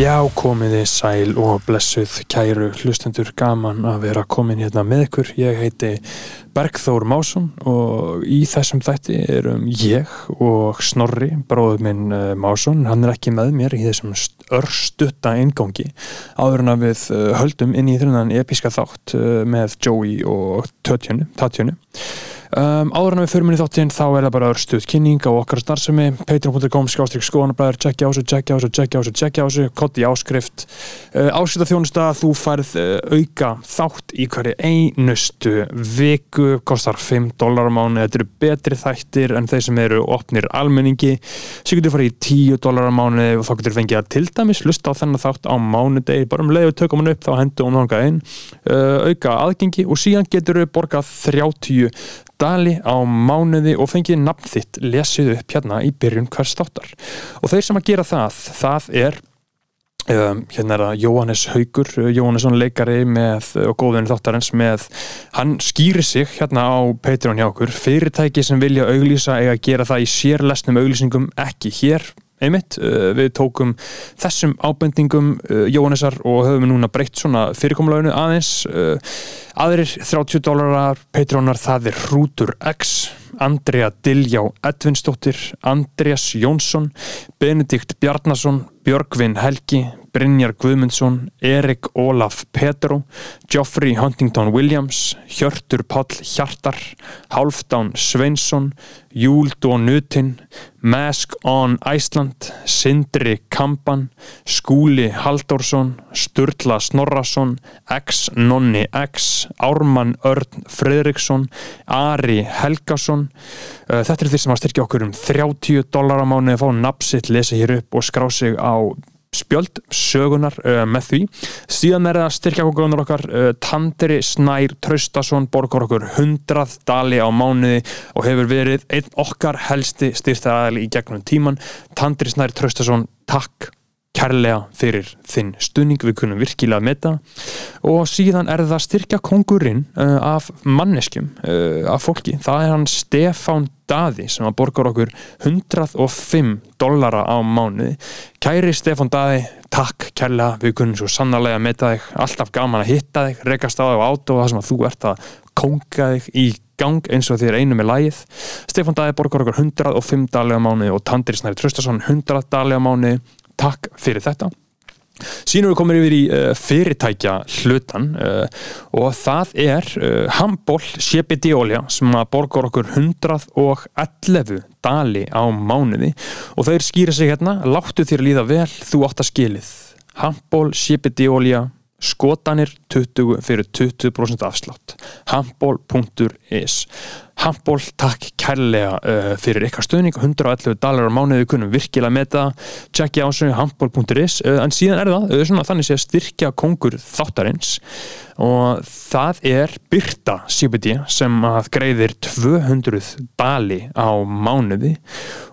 Já, komiði sæl og blessuð kæru hlustendur gaman að vera komin hérna með ykkur. Ég heiti Bergþór Másson og í þessum þætti erum ég og Snorri, bróður minn uh, Másson. Hann er ekki með mér í þessum örstutta ingangi áður en að við uh, höldum inn í þennan episka þátt uh, með Joey og Tatjönu. Um, áður en við förum inn í þáttinn þá er það bara örstuð kynning á okkar starfsemi patreon.com skástrík skoðanablaður checkja á þessu, checkja á þessu, checkja á þessu, checkja á þessu kotti áskrift uh, áskrift. Af þjónusta þú færð uh, auka þátt í hverju einustu viku kostar 5 dólar á mánu þetta eru betri þættir en þeir sem eru opnir almenningi. Svo getur farið í 10 dólar á mánu og þá getur fengið að til dæmis lusta á þennan þátt á mánudegi. Bara um leiðu tökum hann upp þá þangað inn. Uh, auka aðgengi og síðan getur þú borgað 30 dali á mánuði og fengið nafn þitt lesið upp hérna í byrjun hvers þáttar. Og þeir sem að gera það, það er um, hérna er það Jóhannes Haugur Jóhannesson leikari með, og góðvinni þáttarins með, hann skýri sig hérna á Patreon hjá okkur. Fyrirtæki sem vilja auglýsa að gera það í sérlesnum auglýsingum ekki hér einmitt, uh, við tókum þessum ábendingum uh, Jóhannesar og höfum núna breytt svona fyrirkomlaunu aðeins. Uh, aðrir 30 dólarar Patreonar það er Hrútur X Andrea Diljá Edvinsdóttir Andreas Jónsson Benedikt Bjarnason Björgvin Helgi Brynjar Guðmundsson, Erik Ólaf Petro, Geoffrey Huntington Williams, Hjörtur Páll Hjartar, Halfdán Sveinsson, Júld og Nutin, Mask on Iceland, Sindri Kampan, Skúli Halldórsson, Sturla Snorrason, X Nonni X, Ármann Örn Fredriksson, Ari Helgason. Uh, þetta er því sem að styrkja okkur um 30 dólar á mánu að fá napsitt, lesa hér upp og skrá sig á spjöld sögunar uh, með því. Síðan er það styrkjakokunar okkar uh, Tandri Snær Traustason borgar okkur 100 dali á mánuði og hefur verið einn okkar helsti styrtaræðili í gegnum tíman Tandri Snær Traustason, takk kærlega fyrir þinn stuðning. Við kunum virkilega með það og síðan er það styrkja kongurinn uh, af manneskjum, uh, af fólki. Það er hann Stefán Daði sem að borgar okkur 105 dollara á mánuði. Kæri Stefán Daði, takk kærlega. Við kunum svo sannarlega með það alltaf gaman að hitta þig, rekast á þig og það sem að þú ert að konga þig í gang eins og þér einu með lægið Stefán Daði borgar okkur 105 dali á mánuði og Tandri Snæri Tröstason 100 dali á mánuði takk fyrir þetta. Sýnum við komum yfir í uh, fyrirtækja hlutan uh, og það er uh, Hamból CBD olja sem að borgar okkur 111 dali á mánuði. Og þeir skýra sig hérna, láttu þér líða vel, þú átt að skilið. Hamból CBD olja skotanir 20 fyrir 20% afslátt. Handból.is handból takk kærlega uh, fyrir ykkar stöðning 111 dólar á mánuði kunum virkilega með það. Tjekkja á þessu handból.is uh, en síðan er það, uh, svona, þannig að styrkja kongur þáttarins. Og það er Byrta CBD sem að greiðir 200 dali á mánuði.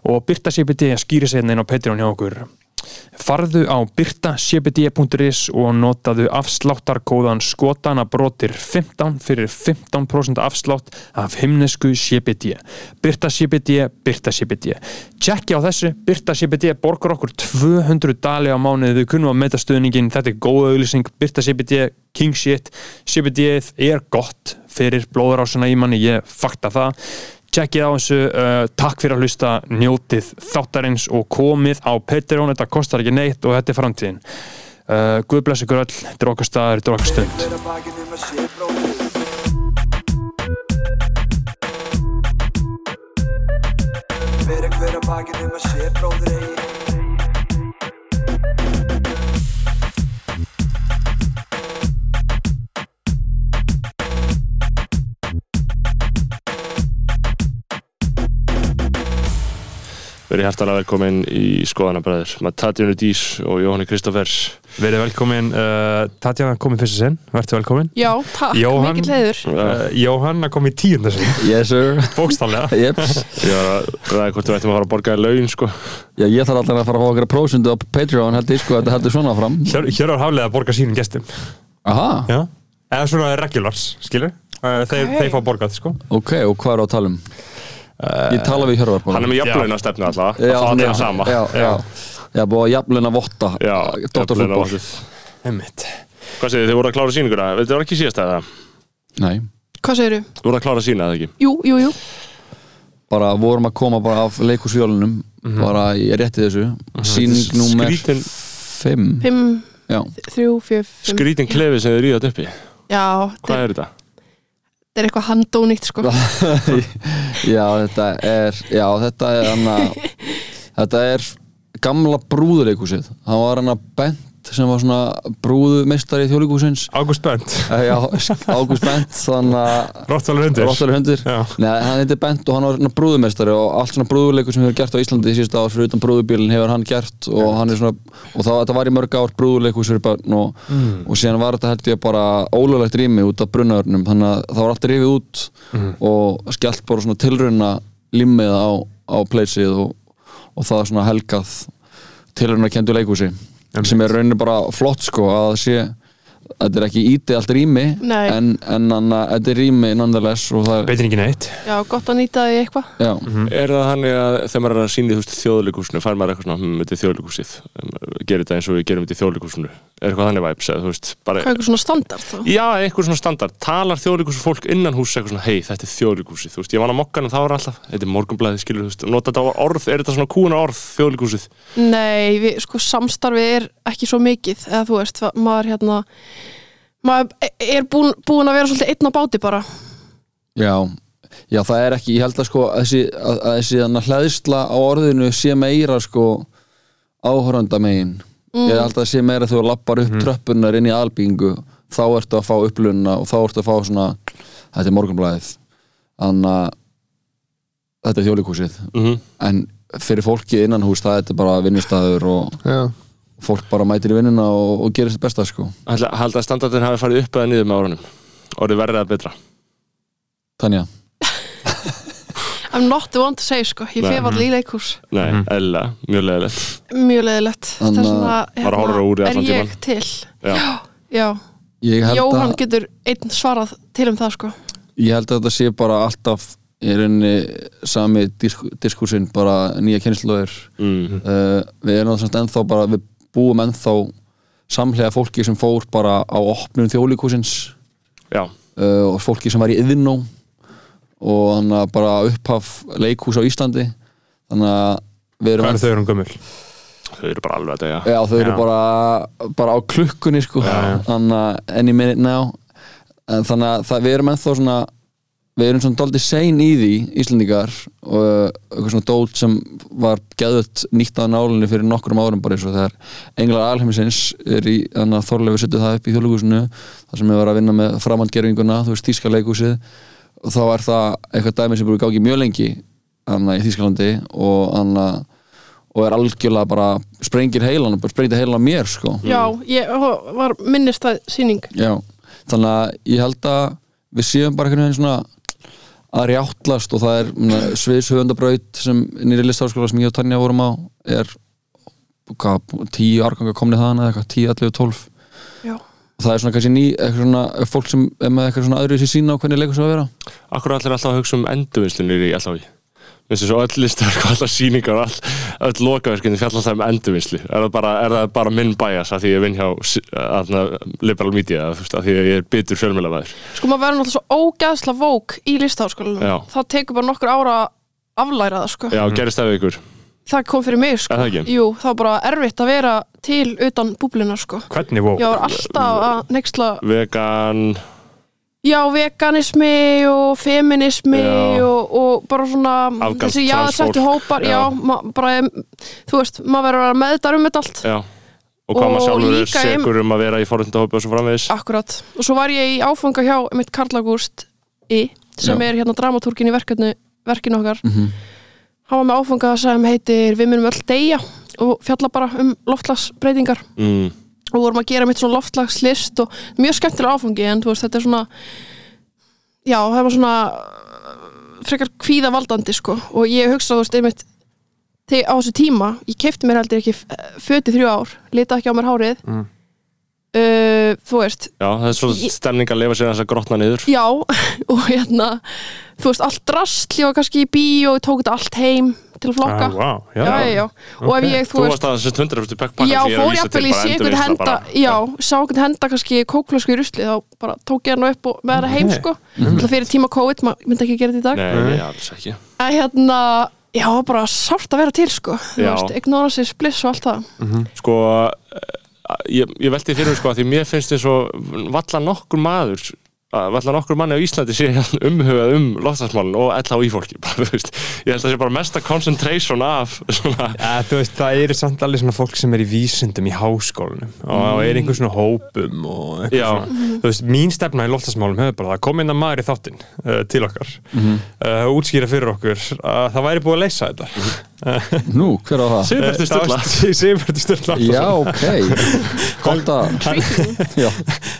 Og Byrta CBD skýri sig inn á Patreon hjá okkur Farðu á byrtacbd.is og notaðu afsláttarkóðan skotana brotir 15 fyrir 15% afslátt af himnesku CBD. Byrta CBD, Byrta CBD. Tjekki á þessu, Byrta CBD borgar okkur 200 dali á mánuði, þau kunum að meita stöðningin, þetta er góð auðlýsing, Byrta CBD, king shit, CBD er gott fyrir blóðurásuna í manni, ég fakta það tjekkið á þessu, uh, takk fyrir að hlusta njótið þáttarins og komið á Patreon, þetta kostar ekki neitt og þetta er framtíðin. Uh, Guð bless ykkur öll, þetta er okkar staðar, þetta er okkar stund. Fyrir hver að bakinn um að sé bróðir eigi Verið hærtalega velkomin í skoðanabræður með Tatjunu Dís og Jóhanni Kristófers Verið velkomin, uh, Tatjana komið fyrst sinn, verður velkomin. Já, takk, Jóhann. mikill heiður. Uh, Jóhann að komið í tíunda sinn, Yes sir. Bókstallega Jeps Ég var að ræða hvort við ættum að fara að borga í laun sko. Já, ég þarf alltaf að fara að fá okkur prósundu á Patreon held ég sko, þetta heldur svona fram Hér, hér er haflega að borga sínum gestum. Aha, Já. Eða svona regulars, skilur uh, þeir, Ok. þeir fá borgað, sko. Ok, á að tala? Ég tala við Hjörvar Hann er með jafnlauna stefnu alltaf Já, Það já, er sama. Já, já. Já, búið að jafnleina votta jafnlaunavottið. Einmitt. Hvað segir þið, þið voru að klára sýninguna? Þetta var ekki síðast eða? Nei, Hvað segirðu? Þú voru að klára sína eða ekki? Jú, jú, jú. Bara vorum að koma bara af leikúsfjólunum bara í rétti þessu. Sýning númer Skrítin, 5 Fimm, Já, þrjú, fjö, fimm. Skrítin klefi sem þið ríðat uppi Já, Hvað er þetta? Er eitthvað handónýtt sko. Já, þetta er Já, þetta er hann Þetta er gamla brúðuleikúsið Hann var hann að Bent sem var svona brúðumeistari í þjóðleikúsins Ágúst Bent, Já, Ágúst Bent Rottvalur hundur Róttalur hundur. Nei, hann heitir Bent og hann var svona brúðumestari og allt svona brúðuleikur sem hefur gert á Íslandi í síðustu ár fyrir utan brúðubílinn hefur hann gert og hann er svona og það, þetta var í mörg ár brúðuleikus fyrir börn og, og síðan var þetta held ég bara ólulegt rými út af brunnaörnum þannig að það var alltaf rifið út og skellt bara svona tilrauna limmið á, á pleysið og, og það svona helgað tilrauna kendu leikúsi sem er rauninni bara flott sko að sé þetta er ekki íti allt rými en, en anna, þetta er rými nonetheless og það er Beitir ekki neitt Já, gott að nýta því eitthvað. Já, Er það þannig að þegar maður er að sína í þjóðleikúsinu fær maður eitthvað svona, hm, þetta er þjóðleikúsið gerir þetta eins og við gerum þetta í þjóðleikúsinu Er eitthvað þannig vibes eða þú veist, bara Hvað er eitthvað svona standard þá? Já, eitthvað svona standard, talar þjóðleikursu fólk innan hús eitthvað svona, hei, þetta er þjóðleikursi þú veist, ég var á mokkanum, það var alltaf, þetta er morgunblæði maður maður er búin, búin að vera svolítið einn á báti bara. Já já, það er ekki, ég held að sko að þessi, að, að þessi hlæðsla á orðinu sé meira sko áhöranda megin ég held að sé meira þegar þú lappar upp tröppunar inn í albíngu þá ertu að fá upplunna og þá ertu að fá svona þetta er morgunblæðið. Þannig að þetta er þjóðleikúsið Mm en fyrir fólki innan hús það er bara vinnustæður og Já. Fólk bara mætir í vinnuna og, og gerir sitt besta sko. Hald að standardin hafi farið upp eða niður með árunum? Orðið verrið að betra? Tanja, I'm not the one to say sko, ég fef allir í leikús Nei, Mhm. eðla, mjög leðilegt mjög leðilegt þess að- vegna hérna, er ég til? Já, Já, ég held Jóhann að getur einn svarað til um það sko. Ég held að þetta sé bara alltaf í rauninni sami disk, diskursinn bara nýja kynnslóðir mm. uh, við erum að ennþá bara við búum ennþá samhlega fólki sem fór bara á opnum þjóðlíkusins já, uh, og fólki sem var í yðnó og þannig að bara upphaf leikhús á Íslandi þannig að við erum Hvað er þau um gömul? þau eru bara alveg að degja Já, þau eru Já. bara, bara á klukkunni sko Já, já. þannig að any minute now en þannig að það, við erum ennþá svona við erum svona doldið sein í því Íslendingar og uh, eitthvað svona dót sem var geðut nýtt að nálinni fyrir nokkrum árum bara eins og þegar Englar Alheimisins er í þannig að Þorlefi setja það upp í þjóðlugusinu þar sem við var að vinna með framhandgerfinguna þú veist Þíska leikúsið og þá er það eitthvað dæmi sem búið í gangi mjög lengi þannig í Þískalandi og þannig og er algjörlega bara sprengir heilan bara sprengir heilan mér sko. Já, ég var minnist að síning Já, þannig að ég held að við séum bara einhvern veginn svona að rjáttlast og það er sviðshöfundabraut sem nýri listáskóla sem ég og Tanja vorum á er hvað, tíu árganga komnið þaðan eða eitthvað, tíu, allir, tólf. Já, og það er svona kannski ný, eitthvað svona fólk sem er með eitthvað svona öðru í sér sína á hvernig leikur svo að vera. Akkur allir alltaf að hugsa um endurvinnslunir í alltaf finnst svo öll listar, alltaf sýningar og all, öll lokaverkinni fjalla alltaf um endurvinnslu. Er það bara, er það bara minn bæjas að því ég vinn hjá aðna, liberal media að því ég er bitur fjölmjölamæður sko maður verður náttúrulega svo ógæðsla vók í listaháskólanum Já. Það tekur bara nokkur ára aflæra það sko. Já, gerist það við ykkur? Það kom fyrir mig sko. Er það ekki? Jú, það var bara erfitt að vera til utan búblina sko. Hvernig vó? Ég var alltaf að nexla Vegan, Já, veganismi og feminismi Já. og, og bara svona Afganskt þessi jáðsettu transfólk. hópar já, Já. ma, bara, þú veist, maður verður að vera meðdar um þetta allt já Og hvað maður Og sjálfur er líka im- segur um að vera í forhundahópi og svo framvegis Akkurat, og svo var ég í áfanga hjá mitt Karl August í sem Já. er hérna dramatúrkin í verkefni verkinu okkar Mhm. hann var með áfanga sem heitir Við munum öll deyja og fjalla bara um loftlagsbreytingar mm. Og vorum að gera mitt svona loftlagslist og mjög skemmtilega áfangi en veist, þetta er svona já, það var svona uh, frekar kvíða valdandi sko. Og ég hugsa, þú veist, einmitt á þessu tíma, ég keipti mér heldur ekki föti þrjú ár, lita ekki á mér hárið. Mm. uh, þú veist Já, það er svona Ég- stemning að lifa sér þess að grotna niður. Já, og hérna þú veist, allt ég var kannski í bíó og tók þetta allt heim til að flokka. Ah, vá, já, já, já, já, og ef Ok. ég, þú Þú veist varst að þessi 100% backpack Já, fór ég að í sé einhvern henda Já, sá einhvern henda kannski kóklösku í rusli þá bara tók ég hann upp og með það heim sko. Það fyrir tíma COVID, maður myndi ekki gera þetta í dag. Nei, nei, alls ekki. En hérna, já, bara sárt að vera til sko. Þú veist, ignorances, bliss og allt það. Sko, eh, ég, ég velti fyrir mér sko að því mér finnst þið svo valla nokkur maður að valla nokkur manni á Íslandi sé umhugað um loftslagsmálun og ella á í fólki bara, þú veist, ég held að það sé bara mesta concentration af svona Ja, veist, það eru samt alveg svona fólk sem er í vísindum í háskólanum og er einhver svona hópum og eitthvað Já. svona, þú veist, mín stefna í loftasmálum hefur bara það kom inn að maður í þáttinn uh, til okkar. Uh, útskýra fyrir okkur að það væri búið að leysa þetta Nú, hver á það? Sigurbjartur Sturla Sigurbertur Sturla Já, ok Gott að Já,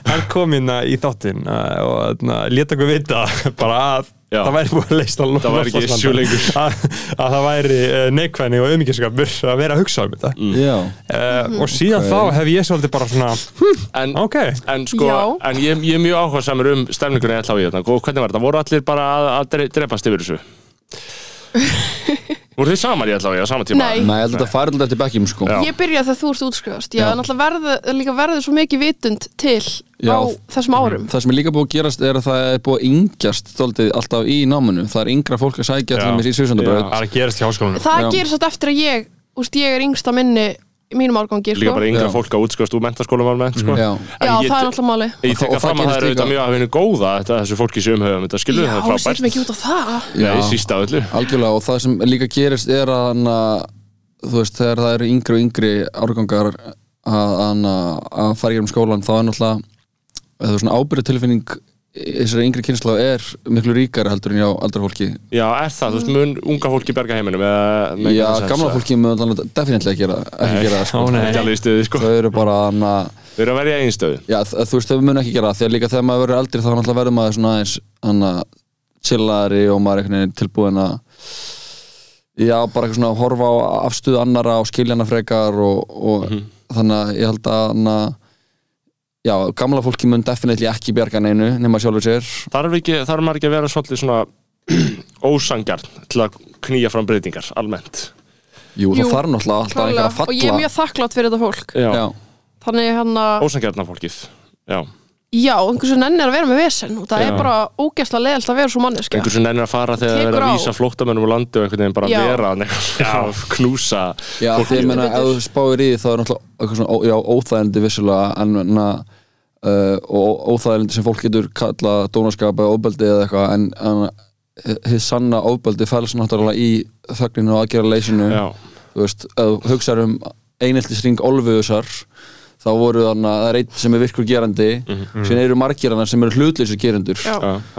hann kom inn að- í þáttinn uh, og leta okkur vita bara að Já. það væri búið að leysa Það væri ekki lengur. að, að það væri uh, neikvæðni og auðmyggiskapur að vera að hugsa um þetta já uh, og síðan Ok. þá hef ég svolítið bara svona En, ok, en sko, Já. en ég, ég er mjög áhugaðsamur um stemningunni ella á í þetta og hvernig var þetta? Voru allir bara að, að dre- drepast yfir þessu? Voru þið saman í ella á sama tíma? Nei. Nei, ég held að þetta fari alltaf eftir bekkjum sko Já. Ég byrjaði þegar þú ert útskrifast Já, Já. náttúrulega verður, líka verður svo mikið vitund til Já. á þessum árum Það sem er líka búið að gerast er að það er búið að yngjast stoltið alltaf í náminu Það er yngra fólk að sækja Já. til þess í Svísundabraut það er að gerast í háskólanum Það Já. gerir satt eftir að ég, úst, ég er yngsta minni mínum árgangi Líka sko. bara yngra Já. fólk að útskast úr mentaskólum almennt, sko. Já, Já, ég- það er náttúrulega máli Ég Og tek það- að fram að það eru auðvitað mjög að vinna góða þetta, þessu fólki sem umhauðum þetta skilur Já, það er frábært setjum ekki út á það Nei, Já. síst á öllu algjörlega og það sem líka gerist er að hana, þú veist, þegar það eru yngri og yngri árgangar að, hana, að fara í gerum skólan þá er náttúrulega ábyrðutilfinning þessari yngri kynsla er miklu ríkari heldur en já aldra fólki. Já, er það, þú veist, mun unga fólki berga heiminum eða, með já, gamla fólki mun þannig definitely ekki gera, ekki gera sko. Ó, stuði, sko. Þau eru bara hana, Við erum að verja einn stöðu. Já, þú veist, þau mun ekki gera það því að líka þegar maður verður eldri þá náttúrulega verður maður svona aðeins hana, chillari og maður er tilbúin að já, bara eitthvað svona að horfa á afstöðu annara og skilja hana frekar og, og þannig að ég held að hana, já, gamla fólki mun definitely ekki bjarga neinu nema sjálfur sér. Þarf ekki, þarf maður ekki að vera svolítið svona ósangjarn til að knýja fram breytingar, almennt? Jú, Jú, það þarf náttúrulega alltaf einhver Klálega, að falla og ég er mjög þakklátt fyrir þetta fólk. Já, já, þannig hann að, ósangjarna fólkið Já, já, einhvers veginn ennir að vera með vesen. Og það Já. er bara ógæslega leðalt að vera svo manneska einhver sem nennir að fara þegar það er Tekur að á. vísa flóttamönnum úr landi og einhvern veginn bara Já. vera að knúsa já því ég meina ef þú spáir í því þá er náttúrulega eitthvað svona ó- já, óþægindi vissulega en na, uh, og óþægindi sem fólk getur kalla dónaskap eða ofbeldi eða eitthvað en, en hið sanna ofbeldi fæls náttúrulega í þögninu og aðgerðarleysinu. Já, þú veist, ef hugsaður um einheltisring Olfuðusar þá voru þannig að það er einn sem er virkur gerandi Mhm. síðan eru margir hann sem eru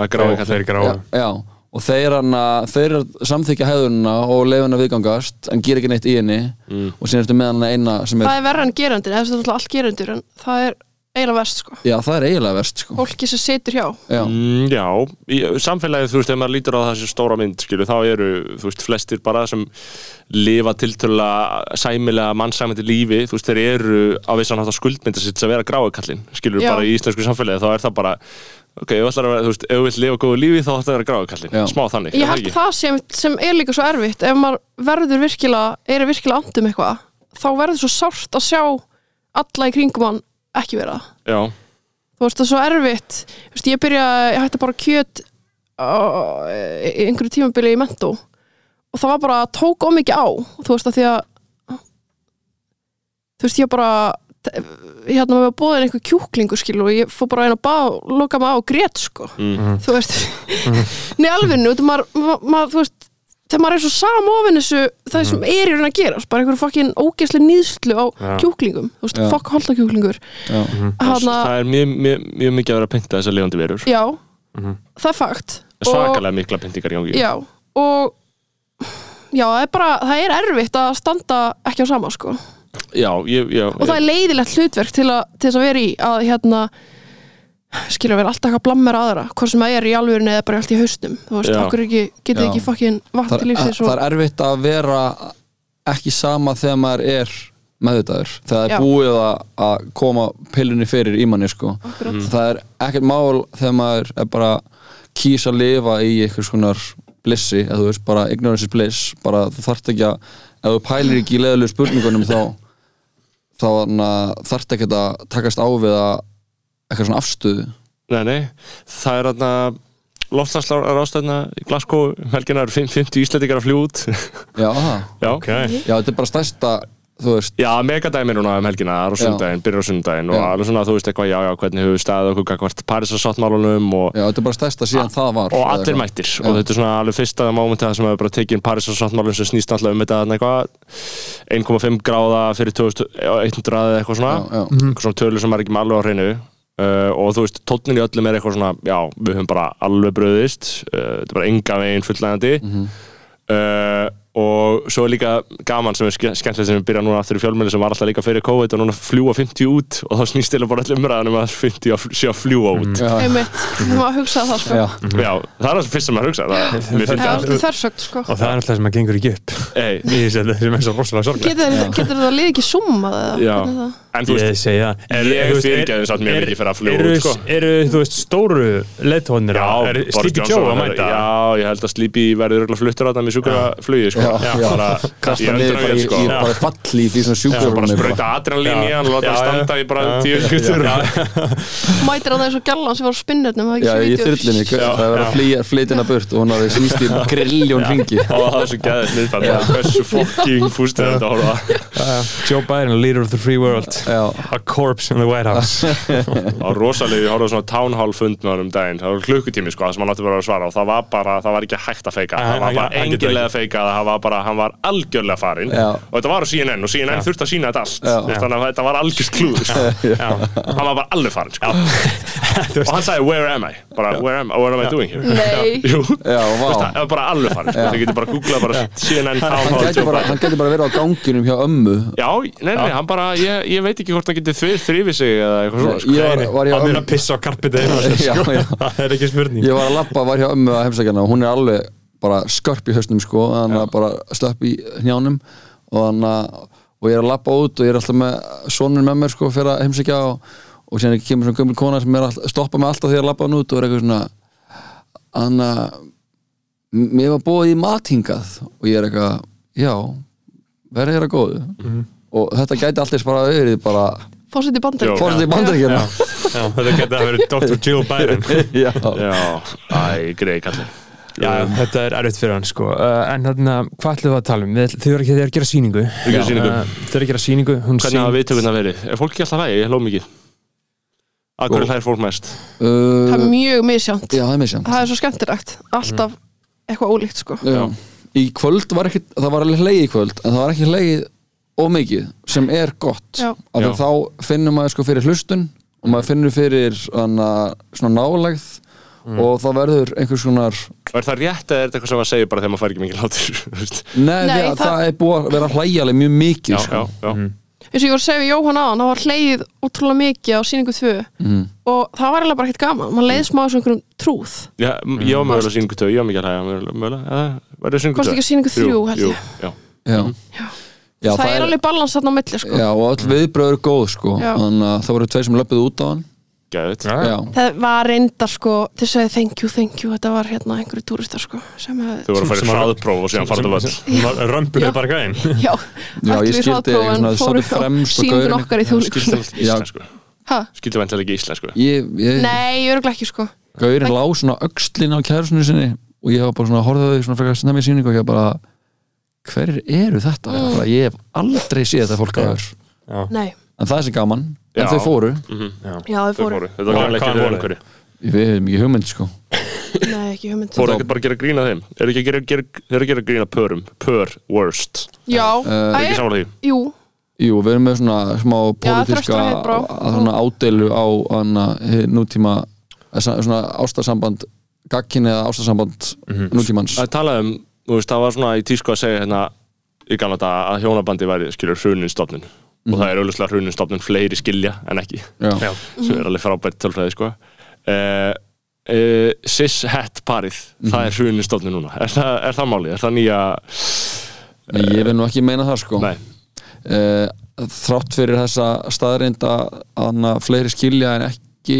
er gráði og þeir gráu já, já, og þeir, hana, þeir samþykja hefðunina og leiðuna viðgangast en gera ekki neitt í henni. Mm. og síðan ertu með hann eina sem er það er gerandir, eða það er alltaf allt gerandir en það er eiginlega verst sko já, það er eiginlega verst sko. fólki sem situr hjá já, Mm, já, í samfélagið, þú veist, ef maður lítur á þessi stóra mynd, skilu, þá eru, þú veist, flestir bara sem lifa tiltölulega sæmilega mannsæmandi lífi, þú veist, þeir eru á vissan hátt að skuldmynda sitt að vera gráðkallin, skilur, Já. bara í íslensku samfélagið, þá er það bara, ok, ef þú ætlar að vera, þú veist, ef þú vilt lifa góðu lífi, þá ætlar að vera gráðkallin, Já. smá þannig, ég er held ekki? það sem, sem er líka svo erfitt ef maður verður virkilega, er virkilega andum eitthvað, þá verður svo sárt að sjá alla í kringum hann ekki vera. Já, þú veist það er svo erfitt. Þú veist, ég byrja, ég hætti bara kjöt í einhverju tímabili í mentó. Og það var bara tók om ekki á. Þú veist að því að þú veist ég bara hérna með bóðin einhver kjúklingu skil og ég fór bara einn að bá loka mig á og grét sko. Mm. þú veist. Nei alveg, þú maður, maður, maður þú veist þegar maður er svo samofin þessu það sem er í raun að gera bara einhverju fokkin ógeðslega nýðslu á Já. kjúklingum þú veist, Já. fokk holda kjúklingur já, Hanna, það er mjög, mjög, mjög mikið að vera að pynta þessar lifandi verur, já, Mhm. það er fakt svakalega mikla pyntingar í gangi. já, og já, það er bara, það er erfitt að standa ekki á sama sko Já, ég, já og það er leiðilegt hlutverk til, a, til þess að vera í að hérna skilja vera alltaf eitthvað blammer aðra hvort sem það er í alvörinu eða bara allt í haustum þú veist, okkur Já. ekki fucking vatn það, til lífsins það og er erfitt að vera ekki sama þegar maður er meðvitaður, þegar það er búið að, að koma pillunni fyrir í manni sko. Akkurat. það er ekkert mál þegar maður er bara kýs að lifa í einhvers konar blissi, eða þú veist, bara ignorance is bliss, bara þú þarft ekki að ef þú pælir ekki í leðilegu spurningunum þá þá þarft ekki að takast á við að eitthvað svona afstöðu? Nei, nei, það er þarna loftslagslára ástæðna í Glasgow. Um helgina eru 50 íslendingar að fljú út. Já. Já, ok. Já, þetta er bara stærsta Já, megadæmi núna um helgina, það er á sundaginn, byrjar á sundaginn og Já. alveg svona, þú veist eitthvað, já, já, hvernig hefur staðið okkur gagvart Parísasáttmálunum og, já, þetta er bara stærsta síðan það var og allir mættir. Og þetta er svona alveg fyrsta mómenti það sem hefur bara tekið Parísasáttmálun sem snýst alltaf um þetta eitthvað. 1,5 gráða fyrir 2100 eða eitthvað svona, já, já. eitthvað svona tölur sem er ekki með alveg á hreinu uh, og þú veist, tónnin í öllum er eitthvað svona, já, við höfum bara alveg bröðist, uh, þetta er bara enga veginn fullnægandi uh, og svo er líka gaman sem er ske- skemmtilegt sem við byrja núna aftur í fjölmjöli sem var alltaf líka fyrir COVID og núna fljúa 50 út og þá snýst eða bara allir umræðanum að 50 að fl- sé að fljúa út. Já, einmitt, við maður að hugsa það sko. Já, Já, það er það fyrst sem maður hugsa það, er þörsögt sko. Og það er alltaf sem að gengur ekki upp. Ei, í þessu sem er svo rosalega sorglega getur, getur það lið ekki summað En þú Ég veist, það. Er- Ég er- samt mjög mikið fyrir að eru- út, sko. Eru, þú veist, stóru leittónir já, Er Sleepy Joe að mæta? Já, ég held að Sleepy verður örugglega fluttur á það með sjúkraflugi sko. Já, já. bara, kasta ég niður bara í, sko. í bara fallíf í svona bara sjúkrarúmi sprauta adrenalín í hann og láta hann standa í bara tíu skuttur Já, mætir hann eins og gælan sem var spinnetnum Já, í þyrlinni, það er að flýja flytina burt og hún hafði snýst í grilljón ringi og það er svo gæðið að A corpse in the White House. Á rosalegu, ég horfði á svona town hall fund með hann um daginn, það var klukkutími sko það sem hann átti bara að svara og það var bara, það var ekki hægt að feika. Það var bara getur að feika það var bara, hann var algjörlega farinn. Og þetta var á CNN og CNN þurfti að sína þetta allt. Þannig að þetta var algjörst klúður sko. Hann var bara alveg farinn sko. og hann sagði where am I? Bara where am I, what am I doing here? Það var bara alveg farinn sko. þið getur bara googlað bara CNN town hall hann gæti bara verið á ganginum hjá ömmu. Já, nei, nei, hann bara, ég, ég veit ekki hvort hann getur þrif, þrifið sig eða eitthvað svona sko. Hann er ömmu að pissa á karpið heima Já, já. Það er ekki spurning. Ég var að labba, var hjá ömmu að heimsækjana og hún er alveg bara skörp í hausnum sko þannig að bara slöpp í njánum og þannig að og ég er að labba út og ég er alltaf með sonur með mér sko fyrir að heimsækja og, og síðan kemur svona gömul kona sem er að stoppa mig alltaf þegar ég er að labba hann út og er eitthvað svona þannig að mér var búið í mathingað og ég er eitthvað, já verði þér að góðu og þetta gæti alltaf bara verið bara fórsett í bandar Jó. fórst í bandaríkjana Já, þetta getur að vera Dr. Jill Biden. Já, Já, æ, greið kallið Já, þetta er erfitt fyrir hann sko. Uh, En þarna, hvað ætlum við að tala um? Þau eru að gera sýningu. Að gera sýningu. Uh, Þau eru að gera sýningu Hún Hvernig hafa viðtökurna verið? Er fólk ekki alltaf lægi? Ég hló mikið. Að hverju hlæðir fólk mest? það er uh, mjög misjánt já, það er misjant það er svo skemmtilegt, alltaf eitthvað ólíkt sko. Já. Í kvöld var ekki, það var alveg hlegið í kvöld en það var ekki hlegið ómikið sem er gott. Já. af því Já. að þá finnur maður sko fyrir hlustun og maður finnur fyrir hana, svona nálægð og það verður einhvers konar Og er það rétt eða er þetta eitthvað sem maður segir bara þegar maður fær ekki mikið veist? Nei, Nei, það, það- er búið að vera hlægjaleg mjög mikið já, sko. já, já. Eins og ég var að segja við Jóhann aðan, það var hleið ótrúlega mikið á síningu 2 Mhm. og það var eiginlega bara ekkert gaman, man leiði smá þessu einhverjum trúð. Já, ég var mögulega síningu tög, ég var mikið að hlæja verður. Já. Já, það, er alveg balans þarna á milli sko. Já, og öll viðbröður er góð sko. Þannig að það voru tveir sem löpuðu út á hann. Það var reyndar sko til að thank you, thank you þetta var hérna einhverju túristar sko sem hefði, Þau voru að fara í hraðpróf og síðan farið völl. Römpuðu bara gæðin já, Já, ég ætluðu í skildi hraðpróf en svona, þau fóru sátu á fremst og sýningun gaurinn- okkar í ha? Skildi þetta ekki íslensku. Ég, ég, nei, ég er ekki sko. Gaurin lá svona öxlin á kærusinu sinni og ég var bara svona, þau svona frekar snemmi síningu og ég bara hverjir eru þetta? Mm. Bara, ég hef aldrei séð þetta fólk aður nei, en það er sem gaman, Já. en þau fóru. Já. Þau Þau fóru. fóru, þetta var ekki þeir einhverju við hefum ekki hugmynd sko. Nei, ekki hugmynd. Fóru ekkert bara að gera grína þeim? Er ekki að gera, gera, að gera grína pörum? Pör, worst. Já, Æ, Er ekki samanlega því? jú, Jú, við erum með svona smá pólitíska ádeilu á nútíma eh, svona ástarsamband gagkinni eða ástarsamband nútímans. Það er talað um, þú veist, það var svona í tísku að segja hérna í gamla daga að hjónabandi væri, skilur, hrunin stofnun og það er auðvitað hrunustofnun fleiri skilja en ekki. Já, Já. sem er alveg frábært tölfræði sko. uh, uh, Cis-het parið það er hrunustofnun núna. Er það, er það málið? Er það nýja Nei, ég vil nú ekki meina það sko. Nei, uh, þrátt fyrir þessa staðreind að fleiri skilja en ekki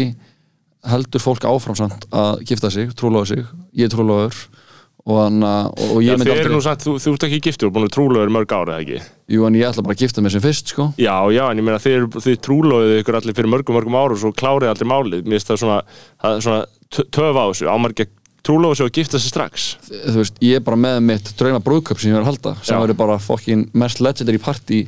heldur fólk áframsamt að gifta sig, trúlega sig. Ég er trúlegaður og, hana, og, og Já, ég myndi aldrei nú samt, þú, þú ert ekki giftur og búin að trúlega mörg ára eða ekki jú en ég ætla bara að gifta mig sem fyrst sko Já, já, en ég meina þið, þið trúlóðið ykkur allir fyrir mörgum, mörgum árum og svo klárið aldrei málið. Mér finnst það svona, er svona tö- töf á þessu, ámar ekki trúlóðið sig og gifta sig strax. þú veist, ég er bara með mitt drauma brúðköp sem ég verð að halda sem Já. verður bara fokkin mest legendary party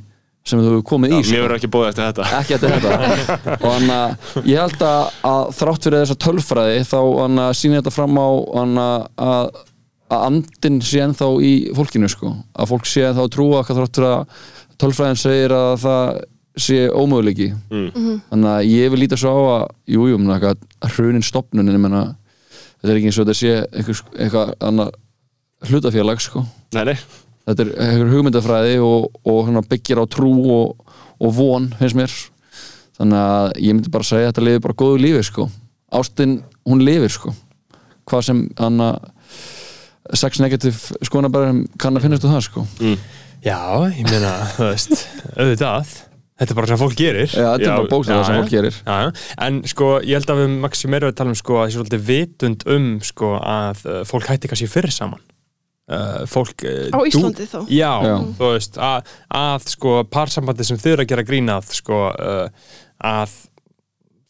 sem þú hefur komið í Mér sko. verður ekki bóðið eftir þetta. ekki eftir þetta og hann að ég held að, að þrátt fyrir þessa tölfræði þá að sína þetta fram á að, að andinn sé ennþá í fólkinu sko. Að fólk sé ennþá að trúa fyrir að tölfræðin segir að það sé ómöguleiki Mm. þannig að ég vil líta svo á að jújú, jú, hrunin menna, þetta er ekki eins og þetta sé eitthvað, eitthvað annað hlutafélag sko. Nei, nei, þetta er eitthvað hugmyndafræði og, og byggir á trú og, og von finnst mér. Þannig að ég myndi bara segja að þetta lifir bara góðu lífi sko. Ástin, hún lifir sko. Hvað sem hann að sex negative skonabæðum kann að finnast um það sko Já, ég meina, þú veist, auðvitað Þetta er bara sem fólk gerir Já, þetta Já, er bara bókstæða já, sem fólk gerir Já, já. en sko, ég held að við Maxi meira að tala um sko að það er svolítið vitund um sko að uh, fólk hætti kannski fyrir saman uh, fólk uh, Á Íslandi þá? Já, Já. þú veist, að, að sko parsambandi sem þau eru að gera grínað sko uh, að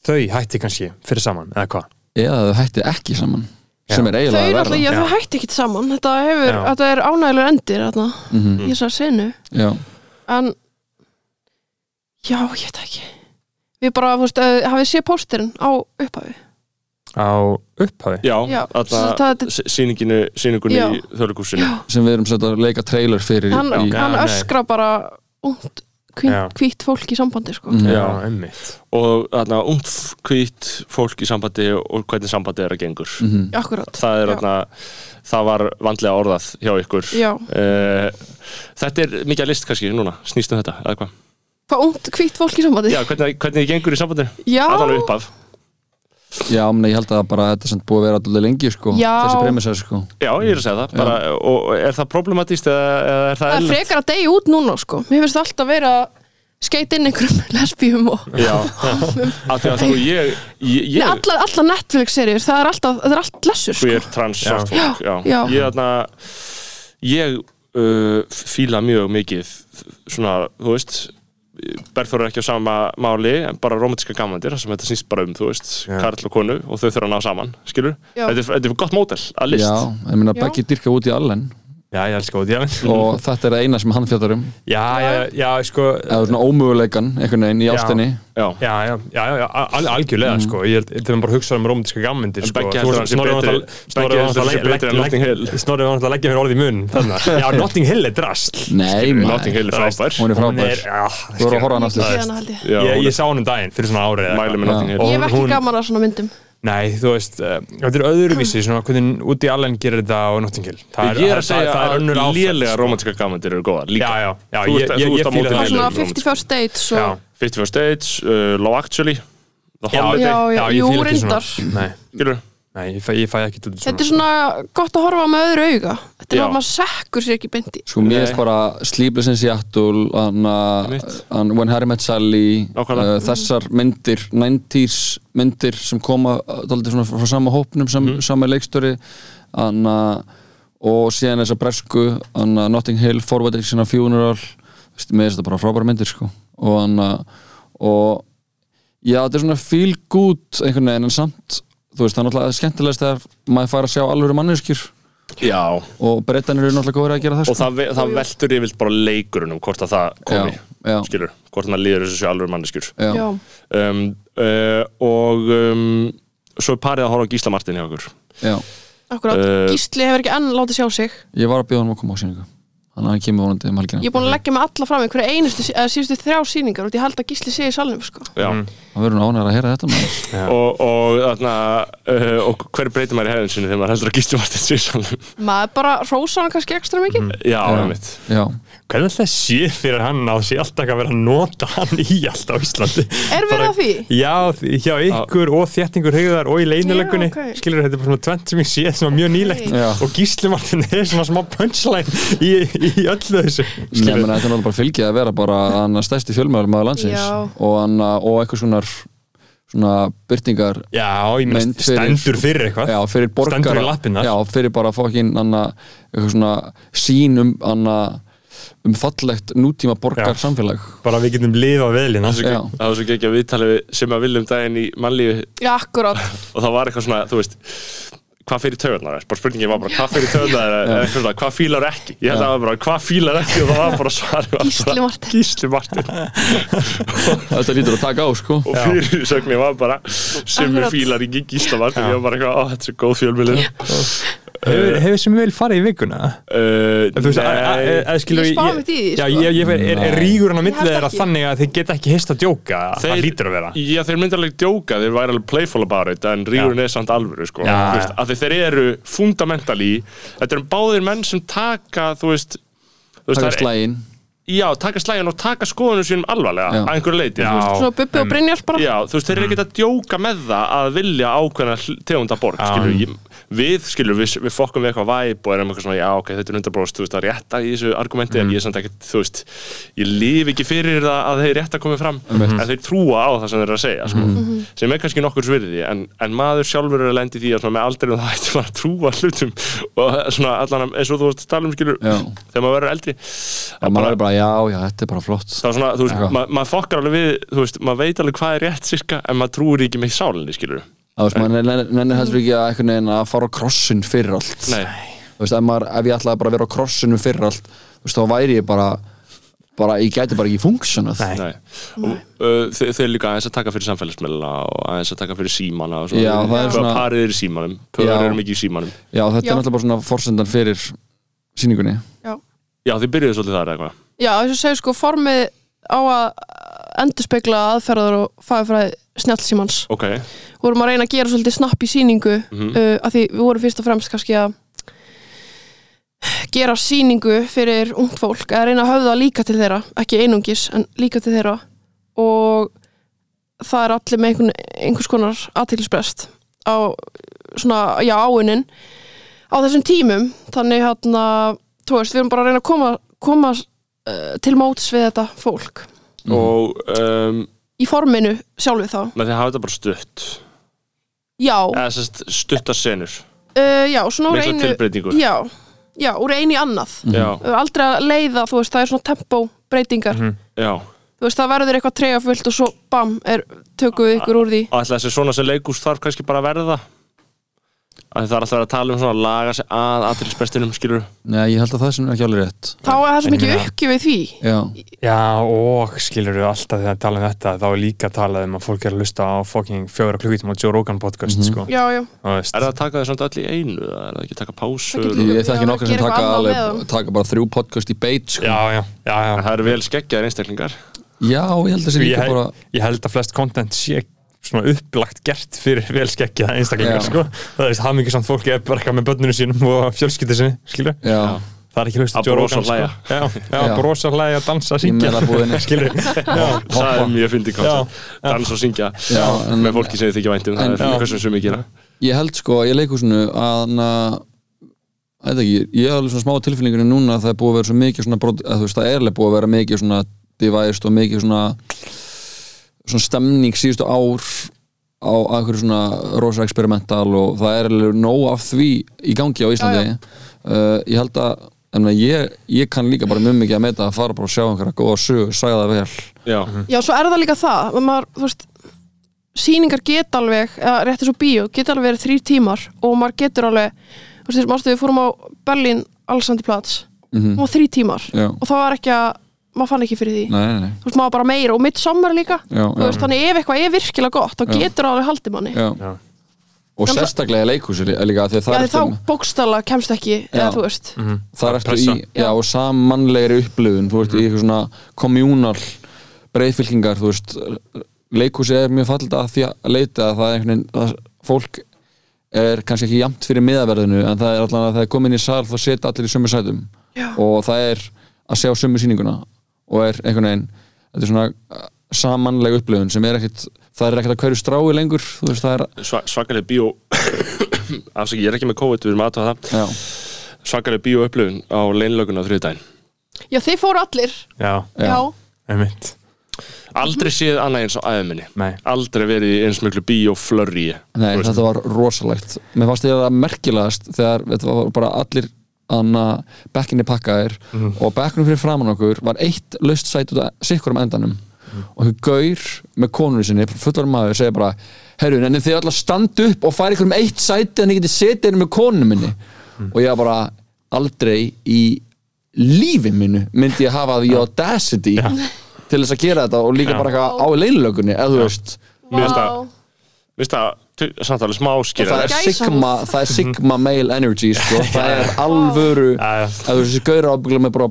þau hætti kannski fyrir saman, eða hvað? eða þau hætti ekki saman. Sem er eiginlega eru verða. alltaf, já, þau hætti ekkit saman. Þetta, hefur, þetta er ánægilegur endir þarna, Mhm, í þessar senu. Já, En Já, ég veit það ekki. Við bara, þú veist, uh, hafið séð pósterinn á upphafi? Á upphafi? já, Já, það- þarna það- s- sýninginu, sýningunni Já. í þörlugúsinu. Sem við erum sett að leika trailer fyrir hann, í, Já, hann nei. öskra bara ungt, Hvít fólk í sambandi sko. Já, einmitt Og þarna ungt hvít fólk í sambandi og hvernig sambandi er að gengur. Mhm. Akkurat Það er Já. þarna, það var vandlega orðað hjá ykkur. Já, Uh, þetta er mikið að list kannski núna, snýst um þetta, eða hvað? hvað ungt hvít fólk í sambandi Já, hvernig, hvernig gengur í sambandinu? Já, Allan upphaf. Já, menn ég held að bara þetta sem búið að vera alltaf lengi sko, Já. þessi premissa sko Já, ég er að segja það. Bara, og er það problematíst eða, eða er það það er eðlilegt? frekar að deyja út núna sko. Mér finnst alltaf vera að skeit inn einhverjum lesbíum og Já, af því að sko ég, ég, Nei, ég allar, allar Netflix-seríur, það er alltaf, það er allt lessur sko. queer, trans, Já. svart fólk, já. Já. Ég þarna, ég uh, fíla mjög mikið svona, þú veist, Berþór er ekki á sama máli, en bara romantíska gamandir, sem þetta snýst bara um, þú veist, Já. Karl og konu og þau þurfa að ná saman, skilur? Þetta er, þetta er gott mótel að list. Já, ég meina. Beggi dyrka út í allen Já, ég elska út, já og þetta er það eina sem hann fjallar um. Já, já, já, sko eða svona ómöguleikan einhvern veginn í ástinni. Já. Já, já, já, já, al algjörlega sko. Ég held- þegar maður bara hugsa um romantíska gammindir sko. Beggi Þú heldur veist, hann sé Snorri var betri- náttúrulega- hann að leggja mér orðið í mun þarna. Já, Notting Hill er drast. Nei, maður, Notting Hill er frábær. hún er frábær. Þú voru að horfa á hann aftur. held ég. Sá hann um daginn fyrir svona árið eða mæli með. Notting Hill. Og að Nei, þú veist, uh, þetta er öðruvísi svona hvernig Woody Allen gerir þetta á Notting Hill Það Ég er að það- segja það er önnur að lélega sko. romantíska gamandir eru góðar líka. Já, já, já, Þú ég, ert- ég, þú ég á fíla móti Það það er svona lélegum 50 first dates og Já, Fifty First Dates, uh, Love Actually, The já, Holiday, Já, já, ég jú, fíla ekki svona. reyndar. Nei, skilur? Nei, ég fæ, ég fæ ekki út Þetta er svona gott að horfa með öðru auga Þetta er Já. að maður sekkur sér ekki beint í Sko mér finnst bara Sleepless in Seattle anna, Einmitt. an, When Harry Met Sally Nákvæmlega. uh, þessar myndir 90s myndir sem koma uh, dálítið svona frá sama hópnum sam, Mhm. sama leikstöri anna, og síðan þessar bresku anna, Notting Hill, Forward Action Funeral Vist, mér finnst þetta bara frábæra myndir sko. og anna, og já þetta er svona feel good einhvern veginn en samt þú veist það er náttúrulega skemmtilegast þegar maður fær að sjá alveg manneskjur Já, og breytanir eru náttúrulega góður að gera það og sko. það, ve- það veltur yfir bara leikurinn um hvort að það komi, já, já, skilur, hvort hann líður þessu alveg manneskjur. já. Já, Um, uh, og um, svo er parið að horfa á Gísla Martin hjá okkur. já. akkurat Uh, Gísli hefur ekki enn látið sjá sig Ég var að bjóða hann að koma á síningu þannig að hann kemur vonandi um helgina Ég er búin að leggja mig alla fram í hverju einustu, eða síðustu þrjá sýningar og ég held að Gísli sé í salnum sko. Já, það verður ánægður að heyra þetta maður. og, og, þarna, uh, og hver breytir maður í hefðin sinni þegar maður heldur að gístum alltaf svísalum Maður bara rósa hann kannski ekstra mikið Já, Já. einmitt já, Hvernig það sé fyrir hann að sé alltaf að vera að nota hann í allt á Íslandi Er verið að því? Já, því- hjá ykkur og þéttingur hegðar og í leynilegunni Já, ok. skilur þetta er bara svona tvent sem ég sé sem er mjög nýlegt. Já. og Gísli Martin er svona smá punchline í, í öllu þessu Nei, menn, þetta er náttúrulega bara fylgið að vera bara hann stærsti fjölmjöðum að landsins Já. og, hann, og eitthvað svona svona byrtingar Já, ég meina Mynd fyrir- stendur fyrir eitthvað já, fyrir borgara Stendur í lappirnar. já, fyrir bara fokkin anna, eitthvað svona sín um, anna, um fallegt nútíma borgar Já. samfélag bara við getum lifað vel hérna Já. Það var svo ekki að viðtali við sem að viljum daginn í mannlífi Já, akkurát og það var eitthvað svona, þú veist hvað fyrir töðunar, bara spurningin var bara hvað fyrir töðunar, eða eitthvað svona, hvað fílar ekki? Ég held að það var bara, hvað fílar ekki? Og það var bara svarið var Gísli bara, Marteinn. Gísli Martin þetta lítur að taka á sko. Og fyrir sögni var bara sem er fílar ekki Gísla Martin ég var bara eitthvað, á þetta er svo góð fjölmilin Hefur, hefur sem vel farið í vikuna? uh, Þú veist, nei að- skilur Ég spáði mitt í því, Já, sko. ég, ég, er, er rígurinn á millið þeirra ekki. þannig að þið geta ekki hist að djóka það Þeir- lítur að vera Já, þeir myndir alveg djóka, þeir væri alveg playful about it en rígurinn er samt alvöru sko. Já, Þú veist, já. að þeir eru fundamentally þetta eru báðir menn sem taka þú veist, þú veist taka slægin já, taka slægin og taka skoðunum sínum alvarlega Já. að einhverju leiti Já. Svo Bubbi og Brynjar bara Já, þú veist, þeir eru ekkert að djóka með það að vilja ákveðna tegunda borg, Já. skilur ég, við, skilur, við, við fokkum við eitthvað væp og erum eitthvað svona, já, ok, þetta er 100% þú veist, það er rétt að í þessu argumenti en ég er samt ekkert, þú veist, ég lifi ekki fyrir það að þeir rétt að koma fram. En þeir trúa á það sem þeir eru að segja, sko sem er kannski nokkur svirði, en, en maður sjálfur er að lendi því að svona með aldrei það ætti maður að trúa hlutum og svona allan eins og þú veist, tala um, skilur, Já. þegar maður verður eldri. Og maður er bara, já, já, þetta er bara flott. Er svona, þú veist, ma veist, maður hvað er nennir heldur ekki að einhvern veginn að fara á krossin fyrir allt. Nei, Þú veist, ef, maður, ef ég ætlaði bara að vera á krossinu fyrir allt Þú veist, þá væri ég bara bara, ég gæti bara ekki funksjonað. Nei. nei. Og uh, þeir, þeir líka aðeins að taka fyrir samfélagsmiðla og aðeins að taka fyrir símana og svona, Já, það er Hvað svona- parið er í símanum, pöður Já. eru mikið í símanum. Já, þetta Já. er náttúrulega bara svona forsendan fyrir sýningunni. Já, þið byrjuðu svolítið þar eða eitthvað? Já, þess að segja sko formið á að endurspegla aðferðar og fagafræði snjallsímans. Ok, vorum að reyna að gera svolítið snapp í sýningu Mhm. uh, að því við vorum fyrst og fremst kannski að gera sýningu fyrir ungt fólk að reyna að höfða líka til þeirra ekki einungis en líka til þeirra. Og það er allir með einhvern, einhvers konar aðtilsprest á svona, já, áunin á þessum tímum. Þannig hérna, þú veist, við erum bara að reyna að koma, koma uh, til móts við þetta fólk og um, í forminu sjálfu þá. Með því að hafa þetta bara stutt. Já, eða sérst stutta senur. Uh, já, svona úr mikla einu tilbreytingu já, já, úr einu í annað. Já, uh, aldrei að leiða, þú veist, það er svona tempo breytingar, já. Þú veist, það verður eitthvað treyja fullt og svo bam, er tökum við ykkur úr því. Og ætla þessi svona sem leikús þarf kannski bara að verða að það er alltaf að tala um svona að laga sig að aðtilsbestinum, skilur Nei, ég held að það sem er ekki alveg rétt þá er það svo mikið meina- uppgjöf við því Já, Já, og skilur við alltaf þegar að tala um þetta þá er líka að tala um að fólk er að lusta á fucking fjóra klukkutíma á Joe Rogan podcast sko. já, já. Er það að taka þau samt öll í einu eða er það ekki að taka líka- ég þekki Já, nokkar sem taka, alveg, taka bara þrjú podcast í beit sko. já, já, já, já. Það eru vel skeggjaðir einstaklingar Já, ég held að sé Ég, bara ég held að flest content sé svona upplagt gert fyrir velskekkiða einstaklingar sko. það er hafa mikið samt fólki bara eitthvað með börnunum sínum og fjölskyldu sinni skilur Já, það er ekki hlust Að brosa hlæja. sko. já, já, Já. brosa, hlæja, dansa, í syngja Það er mjög fyndið Já, koncept. Dans og syngja. Já, en- með fólki sem þið þykja væntum Það en- er fyrir Já. hversum sem við gera. Ég held sko í leikúsinu að na, eitthvað ekki, ég hef alveg svona smá tilfinningunni núna að það er búið að vera svo mikið svona brot, að þú veist, það er alveg búið að vera mikið svona devæst og mikið svona svona stemning síðustu ár á einhverju svona rosa experimental og það er alveg nóg af því í gangi á Íslandi. Já, Uh, ég held að ég, ég kann líka bara mjög mikið að meta að fara bara og sjá einhverja góða sög, það vel. Já, já, svo er það líka það að maður, þú veist sýningar geta alveg, eða rétt eins og bíó geta alveg verið þrýr tímar og maður getur alveg, þú veist, við fórum á Berlin Alexander Platz mm og þrý tímar Já, og það var ekki að, maður fann ekki fyrir því. Nei, nei, nei. Þú veist, maður bara meira og mitt sommar líka. Já, þú já, veist, þannig ef eitthvað er virkilega gott þá Já. getur það alveg haldið manni. Já. Og Já, sérstaklega í leikhúsi lí- líka að er þá bókstala kemst ekki eða Já. þú veist. Það er eftir í, pressa. já, og sammannlegri upplifun þú veist, í eitthvað svona kommunal breyðfylkingar, þú veist leikhúsi er mjög fallið að því að leita að það er einhvern veginn, að fólk er kannski ekki jamt fyrir miðaverðinu en það er allan að það er komin í sal þá setja allir í sömu sætum. Já. og það er að sjá sömu sýninguna og er einhvern veginn þetta er svona uh, sammannleg upplifun sem er ekkit það er ekkert að hverju strái lengur þú veist, það er, Sva, svakaleg bíó afsaki, ég er ekki með COVID, við erum aðtöða það. Já, svakaleg bíó upplifun á leinlögun á þriðdægin Já, þeir fóru allir. Já, Já. Einmitt. Aldrei séð annað eins á æðminni Nei. aldrei verið eins miklu bíó flörri Nei, þetta var rosalegt. Mér fannst þetta að merkilegast þegar þetta var bara allir anna bekkinni pakkaðir og bekkunum fyrir framann okkur var eitt laust sæt út af sikkur um endanum. Og hún gaur með konunni sinni fullar maður segja bara herru, en þið ætla að standa upp og færa ykkur um eitt sæti en ég geti setið hérna með konunni minni. Og ég var bara aldrei í lífi mínu myndi ég hafa the audacity til þess að gera þetta og líka bara eitthvað á leinlögunni eða þú veist. Mér finnst það- Vist það, tu- samt alveg smá skýra það það er sigma male energy sko. það er alvöru að þú þessi gauður ábyggla með bara,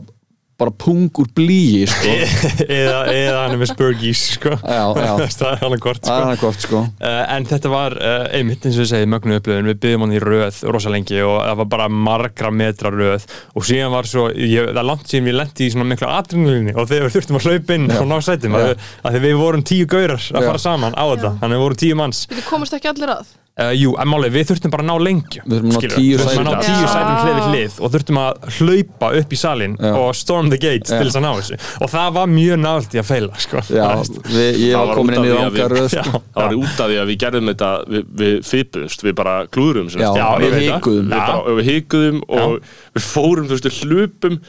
bara pung úr blíi sko. eða, eða hann er með spurgís sko. Já, já. það er hann að kort það er sko. sko. Uh, en þetta var uh, einmitt eins og ég segi mögnu upplöfun, við byggðum hann í röð rosa lengi og það var bara margra metra röð og síðan var svo, ég, það langt síðan við lendi í svona miklu adrenalíni og þegar við þurftum að hlaupa inn og ná sætum, að, að því við vorum tíu gaurar að fara saman á þetta, þannig að við vorum tíu manns Við komast ekki allir að Uh, jú, en máli, við þurftum bara að ná lengju Við þurftum að ná tíu Við þurftum að ná sætum. tíu sætum hlið við hlið og þurftum að hlaupa upp í salin Já. og storm the gates Já. til þess að ná þessu og það var mjög nált í að feila sko. Já, við, ég var komin inn í því að ranga við- röð Já. sko. það var út af því að við gerðum þetta við, við fipumst, við bara klúðrum sem Já, við hikuðum við, hikuðum og við fórum, þú veist, við hlupum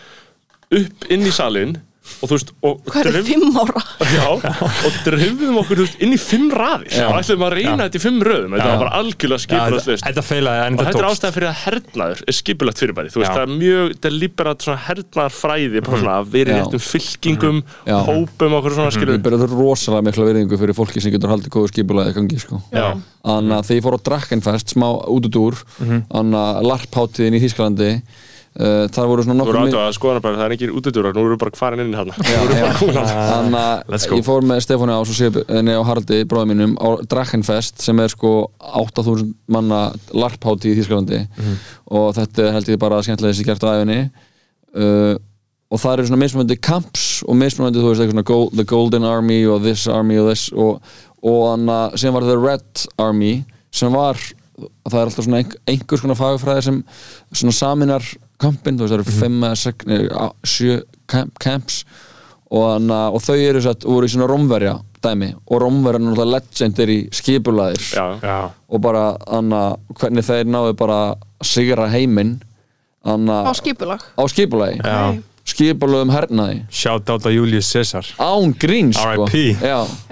upp inn í salin og þú veist, og Hvað er fimm ára? Já, og dreifum okkur veist, inn í fimm raðir og ætlum að reyna Já. þetta í fimm röðum þetta var bara algjörlega Já, skipulagslist Þetta feilaði en og þetta þetta er tókst ástæðan fyrir að hernaður er skipulagt fyrirbæri þú veist, Já. það er mjög deliberat svona hernaðarfræði bara svona að vera í réttum fylkingum Já. hópum okkur svona skilur Við berðum rosalega mikla virðingu fyrir fólki sem getur haldið góðu skipulaði gangi sko. Já. Þannig að þegar ég fór á Drakkenfest smá út út úr þannig að larpháttiðin í Þýskalandi uh, þar voru svona nokkur átöða að skoðana bara, það er ekki útidúrar, nú eru bara farin inn Já, já. Þannig Let's að go. ég fór með Stefáni Ás og Sifni og Haraldi bróðum mínum á Drachenfest sem er sko 8000 manna larpháti í Þýskalandi. Og þetta er held ég bara skemmtilega þessi gert á æfinni uh, og það eru svona mismunandi camps og mismunandi þú veist eitthvað svona Gold, The Golden Army og This Army og This og, og þannig að sem var The Red Army sem var það er alltaf svona ein, einhvers konar fagfræði sem svona saminar kampin, þú veist það eru fimm eða sex, nei, á- sjö camp, camps og, og þau eru satt, voru í svona romverja dæmi og romverja er náttúrulega legendir í skipulaðir Já, Já, og bara hana, hvernig þeir náðu bara sigra heiminn hana, Á skipulag. á skipulagi. Já. skipulögum hernaði. Shout out á Julius Caesar. Án grín sko.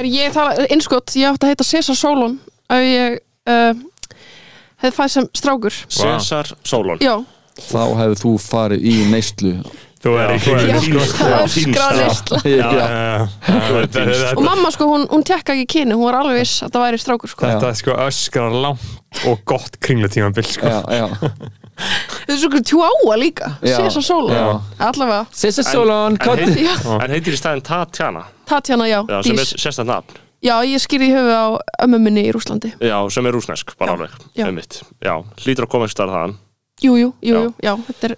Ég tala, innskott, ég átti að heita Cesar Solon ef ég uh, hefði fæð sem strákur. Cesar Solon. Já, þá hefur þú farið í neyslu. Þú er Já, ekki er- er Og mamma sko, hún, hún tekka ekki kyni, hún var alveg viss að það væri strákur sko. Þetta sko öskrar langt og gott kringlutímabil sko. já, já. Þetta er svo tjúáa líka, Cesar Solon. Allavega, Sissa Solon, en, en heitir í staðin Tatjana? Tatjana, já, já, sem er sérstætt nafn. Já, ég skýrði í höfu á ömmu minni í Rúslandi Já, sem er rúsnesk, bara alveg einmitt. já, hlýtur að koma einhvers staðar þaðan Jú, jú, jú, Já. jú, já, þetta er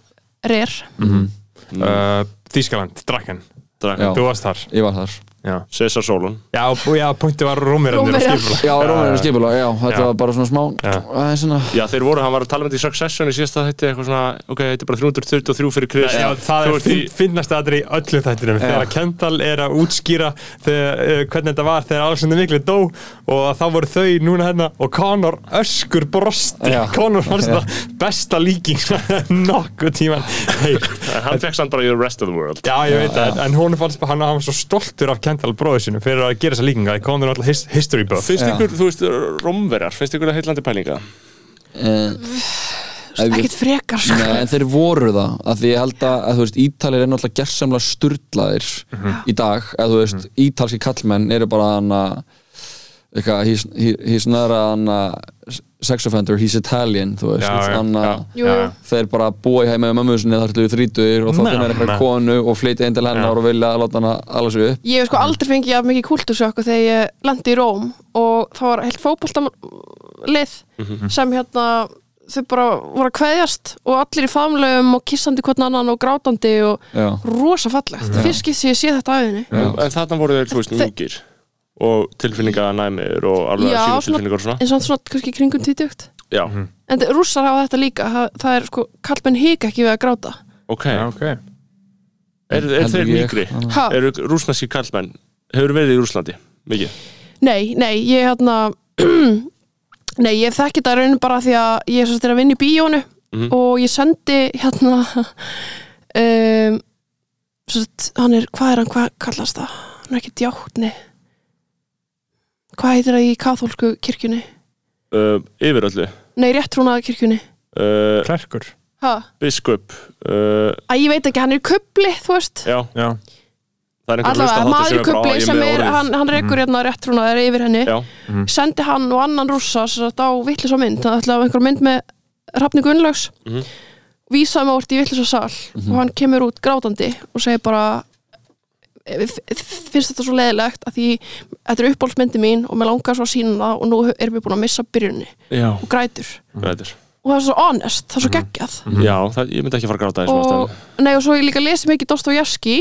rer uh, Þískaland, Draken Draken. Já. Þú varst þar Ég var þar Já, Cesar Solon. Já, og, já pointi var Rómirannir og skipula Já, Rómverjum skipulag, já, þetta Já. var bara svona smá Já. aðeins svona Já, þeir voru, hann var að tala um þetta í Succession í síðasta þetta eitthvað svona, ok, þetta er bara 323 fyrir Chris. Já, það Þú er ert í- finn, finnast aðri í öllu þættinum. Þegar Kendall er að útskýra þegar, uh, hvernig þetta var þegar Alexander Mikli dó og þá voru þau núna hérna og Conor öskur brosti. Já. Conor fannst þetta besta líking nokkuð tíman hann fekk samt bara í the rest of the world. Já, ég veit það, en hún fannst bara, hann Kendall bróðu sinu fyrir að gera þessa líkinga, það kom þér alltaf his, history buff. Já. ykkur, þú veist, romverjar, finnst ykkur það heitlandi pælinga? uh, Ekkert frekar sko. Nei, en þeir voru það að því ég held að, að þú veist, Ítalir er náttúrulega gersamlega sturlaðir í dag, að þú veist, ítalski kallmenn eru bara hann að eitthvað, he's, he, he's not a sex offender, he's Italian þú veist, jú. þeir bara búa í heima með mömmu sinni þar til þau þrítur og þá þeir eitthvað konu og flytja inn til hennar og vilja láta hana alveg sig upp. Ég hef sko aldrei fengið að mikið kultursjökku þegar ég lendi í Róm og það var heilt fótboltalið sem hérna þau bara voru að kveðjast og allir í famlegum og kissandi hvern annan og grátandi og Já, rosa fallegt. Fyrst skipt sem ég sé þetta aðeins Já. En þarna voru þeir, þú veist, Þe- og tilfinninganæmir og alveg sínu svona- tilfinningar og svona. en samt svona kannski kringum tvítugt. Já, en þe- rússar hafa þetta líka það, er sko, kallmenn hika ekki við að gráta. Ok. Já, ok. Er, er þeir ha, Eru rúsneski kallmenn? Hefur verið í Rúslandi? Mikið? nei, nei, ég hérna nei, ég þekki þetta raunin bara því að ég er, er að vinna í bíónu Mhm. og ég sendi hérna um, sett, hann er, hvað er hann, hvað kallast það? Hann er ekki djáttni hvað heitir það í kathólsku kirkjunni? Uh, yfir öllu. Nei, réttrúnaða kirkjunni uh, Klerkur. Ha? Biskup uh, að ég veit ekki, hann er í kubli, þú veist. Já, Já, það er einhver allavega, hlusta maður í kubli sem er, hann, hann rekur hérna réttrúnaðar yfir henni. Já, sendi hann og annan rússa sem sagt á vittlis mynd, það ætlaði einhver mynd með Hrafni Gunnlaugs. Mhm. vísaði mig orðið í vittlis sal. Og hann kemur út grátandi og segir bara "Eh, f- f- finnst þetta svo leðilegt að því þetta er uppbólsmyndi mín og mér langar svo að sína það og nú erum við búin að missa byrjunni já, og grætur. Grætur. Og það er svo honest, það er svo geggjað. Já, það, ég myndi ekki fara að gráta þessum og, ástæðum nei, og svo ég líka lesi mikið Dostojevski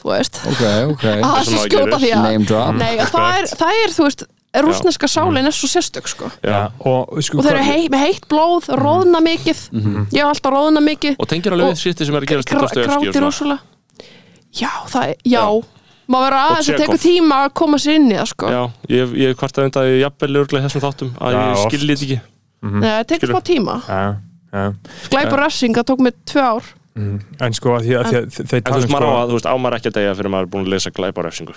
þú veist. Ok, ok. Að það sem sé maður skjóta gerir. því að Name drop. Nei, að það, er, það er, þú veist rúsneska sálin er svo sérstök sko. Já. og sko og þeir eru hei, með heitt blóð, róðna mikið. Ég hef alltaf róðna mikið. Og tengir alveg við sýtti sem er að gerast í Dostoevsky og gráti svona. rosalega já, það er, já, maður verður aðeins að teka tíma að koma sér inn í það sko. Já, ég, ég hef kvartað undan að ég jafnvel örglega þessum þáttum að Já, ég oft. skilji þetta ekki. Nei, það tekur smá tíma. Já, já. Glæp og refsing, það tók mig tvö ár. Mm. En sko að því að, því að þeir En þú tala veist, um maður á sko að, þú veist, ámar ekki að deyja fyrir maður er búin að lesa glæpa refsingu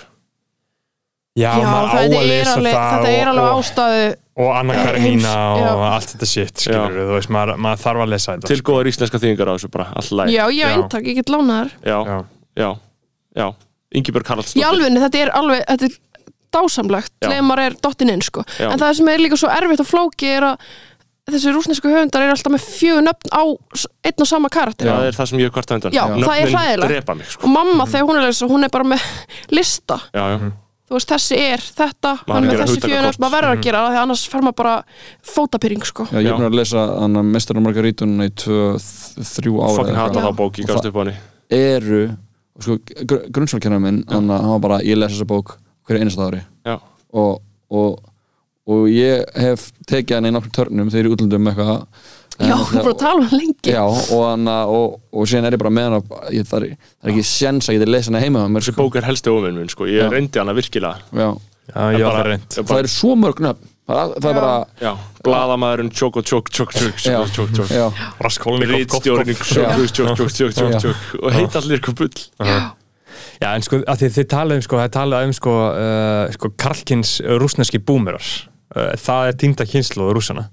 Já, Já, maður á þetta að er lesa alveg, það þetta er og, alveg og, ástæðu og Anna heims- Karenína já. og allt þetta shit skilur þú veist, maður, maður þarf að lesa þetta Til góðar íslenska þýðingar á þessu bara, alltaf læg Já, ég hef Já. eintak, ég get lánað þær. Já, Já, já, já. Ingibjörg Í Karlsdóttir alvegni, þetta er alveg, þetta er dásamlegt Já. Leðum maður er dottinn inn, sko. Já. En það sem er líka svo erfitt og flóki er að þessi rúsnesku höfundar er alltaf með fjögur nöfn á s- einn og sama karakter. Það er það sem ég hef kvartað undan. Já, það er Nöfnin hræðilegt. drepa mig, sko. Og mamma þegar hún er lesa, hún er bara með lista. Já, já, þú veist, þessi er þetta Maður hann er að með gera þessi hugtakakort. fjögur nöfn, maður verður að gera það því annars fer maður bara fótapyrring, sko. Já, ég er Já. búin að lesa hann að mestarinn Margarítununa í tvö, þ- þrjú ára fokkin hata þá bók, ég gafst upp á henni. eru og sko, gr grunnskólkennar minn hann, hann var bara, ég les þessa bók hverju einasta ári. Já, og, og, og ég hef tekið hann í nokkrum törnum þegar ég er útlundum eitthvað. Já, er bara að tala um hann lengi. Já, og, hann, og, og síðan er ég bara með hann að- ég, það, er, er ekki séns að ég geti lesa hann heima þessi sko. bók er helsti ofinn minn, sko. Ég Já. reyndi hana virkilega. Já, já ég var það reynd ég það bara, eru svo mörg nöfn það, er- það er bara bladamæðurinn tjók og tjók, tjók, tjók, tjók, tjók, Raskólning Rítstjórning, tjók, tjók, tjók, tjók, Og heit allir eitthvað bull. Já, en sko, að þið, þið talið um sko, það talið um sko, uh, sko Karlkins rúsneski búmerar. Uh, það er týnda kynslu rúsana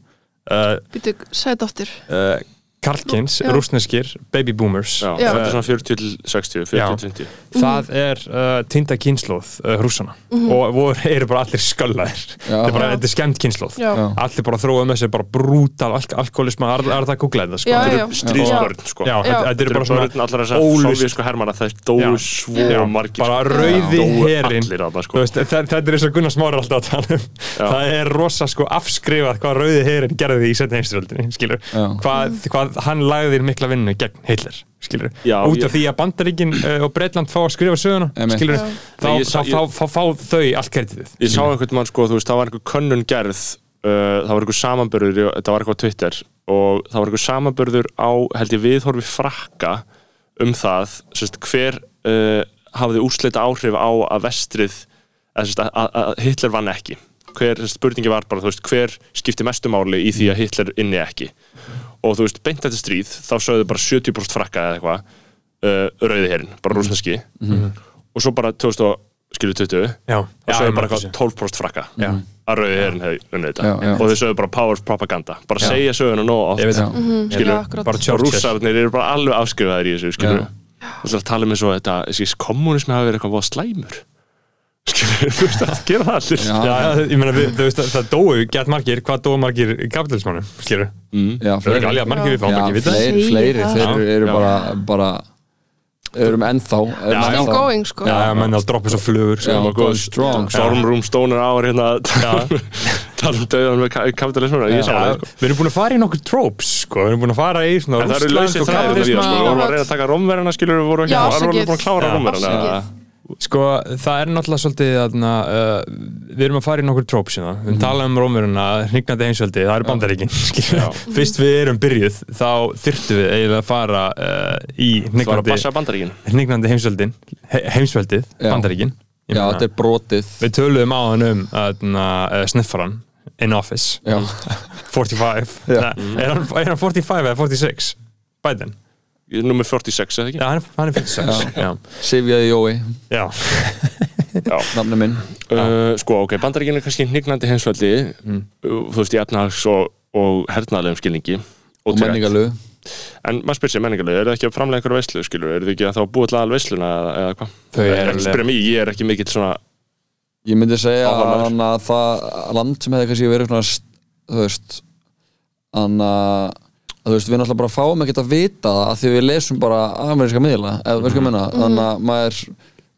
uh, Býtu, segð þetta aftur uh, Karlkins, Já. rúsneskir baby boomers. Já, Já. þetta er svona 40 til 60, 40 Já. til 20 það er uh, týnda kynsluð uh, rúsana og voru eru bara allir sköllaðir þetta er bara, þetta er skemmt Já. allir bara þróa með sér bara brútal alk alkoholisma, er, er það að googla þetta sko? Þetta eru- Stríðsbörn, sko. Þetta, eru bara svona börn allar þessar ólust- sovjísku hermana Það Já. svo Já, margir bara sko. rauði Þú sko. Veist, þetta, þetta er eins og Gunnar Smári er alltaf að tala um. Það er rosa sko afskrifað hvað rauði herin gerði í setna heimstyröldinni skilur, hvað, hvað hann lagði mikla vinnu gegn Hitler skilur, Já, út ég- af því að Bandaríkin uh, og Breitland fá að skrifa söguna skilur, þá, Nei, ég þá, sá- þá, fá þau allt kreditið Ég sá einhvern mann, sko, þú veist, það var einhver könnun gerð uh, Það var einhver samanbörður Þetta var eitthvað á Twitter Og það var einhver samanbörður á, held ég, viðhorfi frakka Um það, sérst, hver uh, hafði úrslita áhrif á að vestrið að, að- að Hitler vann ekki. Hver, sérst, spurningi var bara, þú veist, hver skipti mestu máli í því að Hitler inni ekki og þú veist, beint þetta stríð þá sögðu bara 70% frakka eða eitthvað uh, rauði herinn, bara rúsneski og svo bara 2000 og- skilur 20 já, og já, sögðu bara eitthvað þessu. 12% frakka Já. að rauði herinn hefði unnið þetta Já, já. og þau sögðu bara power propaganda bara segja söguna nóg oft ég veit Já. það, Mhm, skilur, já, akkurat. bara og Churchill rússarnir eru bara alveg afskrifaðir í þessu skilur Já. og svo tala með svo þetta þessi kommunismi hafi verið eitthvað voða slæmur skilur, þú veist að gera það allir Já, Já, já, ég meina, við- þú veist, það dóu gett margir, hvað dóu margir í kapitalismannum, skilur? mm. já, Það er ekki alveg að margir við fáum Já, ekki vita. fleiri, fleiri það. þeir Já. eru Já. bara, bara erum ennþá erum Já, Still ennþá- going sko Já, já, menn að droppa svo flugur Já, sko. going strong Storm Room Stoner Hour hérna tala um döðan með ka- kapitalismuna ég sá það sko Við erum búin að fara í nokkur tropes, sko, við erum búin að fara í svona En það eru lausir og þræðir við, sko, kapitalisma við vorum að reyna að taka rómverjana, skilur, við vorum ekki Já, að vorum afsakið. búin að klára Já, rómverjana afsakið. Sko, það er náttúrulega svolítið aðna, uh, við erum að fara í nokkur hérna. við talaðum um rómurina, hnignandi heimsveldi það eru bandaríkin, fyrst við erum byrjuð, þá þyrftum við eiginlega að fara uh, í hnignandi heimsveldin he, heimsveldið, bandaríkin. Já, þetta er brotið. við töluðum á hann um uh, sniffaran in office. Já, 45 Já. Nei, er, hann, er hann 45 eða 46? Biden? Númer 46, eða ekki? Já, hann er, hann er 46 Já, Sifjaði Jói, já. Já. nafni minn Uh, sko, ok, bandaríkin er kannski hnignandi heimsveldi Mm. þú veist, í efnahags og, og hernaðlegum skilningi og Ótrúlegt. menningarlegu En maður spyr sér menningarlega, eru þið ekki að framlega einhverja veislu, skilur, eru þið ekki að þá búið til aðal veisluna eða, eða hvað? Er spyrja mig, ég er ekki mikill svona Ég myndi segja að það land sem hefði kannski verið svona þú veist hann að að þú veist, við náttúrulega bara fáum ekkert að vita það af því við lesum bara ameríska miðla eða veist hvað ég menna, þannig að maður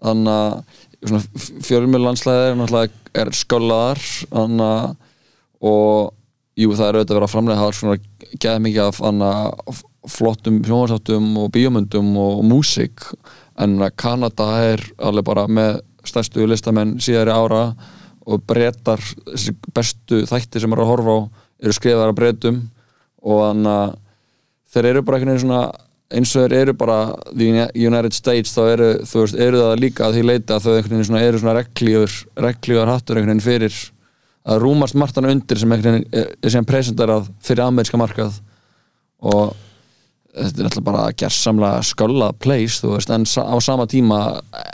þannig að svona fjölmjöl er náttúrulega er sköllaðar þannig að og jú, það er auðvitað að vera að framlega hafa svona geða mikið af þannig að flottum sjónvarsáttum og bíómyndum og, músík. En að Kanada er alveg bara með stærstu listamenn síðari ára og brettar þessi bestu þætti sem er að horfa á eru skrifaðar að bretum og þannig að þeir eru bara einhvern veginn svona eins og þeir eru bara the United States þá eru, þú veist, eru það líka að því leita að þau einhvern veginn svona eru svona reglífur reglífur hattur einhvern veginn fyrir að rúmast margtana undir sem einhvern veginn er, er sem presentarað fyrir ameríska markað. Og þetta er alltaf bara gersamlega sköllað place, þú veist, en á sama tíma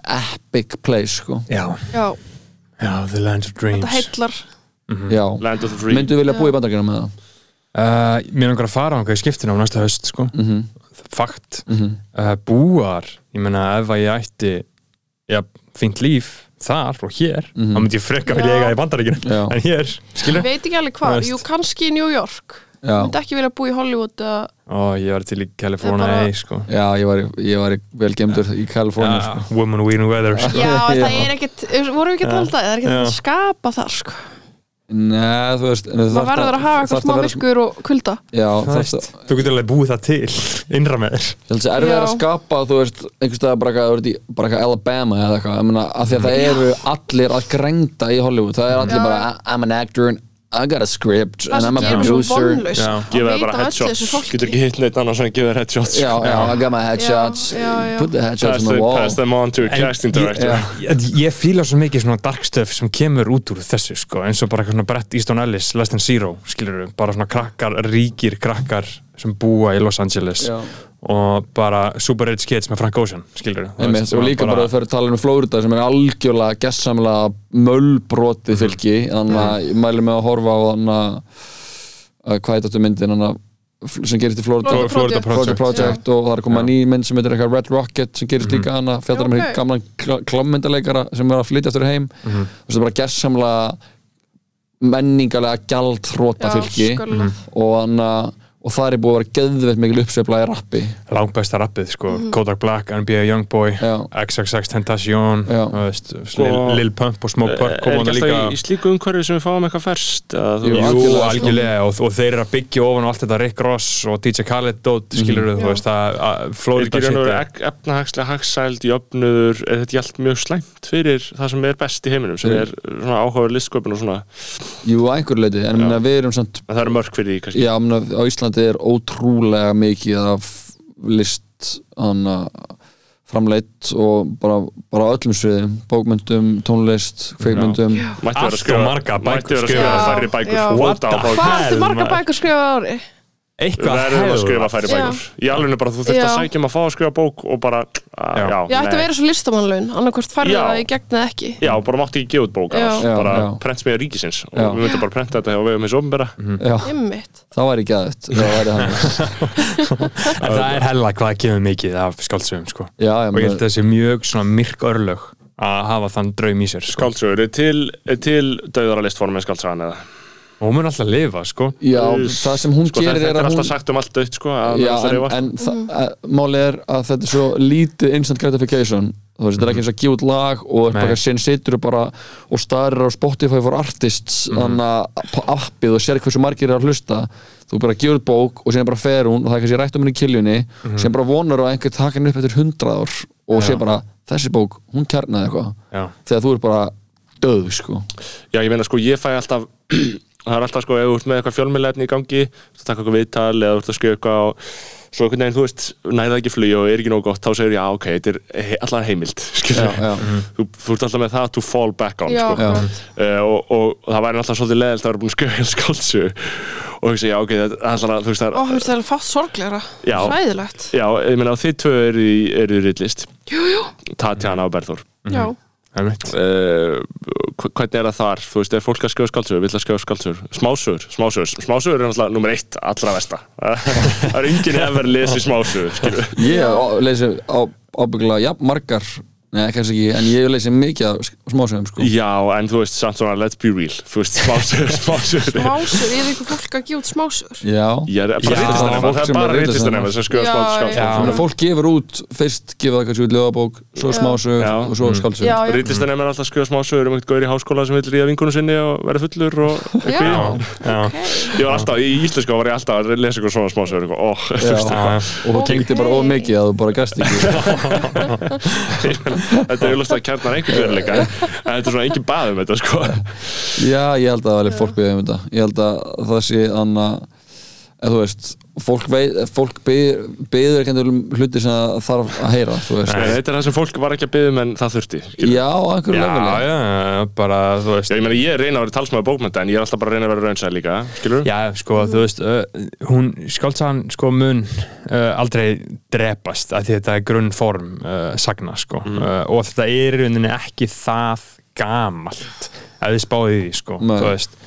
epic place, sko. Já, Já, já, the land of dreams. Þetta heillar. Já, Land of the Free myndu vilja búa í bandaríkjunum með það Uh, mér langar að fara á skiptinu á næsta höst sko. Mhm. fakt Mhm. uh, búar, ég meina ef að ég ætti ja, fínt líf þar og hér, Mhm. þá myndi ég frekka vilja eiga í bandaríkinu en hér, Ég skilur veit ekki alveg hvað, jú kannski í New York já, Myndi ekki vilja búa í Hollywood og ég var til í California bara- sko. já, ég var, ég var vel gemdur í Kaliforni, ja, sko woman wearing weather sko. Já, Já. það er ekkert, vorum við ekki að tala um það, það er ekkert að skapa það sko Nei, þú veist Það verður að hafa eitthvað smá myrkur og kulda. Já, Þú það veist, þú getur alveg búið það til innra með þér. Að erfið er að Já. skapa, þú veist, einhvers staðar bara eitthvað, Alabama eða eitthvað, ég meina, af því að það eru allir að grænda í Hollywood, það er allir bara, I'm an actor and I got a script Það and I'm a producer. Gefa það bara headshots, getur ekki hitt neitt annars en gefa þér headshots. Já, já, I got my headshots, put the headshots on the wall. pass them on to a casting director. ég, fíla svo mikið svona dark stuff sem kemur út úr þessu sko, eins og bara eitthvað svona Brett Easton Ellis Less Than Zero, skilur við, bara svona krakkar ríkir krakkar sem búa í Los Angeles. Já. Og bara super rich kids með Frank Ocean, skilur Einmitt, og líka bara að fyrir að tala um Flórida sem er algjörlega gessamlega möllbrotið fylki þannig að ég mæli mig að horfa á þannig að hvað heit þetta myndin þannig að sem gerist í Flórida Florida Florida Project. Project, Project og það er að koma ný mynd sem heitir eitthvað Red Rocket sem gerist líka hana fjallar um ok. gamlan kl klámmyndaleikara sem er að flytja aftur heim. Og það er bara gessamlega menningalega gjaldþróta fylki. sköllað. og, hana, og það er búið að vera geðveitt mikil uppsveifla í rappi. Langbæsta rappið, sko, Kodak Black, NBA Youngboy. XXX Tentacion veist, Lil, Lil Pump og Smoke Pump Er koma ekki alltaf í, í slíku umhverfi sem við fáum eitthvað þú Jú, veist, Jú, algjörlega, sko. algjörlega og, og þeir eru að byggja ofan á allt þetta Rick Ross og DJ Khaled dót, skilur Mhm. við, þú veist að, Er Florida ekki og er- efnahagslega hagsæld, jöfnuður, er þetta ekki allt mjög slæmt fyrir það sem er best í heiminum, sem Mm. er svona áhugaður listsköpun og svona, Jú, að einhver leiti, en við erum samt en það eru mörg fyrir því Íslandi er ótrúlega mikið af list hana, framleitt og bara, bara öllum sviðum bókmyndum, tónlist, kveikmyndum Mætti vera að skrifa, margar bækur mætti vera að skrifa færri bækur, bók. Hvað ertu Hell, marga bækur skrifað á ári? Eitthvað verðum að skrifa færri Já. bækur í alveg bara þú þurft að sækja um að fá að skrifa bók og bara, að, Já. já, Ég ætti að vera svo listamannlaun, annarkvort færði það í gegn eða ekki. Já, bara mátti ekki gefa út bók bara já. prentsmiða ríkisins. Og Já. við myndum bara prenta þetta og við hefum eins Já, Ymmit þá væri það. Hann en það er hella hvað kemur mikið af skáldsögum sko. Já, já, og ég held að menn, þessi mjög svona myrk örlög að hafa þann draum í sér sko. Skáldsögur, er til, er til döðara og hún mun alltaf lifa sko. Já, það sem hún Sko, þetta, gerir þetta er er að alltaf hún sagt um allt dött sko að Já, er en, en mm. málið er að þetta er svo lítið instant gratification. Þú veist, þetta er ekki eins og að gefa út lag og Nei. bara sen situr þú bara og starir á Spotify for Artists þannig að appið og sér hversu margir er að hlusta. Þú bara gefur út bók og síðan bara fer hún og það er kannski rætt um henni í kiljunni síðan bara vonar að einhver henni upp eftir hundrað ár og sé bara, þessi bók, hún kjarnaði eitthvað. Þegar þú er bara döð, sko. Já, ég meina sko, ég fæ alltaf það er alltaf sko, ef þú ert með eitthvað fjölmiðlefni í gangi þú taka eitthvað viðtal eða þú ert að skjöka eitthvað og svo einhvern veginn, þú veist, næða ekki flug og er ekki nóg gott, þá segir já, ok, þetta er he allan heimild, já, já. þú, þú ert alltaf með það to fall back on Já, sko. Uh, og, og, og það væri alltaf svolítið leðilt að vera búin að skjöka skáltsu og hugsa, já, ok, þetta er alltaf, þú veist, það Ó, er veist, það er fátt sorglegra. Já. Hræðilegt. Já, ég meina, þið tvö eru í, eru í Tatjana og Berþór. Já. Einmitt. Uh, hvernig er það þar? Þú veist, er fólk að skrifa skáldsögur, vill að skrifa skáldsögur? Smásögur, smásögur, smásögur er náttúrulega nummer eitt allra versta. Það er enginn hefur lesið smásögur skilur. Ég á- lesi á, ábygglega jafn margar Nei, kannski ekki, en ég lesi mikið af smásögum, sko. Já, en þú veist, samt svona let's be real. Þú veist, smásögur, smásögur. Smásur, er eitthvað fólk að gefa út smásur? Já, ég er bara Já, það er bara er ritlistanema sem. Þannig að fólk gefur út, fyrst gefur það kannski út ljóðabók, svo Já. smásög Já. og svo skáldsög Já, já, ritlistanema er alltaf skrifa smásögur um eitthvað gaur í háskóla sem vil ríða vingunum sinni og vera fullur og ok. Ég var alltaf, var þetta er auðvitað kjarnar einhvern veruleika en þetta er svona engin bað um þetta sko. Já, ég held að það er fólk byggðið um þetta. Ég held að það sé anna eða þú veist, fólk, fólk byggður ekki um hluti sem það þarf að heyra, Nei, þetta er það sem fólk var ekki að byggja um en það þurfti skilur. Já, einhverju Já, leveli já, bara, þú veist Já, ég meina, ég reyna að vera talsmaður bókmynda en ég er alltaf bara að reyna að vera raunsæð líka, skilur? Já, sko, þú veist, uh, hún, skáltsagan, sko, mun uh, aldrei drepast að því þetta er grunnform uh, sagna, sko, uh, og þetta er í rauninni ekki það gamalt að þið spáðið í því, sko, Nei. þú veist,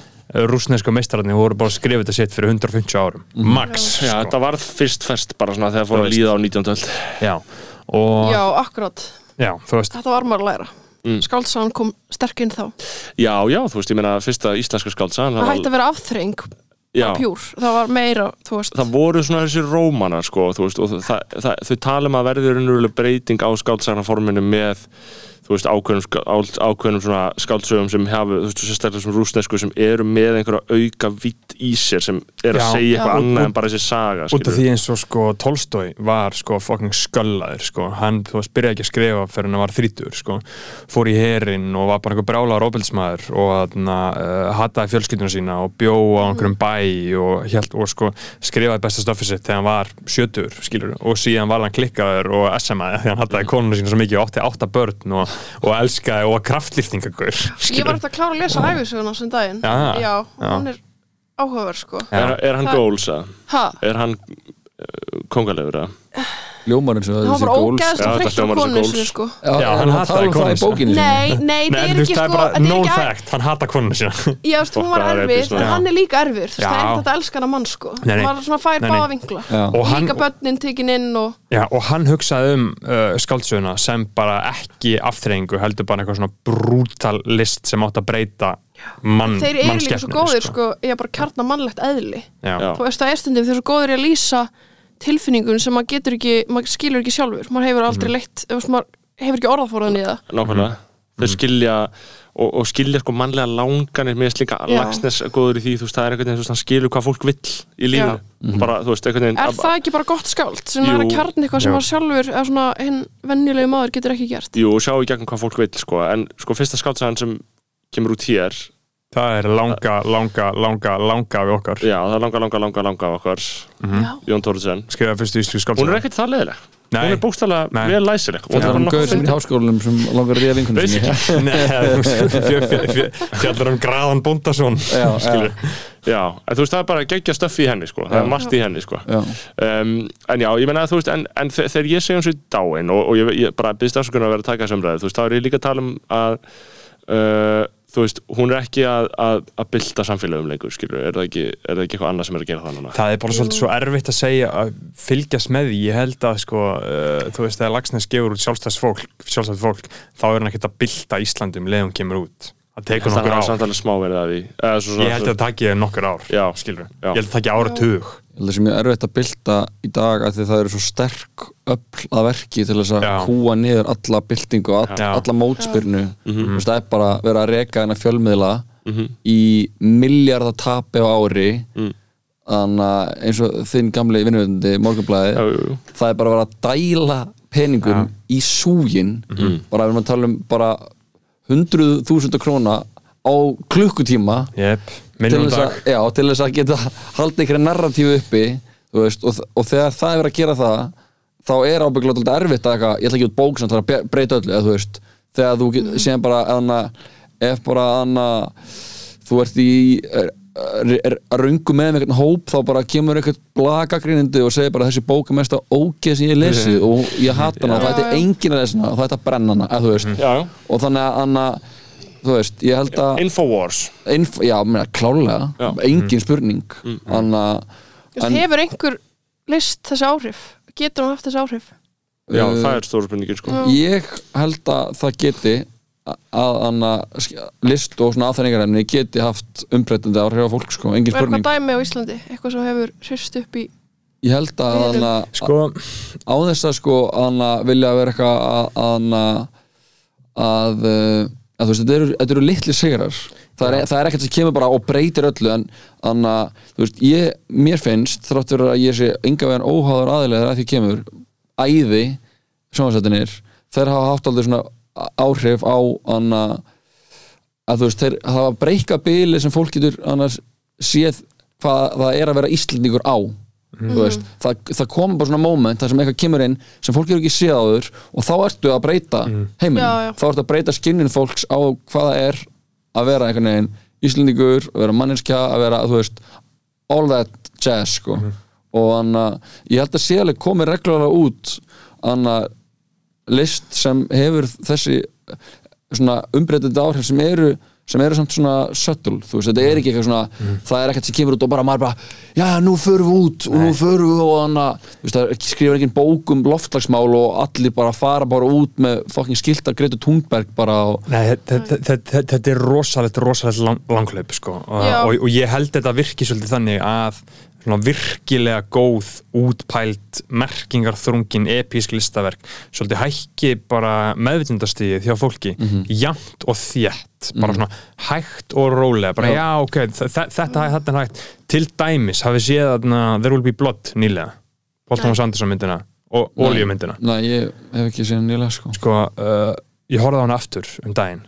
rúsnesku meistararnir voru bara að skrifa þetta sitt fyrir 150 árum, max, Já, sko, þetta varð fyrst fest bara svona þegar fór Þú að líða á 19. öld. já, og, Já, akkurat, já, þetta var maður að læra. Mm. Skáltsagan kom sterk inn þá. Já, já, þú veist, ég meina, fyrsta íslenska skáldsagan Það hætti að vera afþreng, já, pjúr Það var meira, þú veist. Það voru svona þessi rómanar, sko, þú veist, og það, það, þau tala um að verður raunveruleg breyting á skáldsagnaforminu með þú veist, ákveðnum, ákveðnum svona skáldsögum sem hafa, þú veist, sérstaklega sem rúsnesku sem eru með einhverja auka vitt í sér sem er að Já. segja eitthvað annað en bara þessi saga, út af því eins og sko Tolstói var sko fucking sköllaður sko, hann, þú veist, byrjaði ekki að skrifa fyrir hann var þrítur, sko, fór í herin og var bara einhver brálaður óbilsmaður og þarna, uh, hataði fjölskylduna sína og bjó á einhverjum bæ og, hélt, og sko, skrifaði besta stöfið sitt þegar hann var sjötur, skilur og síðan var hann klikkaður og Og börn og, og elskaði og var kraftlýftingagur Ég var eftir að klára að lesa æfisöguna sem daginn Já, Já, já. hún er áhugaverð sko Er, er hann góls? Ha, Er hann uh, kongalegur, eða? Ljómar eins og það var hljómar eins og konu goals. sinni sko Já, Já, hann hann hataði hataði um það konuna í bókinni sinni. Nei, nei, það Nei, er ekki það sko bara þetta known ekki- fact, hann hata konuna sína Já, veist, hún var það er erfið, en hann er líka erfið Þú veist, Já. það er ekkert að elska hana mann sko. Hún var svona fær Já. Og hann- Líka börnin tekin inn og Já, og hann hugsaði um uh, skáldsöguna sem bara ekki aftreyingu, heldur bara eitthvað svona brútal list sem átt að breyta mann, Þeir eru líka svo góðir sko Ég er bara kjarna mannlegt eðli. Þú veist, það er stundum þeir eru svo góðir að lýsa tilfinningun sem maður getur ekki, maður skilur ekki sjálfur. Maður hefur aldrei Mhm. leitt, maður hefur ekki orðaforðan í það. Nákvæmlega. Þau skilja og, og skilja sko mannlega langanir með slíka Já. lagsnes góður í því þú veist það er einhvern veginn hann skilur hvað fólk vill í lífinu. Já. bara þú veist einhvern veginn Er það ekki bara gott skáld sem er Jú. að kjarna eitthvað sem maður sjálfur eða svona hinn venjulegu maður getur ekki gert? Jú sjá í gegnum hvað fólk vill sko. En sko fyrsta skáltsagan sem kemur út hér Það er langa, langa, langa, langa við okkar. Já það er langa langa langa langa af okkar. Já. Jón Tóruðsen Skrifaði fyrstu íslu hún skáldsöguna er ekkert það leðileg Nei. hún er bókstæðlega Nei. vel læsileg. Hún Það er um nokkuð gauður sem er í háskólanum sem langar að ríða vinkunum sinni. Nei, fjallar um Graðan Bóndason Já, já, já en þú veist það er bara geggja stöff í henni sko. Það er margt í henni sko. Já. Um, en já, ég meina að þú veist en, en þe- þegar ég segja um svo dáin þú veist, hún er ekki að, að, að bylta samfélagum lengur, skilur, er það ekki, er það ekki eitthvað annað sem er að gera það núna? Það er bara svolítið svo erfitt að segja að fylgjast með því, ég held að sko, uh, þú veist, þegar Lagsnes gefur út sjálfstæðs fólk, sjálfstæðs fólk þá er hann ekkert að bylta Íslandum leðum kemur út það tekur nokkur er ár samt alveg smá verið að því Eða svo svona- ég held að það taki nokkur ár Já, já. ég held að það taki ára tug ég að það sé mjög erfitt að bylta í dag af því það eru svo sterk öll að verki til þess að Já. kúa niður alla byltingu og all, Já. alla mótspyrnu Mhm. Þú veist, það er bara að vera að reka hennar fjölmiðla Mhm. í miljardatapi á ári Mm. þannig að eins og þinn gamli vinnuvöndi morgunblæði Já, það er bara að vera að dæla peningum í súgin Mhm. bara við erum að tala um bara hundruð þúsunda króna á klukkutíma yep, til þess, að, já, til þess að geta haldið einhverja narratífu uppi veist, og, og þegar það er að gera það þá er ábygglega alltaf erfitt að eitthvað, ég ætla ekki út bók sem það er að breyta öllu eða, þú veist, þegar þú séðan bara eðna, ef bara eðna, þú ert í er, er, er að röngu með með einhvern hóp þá bara kemur einhvern blagagrínindi og segir bara þessi bók er mest að ógeð sem ég lesi og ég hata hana. Og það ætti enginn að lesa hana og það ætti að brenna hana eða, þú veist, Já, já. og þannig að Anna, þú veist, ég held að Infowars. Inf já, meina, klálega, Já. engin spurning. Þannig að hefur einhver list þessi áhrif? Getur hann haft þessi áhrif? Já, Uh, það er stóra spurningin sko. Ég held að það geti að, að anna, list og svona aðþæringarefni geti haft umbreytandi áhrif á fólk sko, engin og er spurning. eitthvað dæmi á Íslandi? Eitthvað sem hefur hrist upp í ég held að, að, sko, á þess að sko að vilja vera eitthvað að að, að, uh, að þú veist, þetta eru, þetta eru litli sigrar. Það er, það er ekkert sem kemur bara og breytir öllu en að, þú veist, ég mér finnst, þrátt fyrir að ég sé enga veginn óháður aðilega þegar að því kemur æði, sjónvarsættinir þeir hafa haft aldrei svona áhrif á anna, að þú veist, þeir hafa breyka bili sem fólk getur annars séð hvað það er að vera Íslendingur á þú veist, það, það kom bara svona moment þar sem eitthvað kemur inn sem fólk eru ekki séð áður og þá ertu að breyta heiminum, Já, já. þá ertu að breyta skinnin fólks á hvað það er að vera einhvern veginn Íslendingur, að vera manneskja að vera, þú veist, all that jazz, sko. Og hann ég held að sé alveg komið reglulega út hann list sem hefur þessi svona umbreytandi áhrif sem eru sem eru samt svona subtle, þú veist, þetta er ekki eitthvað svona það er ekkert sem kemur út og bara maður bara já, nú förum við út og nú förum við og hann þú veist, það skrifur engin bók um loftlagsmál og allir bara fara bara út með fokkin skilta Greta Thunberg bara og Nei, þetta, þetta, þetta, þetta er rosalegt, rosalegt lang, langhlaup sko. og, og, og ég held þetta virki svolítið þannig að virkilega góð útpælt merkingar þrungin epísk listaverk. Svolítið hækki bara meðvitundastíðið hjá fólki jafnt og þétt bara svona hægt og rólega bara Já. já, ok, þe- þe- þetta, er hægt. Til dæmis hafið séð að There Will Be Blood nýlega? Paul Thomas Anderson myndina og Nei. Olíumyndina. Nei, ég hef ekki séð nýlega sko. Sko, uh, ég horfði á hana aftur um daginn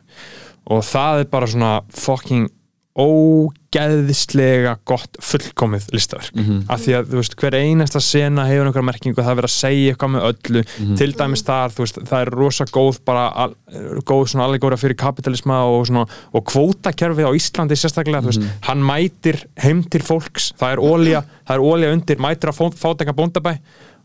og það er bara svona fucking ógeðislega gott fullkomið listaverk Mhm. af því að þú veist, hver einasta sena hefur einhverja merkingu, það er verið að segja eitthvað með öllu Mhm. til dæmis þar, þú veist, það er rosa góð bara, al, góð svona allegóra fyrir kapitalisma og svona, og kvótakerfið á Íslandi sérstaklega, þú veist, Mhm. hann mætir heim til fólks, það er ólja það er ólja undir, mætir að fátæka bóndabæ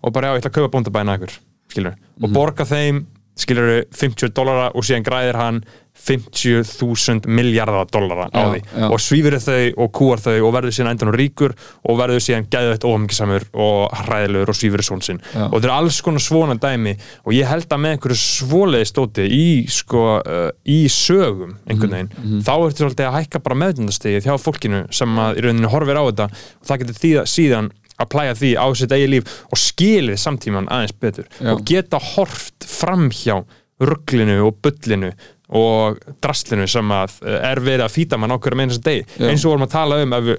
og bara já, ég ætla að kaupa bóndabæna ykkur skilur, Mhm. og borga þeim skilur 50 dollara og síðan græðir hann 50.000 miljardar dollara á því. já. og svífur þau og kúar þau og verður síðan endan ríkur og verður síðan gæðveitt óhamgisamur og hræðilegur og svífur són sinn. Og þetta er alls konar svona dæmi og ég held að með einhverju svoleiði stóti í, sko, uh, í sögum einhvern veginn, þá ertu svolítið að hækka bara meðdundastegið hjá fólkinu sem að í rauninu horfir á þetta. Og það getur því, síðan að plæja því á sitt eigi líf og skilið samtíman aðeins betur Já. og geta hort framhjá rugglinu og bullinu og drastlinu sem að eh, er verið að fýta mann ákveður með þess að degi Já. eins og vorum að tala um ef við,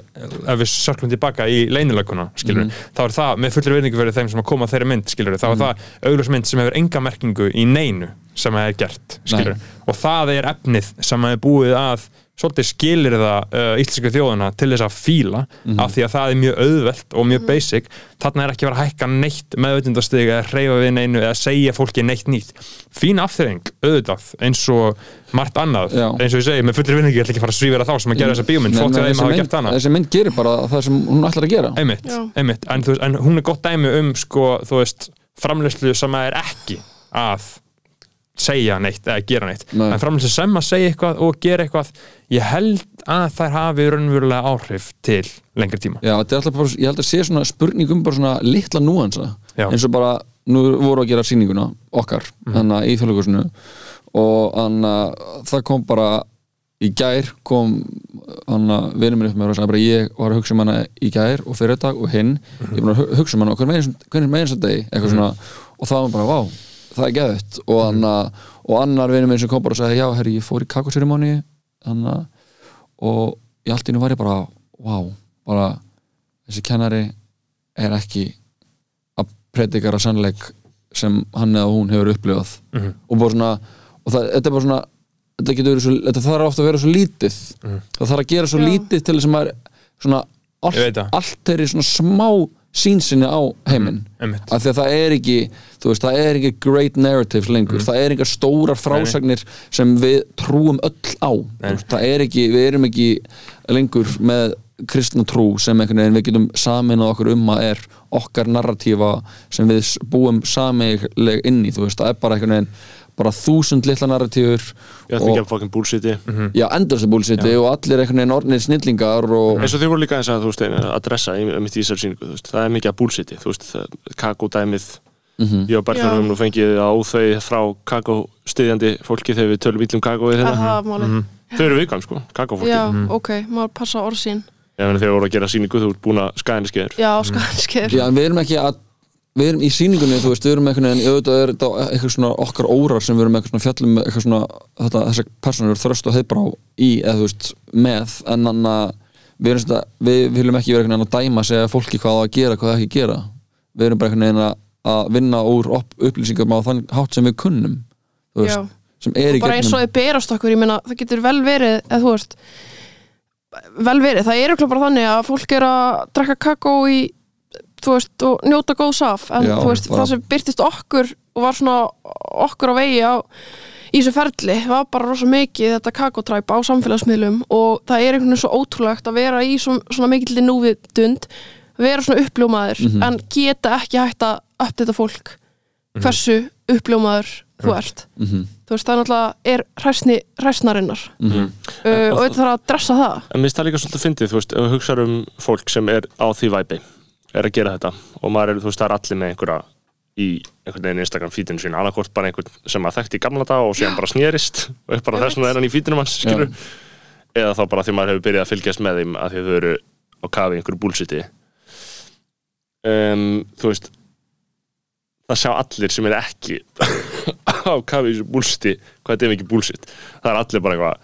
ef við sörklum tilbaka í leynileguna skilur Mhm. þá er það með fullri verðingu fyrir þeim sem að koma að þeirri mynd skilur þá er Mhm. það augljósmynd sem hefur enga merkingu í neinu sem að er gert skilur og það er efnið sem að er búið að svolítið skilir það uh, íslensku þjóðuna til þess að fíla Mhm. af því að það er mjög auðvelt og mjög basic. Þarna er ekki verið að hækka neitt meðvitundastig eða hreyfa við neinu eða segja fólki neitt nýtt. Fín afþreying, auðvitað eins og margt annað, Já. eins og ég segi með fullri vinningi, ég ætla ekki að fara að svífira þá sem að gera þessa bíómynd, fólk nei, að þessi hafa gert hana. þessi mynd gerir bara það sem hún ætlar að gera. Einmitt, einmitt, en, þú veist, en hún er gott dæmi um sko, segja neitt eða gera neitt. Nei. en framlega sem að segja eitthvað og gera eitthvað ég held að þær hafi raunverulega áhrif til lengri tíma. Já, bara, ég held að sé svona spurning um bara svona litla núansa. Eins og bara, nú voru að gera sýninguna okkar, Mhm. þannig að í þjóðleikusinu og þannig að það kom bara í gær kom hann að vinur minn upp með og ég var að hugsa um hana í gær og fyrir dag og hinn, Mhm. ég var að hu- hugsa um hana og hvernig meginn sem degi, eitthvað svona. Og það var bara, vá, það er geðvægt og, hann að, og annar vinur minn sem kom bara og sagði, já, herri, ég fór í kakoserimóni og í allt í nú var ég bara, vá bara, þessi kennari er ekki að predikara sannleik sem hann eða hún hefur upplifað. Mhm. og bara svona og það, þetta er bara svona þetta, getur verið svo, þetta þarf ofta að vera svo lítið. Það þarf að gera svo Já. lítið til þess að maður svona allt, allt er í svona smá sínsinni á heiminn. Einmitt. af því að það er ekki veist, það er ekki great narratives lengur. Það er ekki stórar frásagnir sem við trúum öll á. Nei. Veist, það er ekki, við erum ekki lengur með kristna trú sem einhvern veginn við getum saminað okkur um að er okkar narratífa sem við búum sameiginleg inn í, þú veist, það er bara einhvern veginn bara þúsund litla narratífur Ég ætla ekki að fucking bullshiti. Já, endurstu búlsiti og allir einhvern veginn orðnir snillingar og eins og þið voru líka eins að þú veist að adressa í mitt í þessari síningu, þú veist, það er mikið að bullshiti þú veist, kakódæmið. Mhm. ég og Já. nú fengið á óþau frá kakóstyðjandi fólki þegar við tölum ítlum kakóið þeirra það málið? þau eru viðkvæm sko, kakófólki Já, ok, maður passa orð sín. Meina þegar voru að gera síningu, þú ert búin að skæðinni við erum í sýningunni, þú veist, við erum einhvern veginn auðvitað er þetta eitthvað svona okkar órar sem við erum eitthvað svona fjallum með eitthvað svona þetta, þessar personur þröst og heiðbrá í eða þú veist, með en þannig að við erum svona, við viljum ekki vera einhvern veginn að dæma segja fólki hvað það á að gera, hvað það ekki gera við erum bara einhvern veginn að- vinna úr upp, upplýsingum á þann hátt sem við kunnum þú veist, Já. sem er í bara eins og þið berast okkur, ég meina það getur vel verið, vel verið, það er okkur bara þannig að fólk er að drekka kakó í þú veist, og njóta góðs af en Já, þú veist, bara- það sem byrtist okkur og var svona okkur á vegi á í þessu ferli, var bara rosa mikið þetta kakótræpa á samfélagsmiðlum og það er einhvern veginn svo ótrúlegt að vera í svona, svona mikill núvitund vera svona uppljómaður Mhm. en geta ekki hægt að uppdita fólk hversu uppljómaður þú ert. Mhm, þú veist, það er náttúrulega er hræsni hræsnarinnar. Mhm. uh, og þetta þarf að dressa það. En minnst það líka svolítið fyndið, þú veist, ef þú hugsaður um fólk sem er á því væpi er að gera þetta. Og maður er, þú veist, það er allir með einhverja í einhvern veginn Instagram feedinu sín. Annarkvort bara einhvern sem að þekkti í gamla dag og síðan bara snérist og er bara þess vegna er hann í feedinu manns skilur eða þá bara því maður hefur byrjað að fylgjast með þeim að því að þau eru á kafi einhverju búlsiti um, þú veist það sjá allir sem er ekki á kafi í þessu búlsiti hvað þetta er mikið búlsit það er allir bara eitthvað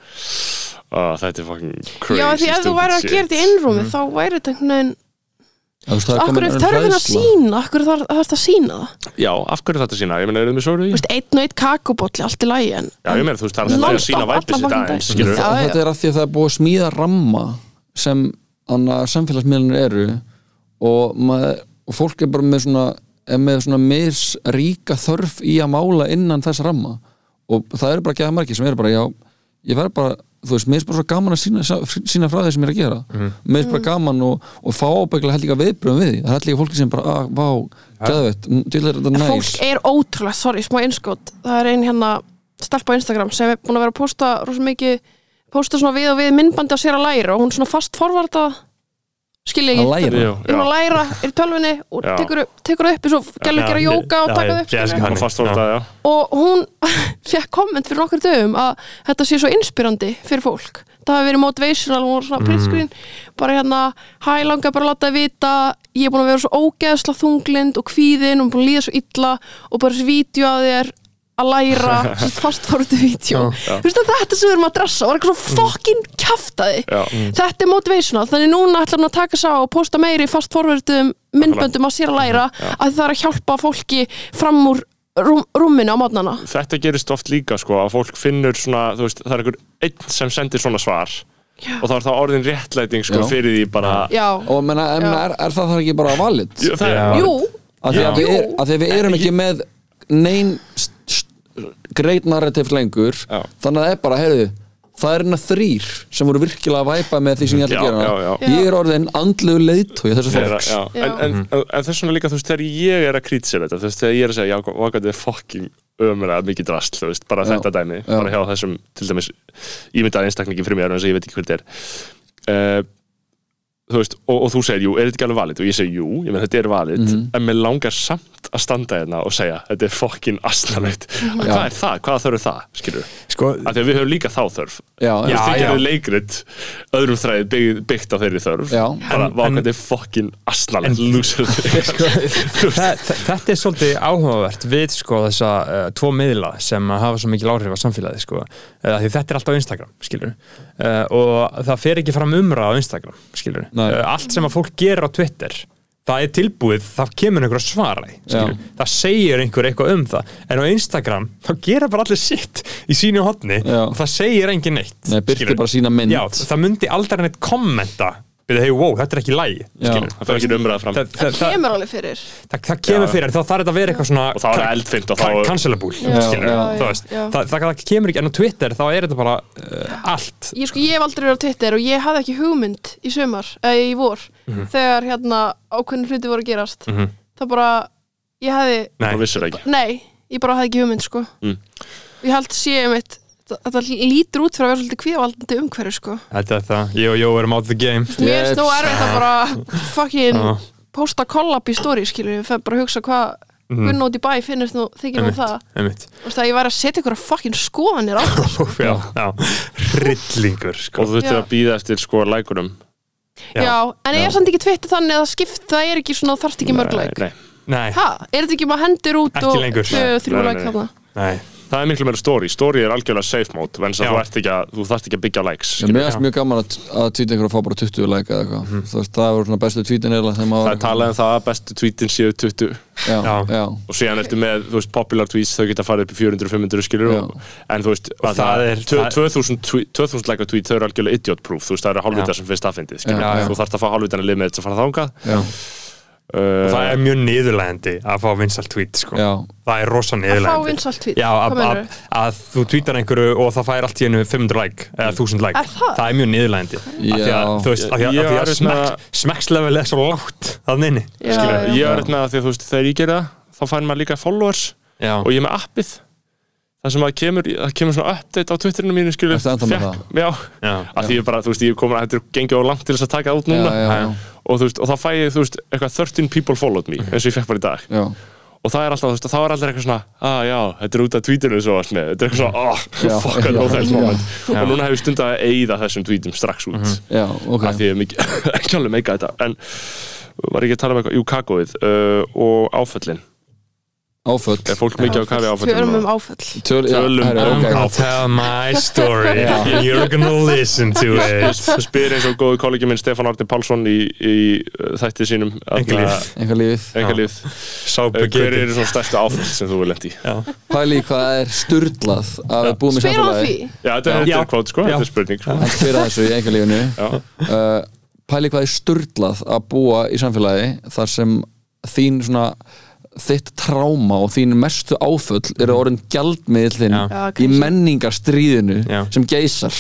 oh, þetta er fucking crazy já, því ef þú væri að shit." gera þetta í innrúmi þá væri þetta einhvern veginn Þú veist, það er akkur er þörfin að sína akkur er það að sína það? Já, af hverju þetta sína, ég meina, erum við Þú veist, einn og einn kakóbolli, allt í lagi en, Já, ég meina, þú veist, það er alltaf að sína væpið Já, já. þetta er að því að það er búið að smíða ramma sem anna, samfélagsmiðlunir eru og, maður, og fólk er bara með svona er með svona misríka þörf í að mála innan þess ramma. Og það eru bara ekki að margir sem eru bara já, ég verð bara, þú veist, mér er bara svo gaman að sína, sína frá þeir sem ég er að gera. Mhm. mér er bara gaman og, og fá ábygglega held líka viðbröðum við því, það er held líka fólki sem bara, að, vá, gæðvett, til er þetta næs. fólk er ótrúlega, sorry, smá einskot það er ein hérna stelpa á Instagram sem er búin að vera að posta rosa mikið posta svona við og við myndbandi á sér að læra og hún svona fast forvarta skilja að ekki, læra. Jú, er hún að læra er í tölvunni og tekur, tekur upp eins og gælur Já, gera ég- jóka og taka ég- það upp ég. Og hún fekk komment fyrir nokkur dögum að þetta sé svo inspirandi fyrir fólk. Það hafi verið motivational og svona Mhm. print screen bara hérna, hæ langa bara að láta þið vita ég er búin að vera svo ógeðsla þunglind og kvíðin og búin að líða svo illa og bara þessi vídeo að þér að læra fastforðu vídeo Já. þú veist að þetta sem við erum að dressa var eitthvað svo fokkin kjaftaði Já, þetta er motivational, þannig núna ætlar hann að taka sá og posta meiri fastforverðum myndböndum að sér að læra að það er að hjálpa fólki fram úr rúm, rúminu á mótnana þetta gerist oft líka, sko, að fólk finnur svona, veist, það er einhver einn sem sendir svona svar Já. og þá er það orðin réttlæting, sko, Já. fyrir því bara Já, og menna, en, Já. er, er það það ekki bara valid? Jú, Já. er að því að, Já. við, er, við erum ekki með st- great narrative lengur Já. þannig að það er bara, heyrðu það er hérna þrýr sem voru virkilega að væpa með því sem ég ætla að gera já, já. ég er orðin andlegu leiðtói þessu fólks já. En, en, en, en þess vegna líka, þú veist, þegar ég er að kritisera þetta, þú veist, þegar ég er að segja, já, hvað þetta er fucking ömulega mikið drast, þú veist, bara Já. þetta dæmi Já. bara hjá þessum, til dæmis ímyndaði einstaklingi fyrir mér, en þess að ég veit ekki hver þetta er uh, þú veist, og, og þú segir, jú, er þetta ekki alveg valid? Og ég segi, jú, ég menn þetta er valid. Mhm. en mér langar samt að standa hérna og segja þetta er fokkin asnalegt. Mhm. hvað er það, hvaða þörf er það, skilur sko, af því að við höfum líka þá þörf. Já, þið já. gerir leikrit öðrum þræði bygg, byggt á þeirri þörf. Já. bara, en- þetta er fokkin asnalegt Þa- þa- þetta er svolítið áhugavert við sko þessa uh, tvo miðla sem að hafa svo mikil áhrif á samfélagi sko. Uh, því þetta er alltaf Instagram skilur uh, og það fer ekki fram umræð á Instagram skilur Nei. uh, allt sem að fólk gerir á Twitter það er tilbúið, það kemur einhver að svara Já. það segir einhver eitthvað um það, en á Instagram þá gera bara allir sitt í sínu hotni Já. og það segir engin neitt Nei, skilurðu. bara sína mynd. Já, það myndi aldrei neitt kommenta við hei, wow, þetta er ekki lægi það fer ekki umræða fram. Það, það, það, kemur alveg fyrir. það, það kemur fyrir, þá þarf þetta að vera eitthvað svona og þá er það eldfimt og þá cancelable Já, skilur, já, þú já, veist, já. Það, það, það kemur ekki en á Twitter þá er þetta bara uh, allt. Ég, sko, ég hef aldrei verið á Twitter og ég hafði ekki hugmynd í sumar, eða í vor þegar hérna ákveðin hluti voru að gerast. Mhm. það bara, ég hefði Nei, það nei, ég bara hafði ekki hugmynd sko. Mm. ég held sé mitt þetta lítur út fyrir að vera svolítið kvíðavaldandi umhverju sko þetta er það, ég og Jó erum out the game mér finnst nú erfitt að bara fucking Já. posta kollab í story skilur, ég fer bara að hugsa hvað Mhm. Gunn út í bæ finnst nú, þykir nú það einmitt. Þú veist að ég væri að setja ykkur að fucking skoðanir á sko. já, já, hryllingur sko. og þú þurftir Já. að býða eftir sko lækurum Já. já. en ég er samt ekki tvittu þannig að skipt það er ekki svona, þú þarft ekki mörg læk nei, nei, ha, er þetta ekki maður hendur út Ekki og þrjú Nei, læk nei. Það er miklu meira story, story er algjörlega safe mode en þú, ert ekki að, þú þarft ekki að byggja likes mér finnst mjög gaman að, að tweeta einhver að fá bara 20 like eða eitthvað. Þú veist, það voru svona bestu tweetin eða þegar maður það er talað um það að bestu tweetin séu 20 Já, Já. já, og síðan ertu með, þú veist, popular tweets þau geta farið upp í 400-500 skilur og, en þú veist, Og að það er- tvö- það- 2000 tweet- 2000 like tweet þau eru algjörlega idiot proof, þú veist, það eru hálfvita Já. sem finnst aðfindið, þú þarft að fá hálfvitan að lið með þetta að fara þangað já, og það uh, er mjög niðurlegandi að fá vinsalt tweet sko. já, það er rosa að fá niðurlegandi vinsalt tweet? Já, að, Hvað að, að þú tweetar einhverju og það fær allt í hennu 500 like eða 1000 like, Er það? er mjög niðurlegandi af því að, að, er að smekkslevel er svo Já, skilur, já. ég er eitthvað með það því að þú veist, þegar ég gera það þá fær maður líka followers Já, og ég er með appið það sem að kemur, það kemur svona update á Twitterinu mínu skilur, fékk- já, já, að því ég bara, þú veist, ég komin að þetta er gengið á langt til þess að taka það út núna. Já, já, og þú veist, og þá fæ ég, þú veist, eitthvað 13 people followed me, eins og ég fekk bara í dag. Já, og það er alltaf, þú veist, þá er alltaf eitthvað svona ah já, þetta er út af tweetinu svo varst með. Þetta er eitthvað svona, Já, fuck, óþægilegt já. moment. Já. og núna hef ég stundið að eyða þessum tweetum strax út. Já, ok. Af því ég er mikið, ekki alveg meika þetta. En var ekki að tala um eitthvað, jú, kakóið uh, og áföllin Áföll. Er fólk mikið á kafi áföllin Tölum um áföll. Tölum um I'm ok. gonna tell my story. And you're gonna listen to it. það spyr eins og góðu kollegi minn Stefán Árni Pálsson í, í uh, þætti sínum. Einkalíf. Einhver lífið engalíf Sápu hver eru svona stærstu áföll sem þú vil lendi í? Pæli hvað er sturlað að við búum í spyr samfélagi því. Já, þetta er, kvót, sko, þetta er spurning sko. en fyrir þessu í einhver lífinu. Já. uh, Pæli hvað er sturlað að búa í samfélagi þar sem þín svona þitt tráma og þín mestu áföll eru orðin gjaldmiðl þinn Já. Já, í menningarstríðinu Já. sem geysar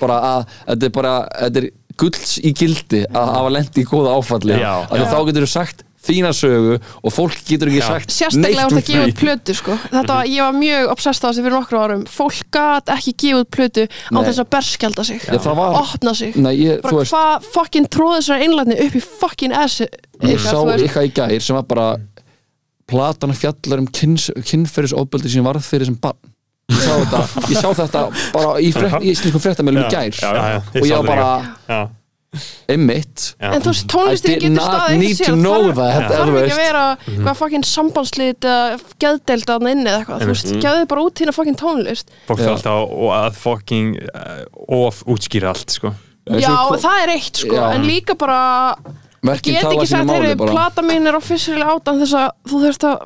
bara að þetta er bara þetta er gulls í gildi að hafa lendi í góða áfalli Já. að Já. þá getur þú sagt þína sögu og fólk getur ekki Já. sagt sérstaklega neitt átt úr að gefa út plötu sko. þetta, ég var mjög obsessed á þessu fyrir nokkru árum fólk gat ekki gefa út plötu á þess að berskjalda sig var- opna sig Nei, ég, þú bara hvað fucking tróð þessar einlætni upp í fucking essi ég sá eitthvað í gær sem var bara platan fjallar um kynferðisofbeldi sem varð fyrir sem barn. Ég sá þetta, ég sá þetta bara í, frétt, í gær. Já, Já, já, og ég var bara já. en þú veist, I tónlistin did getur not staðið need to know that, það þarf ekki að vera hvað fucking sambandslít eða geðdeild að inni eða eitthvað, þú veist, gefðu bara út hérna fucking tónlist. Fólk er alltaf að fucking uh, of útskýra allt sko. Já, það er eitt sko, Já. en líka bara verkin get tala ekki sínu sagt, máli heyrðu, bara. plata mín er officially out en þess að þú þurft að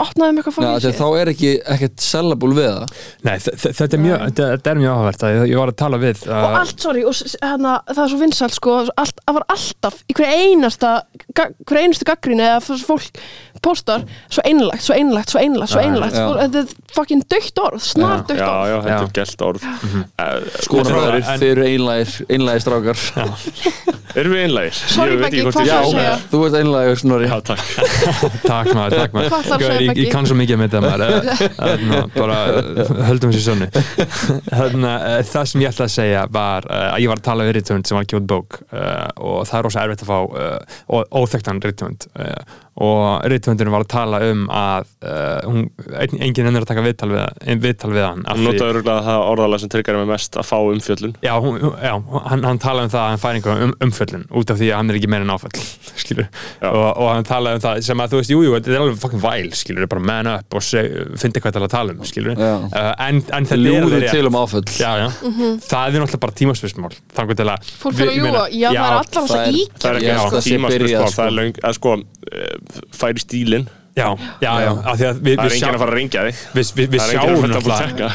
opna þeim eitthvað þegar shit. þá er ekki ekkert sellable við það. Nei, þe- þe- þetta er mjög, þetta, er mjög áhverð ég, ég var að tala við uh, og allt, sorry, og hérna, það er svo vinsælt sko, allt, það var alltaf í hver einasta ga- hver einustu gaggrínu eða að fólk póstar svo einlægt, svo einlægt, svo einlægt, svo. Fólk- þetta er fucking dögt orð, snar dögt orð. já, þetta Já. er gælt orð Eh, Skoðanabræður, En- þeir eru einlægir, einlægir strákar. Erum við einlægir? Sorry, Beggi, hvað sé að segja? það. Þú ert einlægur, Snorri. Já, takk. Takk maður, takk maður. Ég, kann svo mikið með þetta maður. Eh, hérna, bara eh, höldum þessu sönnu hérna, eh, það sem ég ætla að segja var eh, að ég var að tala við Rittvönd sem var að gefa út bók og það er rosa erfitt að fá óþekktan Rittvönd uh, og Rittvöndurinn var að tala um að uh, hún, enginn ennur að taka viðtal við, viðtal við hann því- notaði örgulega það orðalega sem tryggar mig mest að fá umfjöllun. Já, hún, já hann, hann talaði um það að hann fær einhverjum um, umföllun út af því að hann er ekki meira en Já. og, og hann talaði um það sem að þú veist, jú, jú, þetta er alveg fucking væl skilur, bara man up og seg, fyndi hvað það er að tala um skilur, uh, en, en þetta er Ljúðu alveg til um áföll. Já, já, það er náttúrulega bara tímaspismál þannig til að Fólk fyrir að meina- já, það er allar færi stílinn Já, já, já, af því að við, Það er enginn að fara að ringja þig. við, við, við það enginn að sjáum náttúrulega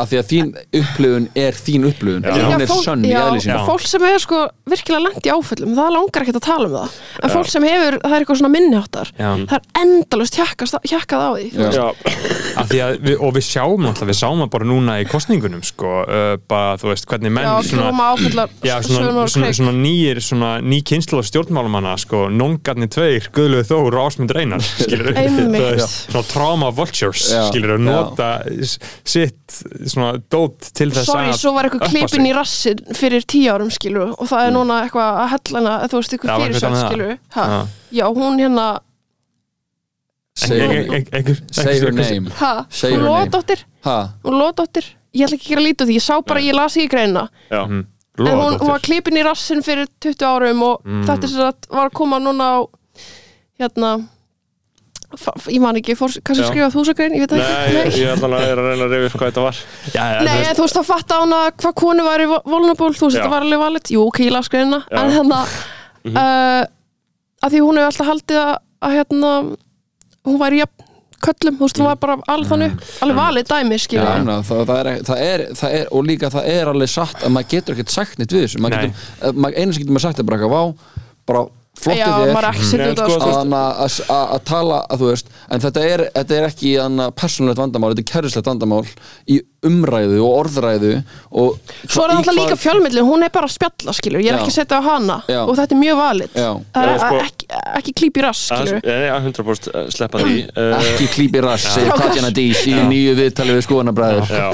af því að þín upplifun er þín upplifun Já. hún er sönn í sínu. Já. fólk sem er sko virkilega lent í áföllum það langar ekkert að tala um það. En fólk sem hefur, það er eitthvað svona minniháttar það er endalust hjakkað á því þú Já. veist. Já, Af því að við, og við sjáum náttúrulega, við sáum það bara núna í kostningunum sko, uh, bara þú veist hvernig menn já, svona, svona, svona nýjir, svona ný kynslu stjórnmálumanna, sko, nongarnir tveir, Guðluð Þór og Ásmund Reinar, skilur svona trauma vultures, skilur að nota sitt svona dót til þess Sorry, að svo var eitthvað klipin í sig. rassin fyrir tíu árum skilur og það er núna eitthvað að hellana þú veist, eitthvað var fyrir eitthvað sér með það? skilur ha? Já. já, hún hérna Say her name? Ha, hún Ha? hún lóðdóttir, ég ætla ekki að gera lítið því ég sá bara, ég las ekki greina já, Mhm. en hún, hún var klipin í rassin fyrir 20 árum og Mm. þetta sem sagt var að koma núna á hérna ég man ekki, fór, kannski skrifa þúsagrein, ég veit það Nei, ekki ég er allan að er að reyna að reyna upp hvað þetta var. Já, já, Nei, þú veist, þá fatta að hvað konu væri vulnerable, þú veist, Já. þetta var alveg valið. Jú, ok, ég las greinina, en hérna uh, að því hún hefur alltaf haldið að, að hérna hún væri jafn köllum, þú veist, hún var bara alveg þannig, alveg valið dæmi, skilja ná, það, það, er, það, er, það er og líka það er alveg satt að maður getur ekkert sagt neitt við þessu. Getur, eh, maður, einu sem getur maður sagt er bara þér út á sko, sko. þú veist- að, að, að, að tala að þú veist en þetta er, þetta er ekki persónulegt vandamál, þetta er kærislegt vandamál í umræðu og orðræðu og Svo er það í alltaf líka fjölmillin, hún er bara að spjalla, skilju, ég er Já. ekki að setja á hana Já. og þetta er mjög valið. Já. Það er Já, sko- ekki, ekki klíp í rass, skilju Nei, að 100% sleppa því. Eh, ekki klípi rass, segir. Tatjana Dís í nýju viðtali við skoðanabræður Já,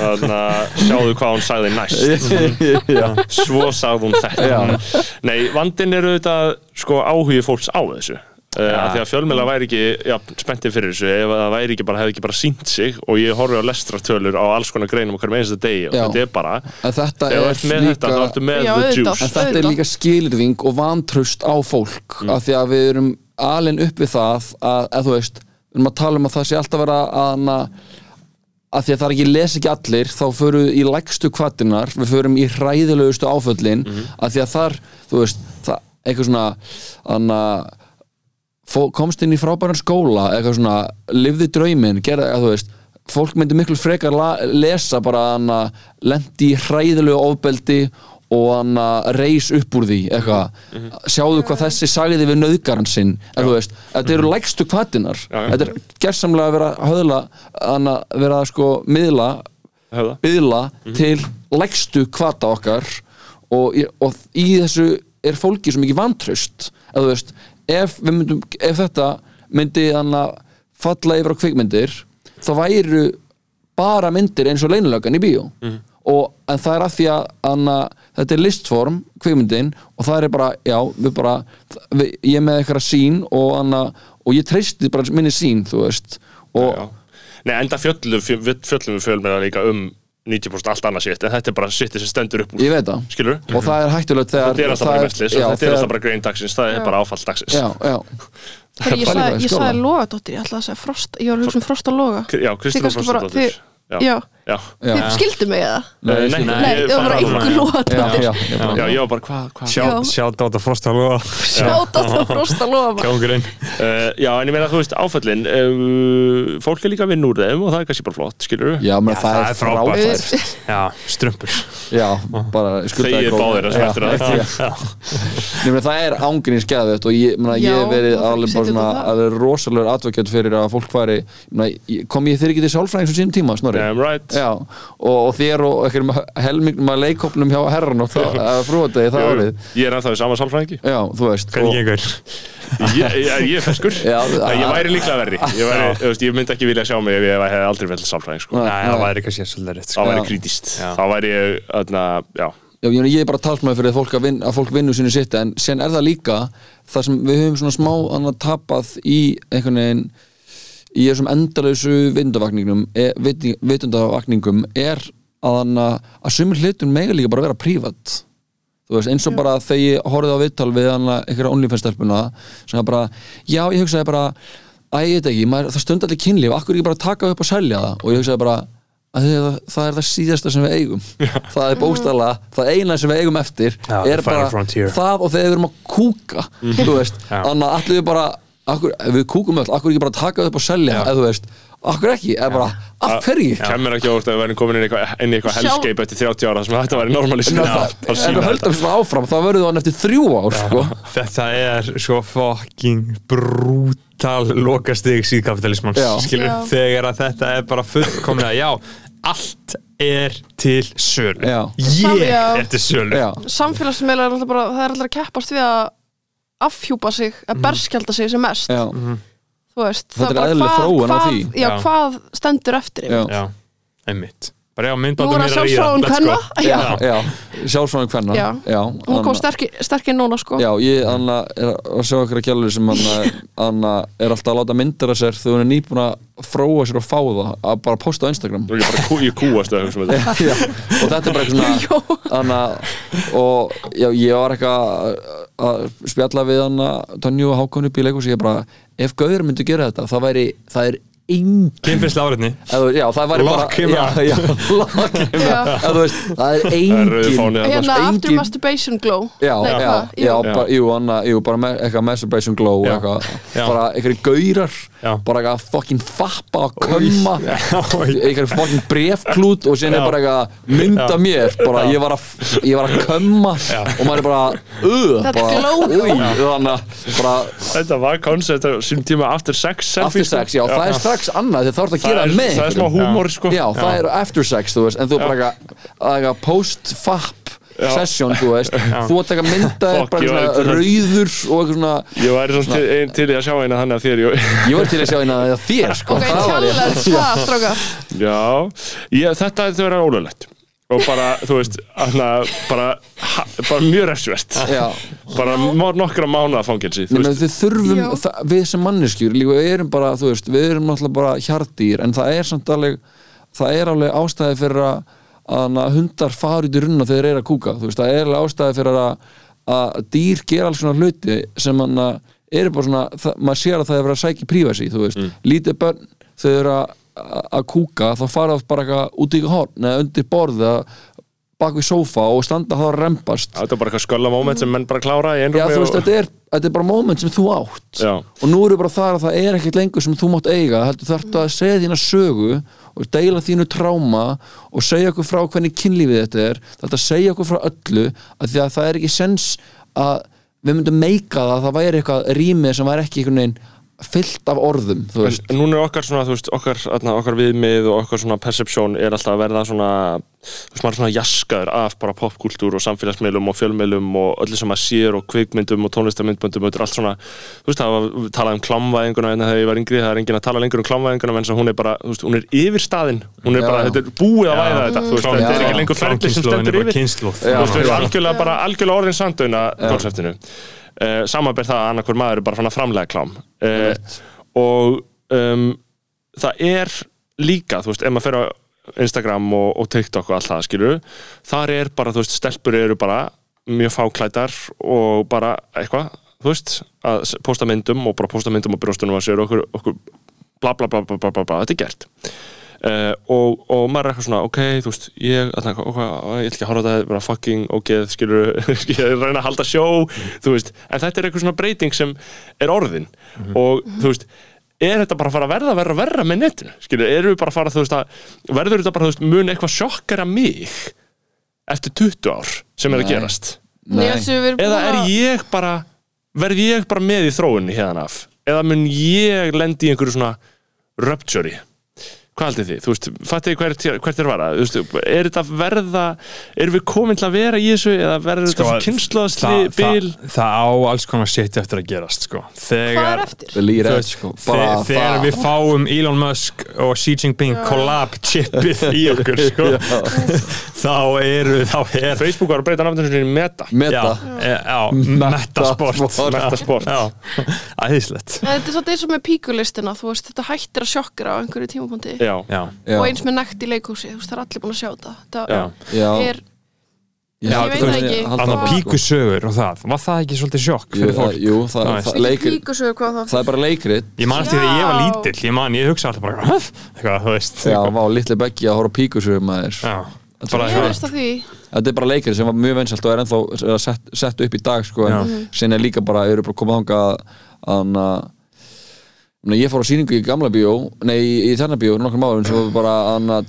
þannig að sjáðu hvað hún sagði næst. Svo sagði hún þetta. Já. Nei, vandinn er auðvitað sko áhugi fólks á þessu Uh, að því að fjölmjöla væri ekki ja, spenntið fyrir þessu ef það væri ekki bara, hefði ekki bara sínt sig og ég horfi á lestratölur á alls konar greinum okkur með einsta degi og Já. þetta er bara þetta ef þú er með líka þetta þá ertu með Já, the juice. En þetta er líka skilirðing og vantrust á fólk af því að við erum alin upp við það að, að þú veist, við erum að tala um að það sé alltaf vera að, að, að því að það er ekki les ekki allir þá förum við í lægstu kvartinar við förum í hræðilegustu áföllin af því að þar, þú veist það, eitthvað svona anna, fó, komst inn í frábæran skóla eitthvað svona, lifði drauminn gerði, að þú veist, fólk myndi miklu frekar lesa bara hann að lendi í hræðilegu ofbeldi og hann að reis upp úr því eitthvað, sjáðu hvað þessi sagði við nöðgaran sinn, en þú veist þetta eru lægstu kvatinar Já, já. þetta er gersamlega að vera höðla að vera sko miðla Höfða. byðla til lægstu kvata okkar og, og í þessu er fólki svo mikið vantraust að þú veist, ef, við myndum, ef þetta myndi hann að falla yfir á kvikmyndir þá væru bara myndir eins og leinilögan í bíó. Og, en það er að því að hana, þetta er listform, kvikmyndin og það er bara, já, við bara við, ég með eitthvað sín og, hana, og ég treysti bara minni sín þú veist. Og Já. Nei, enda fjöllum, fjöllum við fjölmjöla líka um 90% allt annað sitt en þetta er bara sitt sem stendur upp úr. Ég veit það. Skilur og það er hættulegt þegar þetta er alltaf bara það mestlis þetta er alltaf bara grein dagsins það er bara áfall dagsins. Já, já, Herri, ég sagði, ég sagði logadóttir, ég ætlaði að segja frost, ég var að hugsa um frost og loga. Já, Kristján kannski bara- Frostadóttir Já, Já, Já, Þið skildu mig eða? Nei, Nei, Nei, ég það var einhver lót já, já, ég já, var bara, hvað, hvað? Já. Sjátt á frosta lofa. Sjáta það frosta lofa. Kjóngurinn Uh, já, en ég meina, þú veist, áföllin uh, fólk er líka að vinna úr þeim og það er kannski bara flott, skilur Já, menn, það, það er frábært. Já, strumpur. Já, bara skuldaði Já, að- já. Nei, menn, Það er ángurinn skæðið og ég, menna, ég Já, hef verið alveg rosalegur advokat fyrir að fólk fari kom ég þér ekki til sálfræðings á sínum tíma, Snorri? Right Já, og, og þér og einhverjum helmingnum að leikopnum hjá herran og frúadegi það árið. Ég er ennþá í sama sálfræðingi. Já, þú veist Hvernig og- gengur? Ég, ég, ég er feskur Já, Ég væri líklega verri. Ég, væri, ég myndi ekki vilja sjá mig ef ég hef aldrei vel sálfræðing sko. Nei, það væri kannski svolítið rétt sko. væri Já. krítist þá væri ég, öðna, já. Já, ég, ég er bara talsmaður fyrir að fólk, að vin, að fólk vinnu sínu sitt en sen er það líka það sem við höfum svona smá annað tapað í einhvern veginn í þessum endalausu vindavakningum e, vitundavakningum er að, hana, að sumir hlutun mega líka bara vera prívat. Þú veist, eins og bara þegar ég horfði á viðtal við hana einhverja OnlyFans-stelpuna sem bara, já, ég hugsaði bara að ég veit ekki, maður, það stund allir kynlíf akkur ekki bara taka upp og selja það? Og ég hugsaði bara að það, það er það síðasta sem við eigum. Það er bóstala, það eina sem við eigum eftir Já, er bara frontier. það og þegar við erum að kúka þú veist, Já. þannig að allir við bara akkur, ef við kúkum öll, akkur ekki bara taka upp og selja eða þú veist, akkur ekki eða bara, af hverju kemur ekki óvart að við verðum komin inn í eitthvað, inn í eitthvað Sjá- hellscape eftir 30 ára sem þetta væri normalist það, ef við höldum svona áfram þá verður það eftir þrjú ár sko. Þetta er svo fucking brútal lokastig síðkapitalismans Já. skilur, Já. þegar að þetta er bara fullkomlega, já allt er til sölu Já. ég er til sölu Já. Samfélagsmiðlar er alltaf bara Það er alltaf að keppast við að afhjúpa sig að berskjalda sig sem mest. Já. Þú veist Þetta það er bara eðlileg þróun á hvað- því. Já, Já. hvað stendur eftir einmitt? já, einmitt. Bara já, Nú myndbandum er það sjálfsfráin kvenna. Já, Já, já, sjálfsvæðan hvenna Já. já, hún kom sterk, sterkir núna sko. Já, ég anna, er að sjá okkur að gælur sem anna, anna, er alltaf að láta myndir að sér þegar hún er nýbúin að fróa sér og fá það að bara posta á Instagram. Ég bara kú, ég kúast að hugsa um þetta. Já, og þetta er bara eitthvað svona anna, og já, ég var eitthvað að- spjalla við hann Tonju og Hákon upp í leikus ég bara, ef Gauður myndi gera þetta það væri, það er engin kynfyrslega áriðni já, það Lock bara him já, up. já, lock him Já. up eða, þú veist, það er Það er rauði engin fáni þarna, Hérna sko. after engin- masturbation glow Já, Nei, já, hvað? já, Jú. bara, jú, anna, jú, bara með, eitthvað masturbation glow Já. eitthvað, Já. bara einhverju gaurar Já. bara eitthvað fucking fappa og kömma Já, einhverju fucking brefklút og síðan er Já. bara eitthvað mynda Já. mér bara ég var að, ég var að kömma Já. og maður er bara uh, Þetta bara, glóð. új, þannig að bara þetta var koncept á sínum tíma after sex selfie, after sex, já, það er strax annað þegar þá er að gera er, með það er smá húmor sko. Já, það er after sex, þú veist, en þú er bara eitthvað- post-fap Já. session, þú veist, þú ert eitthvað mynda Fuck, bara svona væri rauður og eitthvað svona ég væri svona til, ein, til í að sjá eina þannig að þér ég, Ég var til að sjá eina að þér sko. Ok, kjærlega það, strákar? Já, ég, þetta er þau vera ólöglegt og bara, þú veist, hana, bara, ha, bara mjög refsvert Já, bara nokkra mánuða fangelsi þú Nei, menn, við þurfum, það, við sem manneskjur líka, við erum bara, þú veist, við erum náttúrulega bara hjartýr, en það er samt alveg það er alveg ástæði fyrir að, að hundar fara út í runna þegar þeir eru að kúka, þú veist, það er alveg ástæði fyrir að, að dýr gera alls svona hluti sem hann eru bara svona, það, maður sér að það er verið að sækja prífæsi, þú veist, lítið börn þau eru að, að kúka þá fara það bara eitthvað út í horn eða undir borð eða bak við sófa og standa þá að rempast þetta er bara eitthvað skölla moment sem menn bara klára í Já, einrúmi þú veist, og, þetta er, þetta er bara moment sem þú átt. Já. og nú eru bara þar að það er ekkert lengur sem þú mátt eiga heldur þarftu að segja þína sögu og deila þínu tráma og segja okkur frá hvernig kynlífið þetta er. Þetta að segja okkur frá öllu að því að það er ekki sens að við myndum meika það að það væri eitthvað rýmið sem væri ekki einhvern veginn fyllt af orðum En núna er okkar svona, þú veist, okkar, atna, okkar viðmið og okkar svona perception er alltaf að verða svona, þú veist, maður er svona jaskaður af bara popkultúr og samfélagsmiðlum og fjölmiðlum og öllu sem maður sér og kvikmyndum og tónlistamindböndum og allt svona, þú veist, það var talað um klamvæðinguna en þegar ég var yngri, það er enginn að tala lengur um klamvæðinguna en hún er bara, þú veist, hún er yfir staðin hún er Já. bara, þetta er búið að væða þetta, þú veist, þetta er ekki lengur ferli sem stendur yfir uh, samanber það að annarkur maður er bara fann að framlega klám uh, og um, það er líka, þú veist, ef maður fer á Instagram og, og TikTok og allt það, skilur þar er bara, þú veist, stelpur eru bara mjög fáklætar og bara eitthvað, þú veist að posta myndum og bara posta myndum á brjóstunum að sér og okkur, okkur bla bla bla bla bla, bla þetta er gert uh, og, og maður er eitthvað svona ok, þú veist, ég, þarna, ok, ég ætla ekki að horfa þetta bara fucking ógeð, skilur ég reyna að halda sjó, þú veist. En þetta er eitthvað svona breyting sem er orðin. Og þú veist er þetta bara að fara að verða verra og verra með netinu? Skilur, erum við bara að fara, þú veist, að verður þetta bara, þú veist, mun eitthvað sjokkara mig eftir 20 ár sem er að Nei. gerast? Nei, erum eða er að- ég bara verð ég bara með í þróunni hérna af? Eða mun ég lendi í einhverju svona rupture hvað haldið þið, þú veist, fattið þið hvert, hvert er vara þú veist, er þetta verða erum við komin til að vera í þessu eða verður þetta Sko, svona kynnslóðsli það, bil? það, það á alls konar shit eftir að gerast sko. Hvað er þegar, eitt veist, sko. Bara þegar það við fáum Elon Musk og Xi Jinping collab chipið í okkur sko. þá eru þá er Facebook var að breyta náttúrulega meta. Meta. Já, e, metasport. Metasport. Æðislegt. Þetta er svolítið eins og með píkulistina þú veist, þetta hættir að sjokkra á einhverju tímapunkti já, já, og eins með nekt í leikhúsi, þú veist, það er allir búin að sjá þetta. Þetta já, já, er, já, ég veit það ekki. að sko. píkusögur og það, var það ekki svolítið sjokk fyrir fólk? það- Jú, það, það, það, leikrit, píkusögur hvað þá? Það er bara leikrit. Ég man eftir því að ég var lítill, ég man, ég hugsa alltaf bara, eitthvað, þú veist. Já, vá, litli beggi að horfa píkusögum er að því. Þetta er bara leikrit sem var mjög vinsælt og er ennþá sett, sett upp í dag sko, en sinni er líka bara, eru bara komað að að ég fór á sýningu í gamla bíó nei, í, þennan bíó, nokkur márum sem var bara að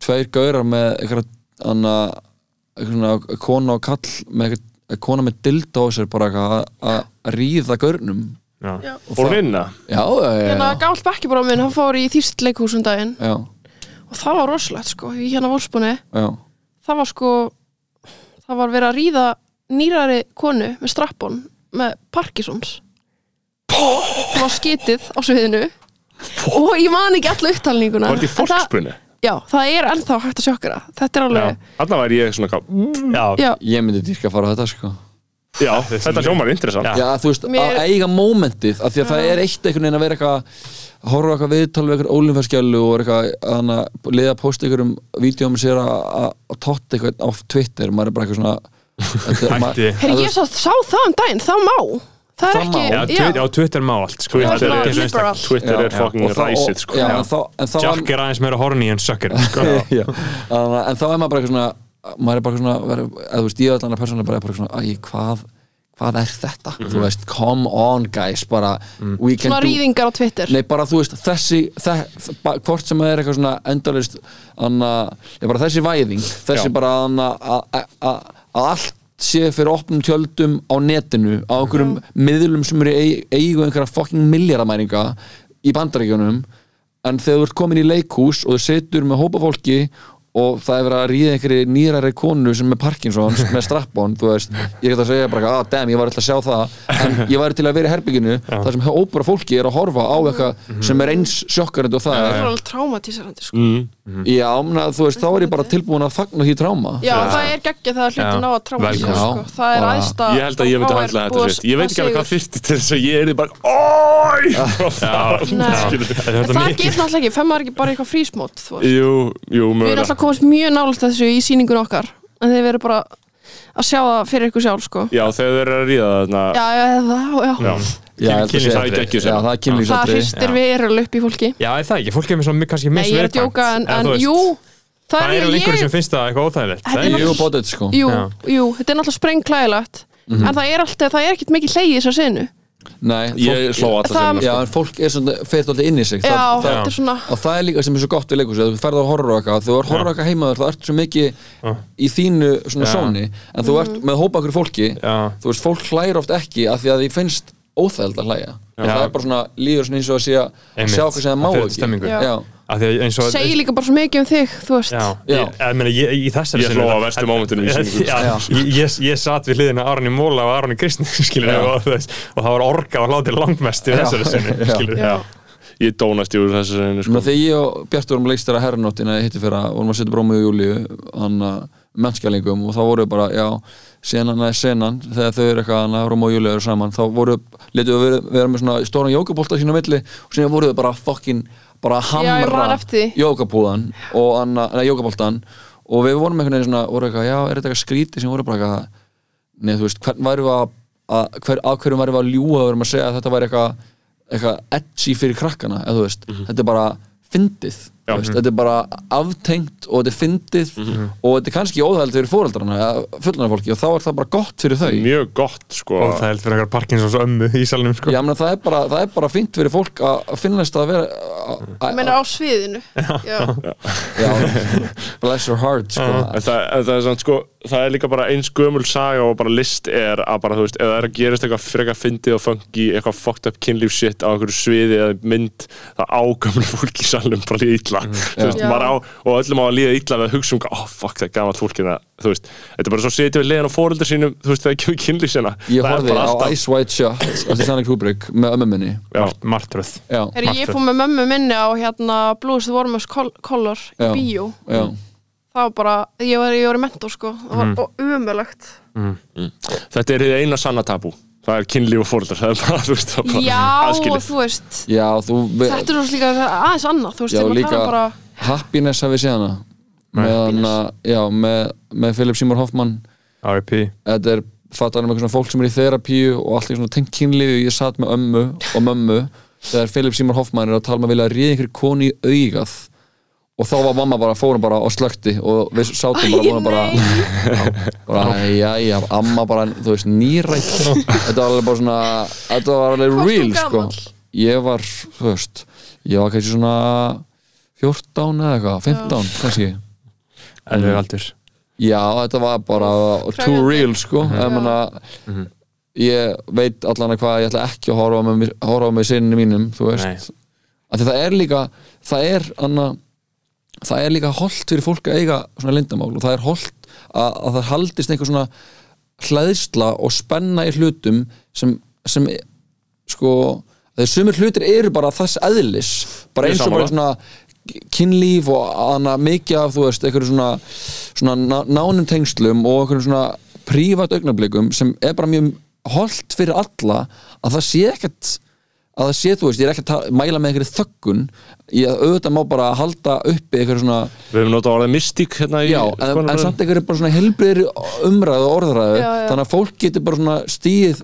tveir gaurar með eitthvað að eitthvað kona og kall með eitthvað kona með dildo á sér bara að- ríða gaurnum. Og vinna? Já, já, já, Hérna já, gamalt bekkjabróð minn, hann fór í þýst leikhús um daginn. Já, og það var rosalegt sko, í hérna vorspunni já. það var sko það var verið að ríða nýrari konu með strappon með Parkinsons og það var skitið á sviðinu. Og ég man ekki alla upptalninguna. Var þetta í En það- fólksbrunni? Já, það er ennþá hægt að sjokkara þetta er alveg, þarna væri ég svona ká- já, já, Ég myndi dýrka að fara á þetta sko. Já, þetta hljómar interessant. Já. Þú veist, Mér- að eiga mómentið af því að það er eitt einhvern veginn að vera eitthvað að horfa á eitthvað viðtal við eitthvað ólinfærskjölu og er eitthvað að liða að posta ykkur um vídjóum sér að að- að totta eitthvað á Twitter. Maður er bara eitthvað svona þetta er- maður- hætti. Herri ég sá, sá það um daginn það má, það er Það ekki. Já, já, Twitter, á Twitter má allt sko. Twitter er er- svona liberal Twitter er fucking og ræsið sko. Jack er aðeins meira horny en sucker sko. Þannig að- en þá er maður bara eitthvað svona maður er bara eitthvað svona eða, þú veist, ég er allan að persónulega bara, bara eitthvað svona æ, hvað, hvað er þetta þú veist, come on guys bara, we can svona do rýðingar á Twitter Nei, bara þú veist, þessi hvort sem það er eitthvað svona endalist anna, ég bara þessi væðing þessi Já. bara anna, að að- að allt sé fyrir opnum tjöldum á netinu, á einhverjum miðlum sem eru eigu einhverja fucking miljardamæringa í bandaríkjunum en þegar þú ert komin í leikhús og þú setur með hópa fólki og það er verið að ríða einhverju nýrari konu sem er Parkinsons með strappon þú veist, ég get að segja bara ah, damn, ég var alltaf að sjá það. En ég væri til að vera í herbygginu þar sem óbúra fólki er að horfa á eitthvað sem er eins sjokkarandi og það það er. er alveg traumatíserandi sko. mm. já, mena, þú veist, þá er ég bara tilbúin að fagna því tráma já, það er geggjað það að hluti Já. ná að Velkomin. sko. það er Bara- aðsta ég held að ég myndi er handla þetta svitt ég veit ekki alveg hvað þyrfti til þess að ég er bara er En þetta það getur náttúrulega ekki, fem maður ekki bara eitthvað frísmót jú, jú, alltaf komast mjög nálægt að þessu í sýningun okkar en þið verður bara að sjá það fyrir ykkur sjálf sko. já, þegar þeir eru að ríða þarna. Já, já, það, já. já. já, að kynlífs- sé- það geggjur já, sem það er það hristir verulega upp í fólki. Já, er það ekki, fólk er með svona kannski nei, ég er að djóka en, en jú það Það er eru einhverju ég sem finnst það eitthvað óþægilegt. Er er- jú, bótið sko. Jú, Já. jú, þetta er náttúrulega sprengklægilegt en það er alltaf, það er ekkert mikið í þessar sinu Nei, ég sló alltaf Það- sem já, en fólk er svona, fer alltaf inn í sig. Já, það, það, þetta er svona og það er líka sem er svo gott við leikhúsi að þú ferð á horror og eitthvað, þú er horror og eitthvað heimaður þá ertu svo mikið í þínu svona sóni, en þú ert með hópa okkur fólki, þú veist, fólk hlægir oft ekki af því að því finnst óþægild að hlæja. Og Já. það er bara svona, líður svona eins og að sé að sjá hvað sem það má Það ekki að segir líka bara svo mikið um þig þú veist. Já, Já. Ég, ég, meina, ég, í þessari Ég hló á verstu mómentunum í sýningu. Já, ég, ég, ég satt við hliðina Arni Móla og Arni Kristni og, það var orga og hlátir langmest í þessari sinni ég dónast í úr þessu sinni Sko. Þegar ég og Bjartur vorum leikstæra herranóttina hitti fyrir að vorum að setja brómið í hann að mennskælingum og þá voru við bara, já, senan eða senan þegar þau eru eitthvað, að Róma og Júliu eru saman þá voru, letum við vera, vera með svona stóran jókabólta sína milli og síðan voru við bara fucking, bara að hamra jókabúðan og hann, neða, jókabóltan og við vorum einhvern veginn svona, voru eitthvað, já, er þetta eitthvað skríti sem voru bara eitthvað, neð, þú veist, hvern væri við að, að hver, að hverjum væri við að ljúga og verum að segja að þetta væri eitthvað eitthvað edgy fyrir krakkana eða þú veist, þetta er bara fyndið Já. Þú veist, þetta er bara aftengt og þetta er fyndið og þetta er kannski óþægild fyrir fóreldrarna eða fullana fólki og þá er það bara gott fyrir þau. Mjög gott sko. Og það er fyrir einhver Parkinsons ömmu í salnum sko. Já, meni, það, er bara, það er bara fínt fyrir fólk að finnast að vera Ég meina á sviðinu. Já, Já, bless your heart sko. Það, það er svona sko það er líka bara eins gömul saga og bara list er að bara þú veist, ef það er að gerast eitthvað frekar fyndið og funky, eitthvað fucked up kynlíf shit á einhverju sviði eða mynd það ágömlu fólk í salnum bara líða illa. Þú veist, maður á, og öllum á að líða illa við að hugsa um, oh fuck það er gamalt fólkina þú veist, þetta er bara svo setið við leiðan á fóreldur sínum þú veist, það er ekki kynlíf sinna Ég er bara á alltaf Ice White Shot eftir Stanley Kubrick með ömmu minni. Martröð. Já, Herri, ég fór með mömmu minni á hérna Blues the Warmest Col- Color í bíó. Já Það var bara, ég var, ég var í mentor sko. Það var mm. umöðlegt þetta er þið eina sanna tabú. Það er kynlíf og fóreldrar það er bara, þú veist, bara Já, og aðskilið. þú veist. Já, þú Þetta er svo líka aðeins annað Þú veist, Já, þegar maður líka tala bara Happiness hafið séð hana. Með, hana, já, með, með Philip Seymour Hoffman. R.I.P. Þetta er fattar um eitthvað svona fólk sem er í þerapíu og allt svona tengt kynlífi. Ég satt með ömmu og mömmu þegar Philip Seymour Hoffman er að tala með að vilja ríða einhverju konu í augað og þá var mamma bara, fórum bara og slökti og við sátum bara, vorum bara jæja, amma bara, þú veist, nýrætt. Þetta var alveg bara svona þetta var alveg real, sko. ég var, þú veist ég var kannski svona 14 eða eitthvað, 15 kannski. Elveg aldur. Já, þetta var bara too real, sko. Ég, meina, ég veit allan að hvað ég ætla ekki að horfa á mig, sinni mínum, þú veist. Nei. af því það er líka það er, anna, það er líka holdt fyrir fólk að eiga svona lindamál og það er holdt að, að það haldist einhver svona hlæðsla og spenna í hlutum sem, sem sko, þegar sumir hlutir eru bara þess eðlis bara eins og bara svona kynlíf og hana, mikið af þú veist, einhverju svona, svona ná- nánum tengslum og einhverju svona prívat augnablikum sem er bara mjög holdt fyrir alla að það sé ekkert að það sé, þú veist, ég er ekki að mæla með einhverju þöggun. Ég auðvitað má bara halda uppi einhverju svona við hefum notað orðið mystík hérna í Já, en, en samt einhverju bara svona helbriðri umræðu og orðræðu, Já, já. þannig að fólk getur bara svona stíð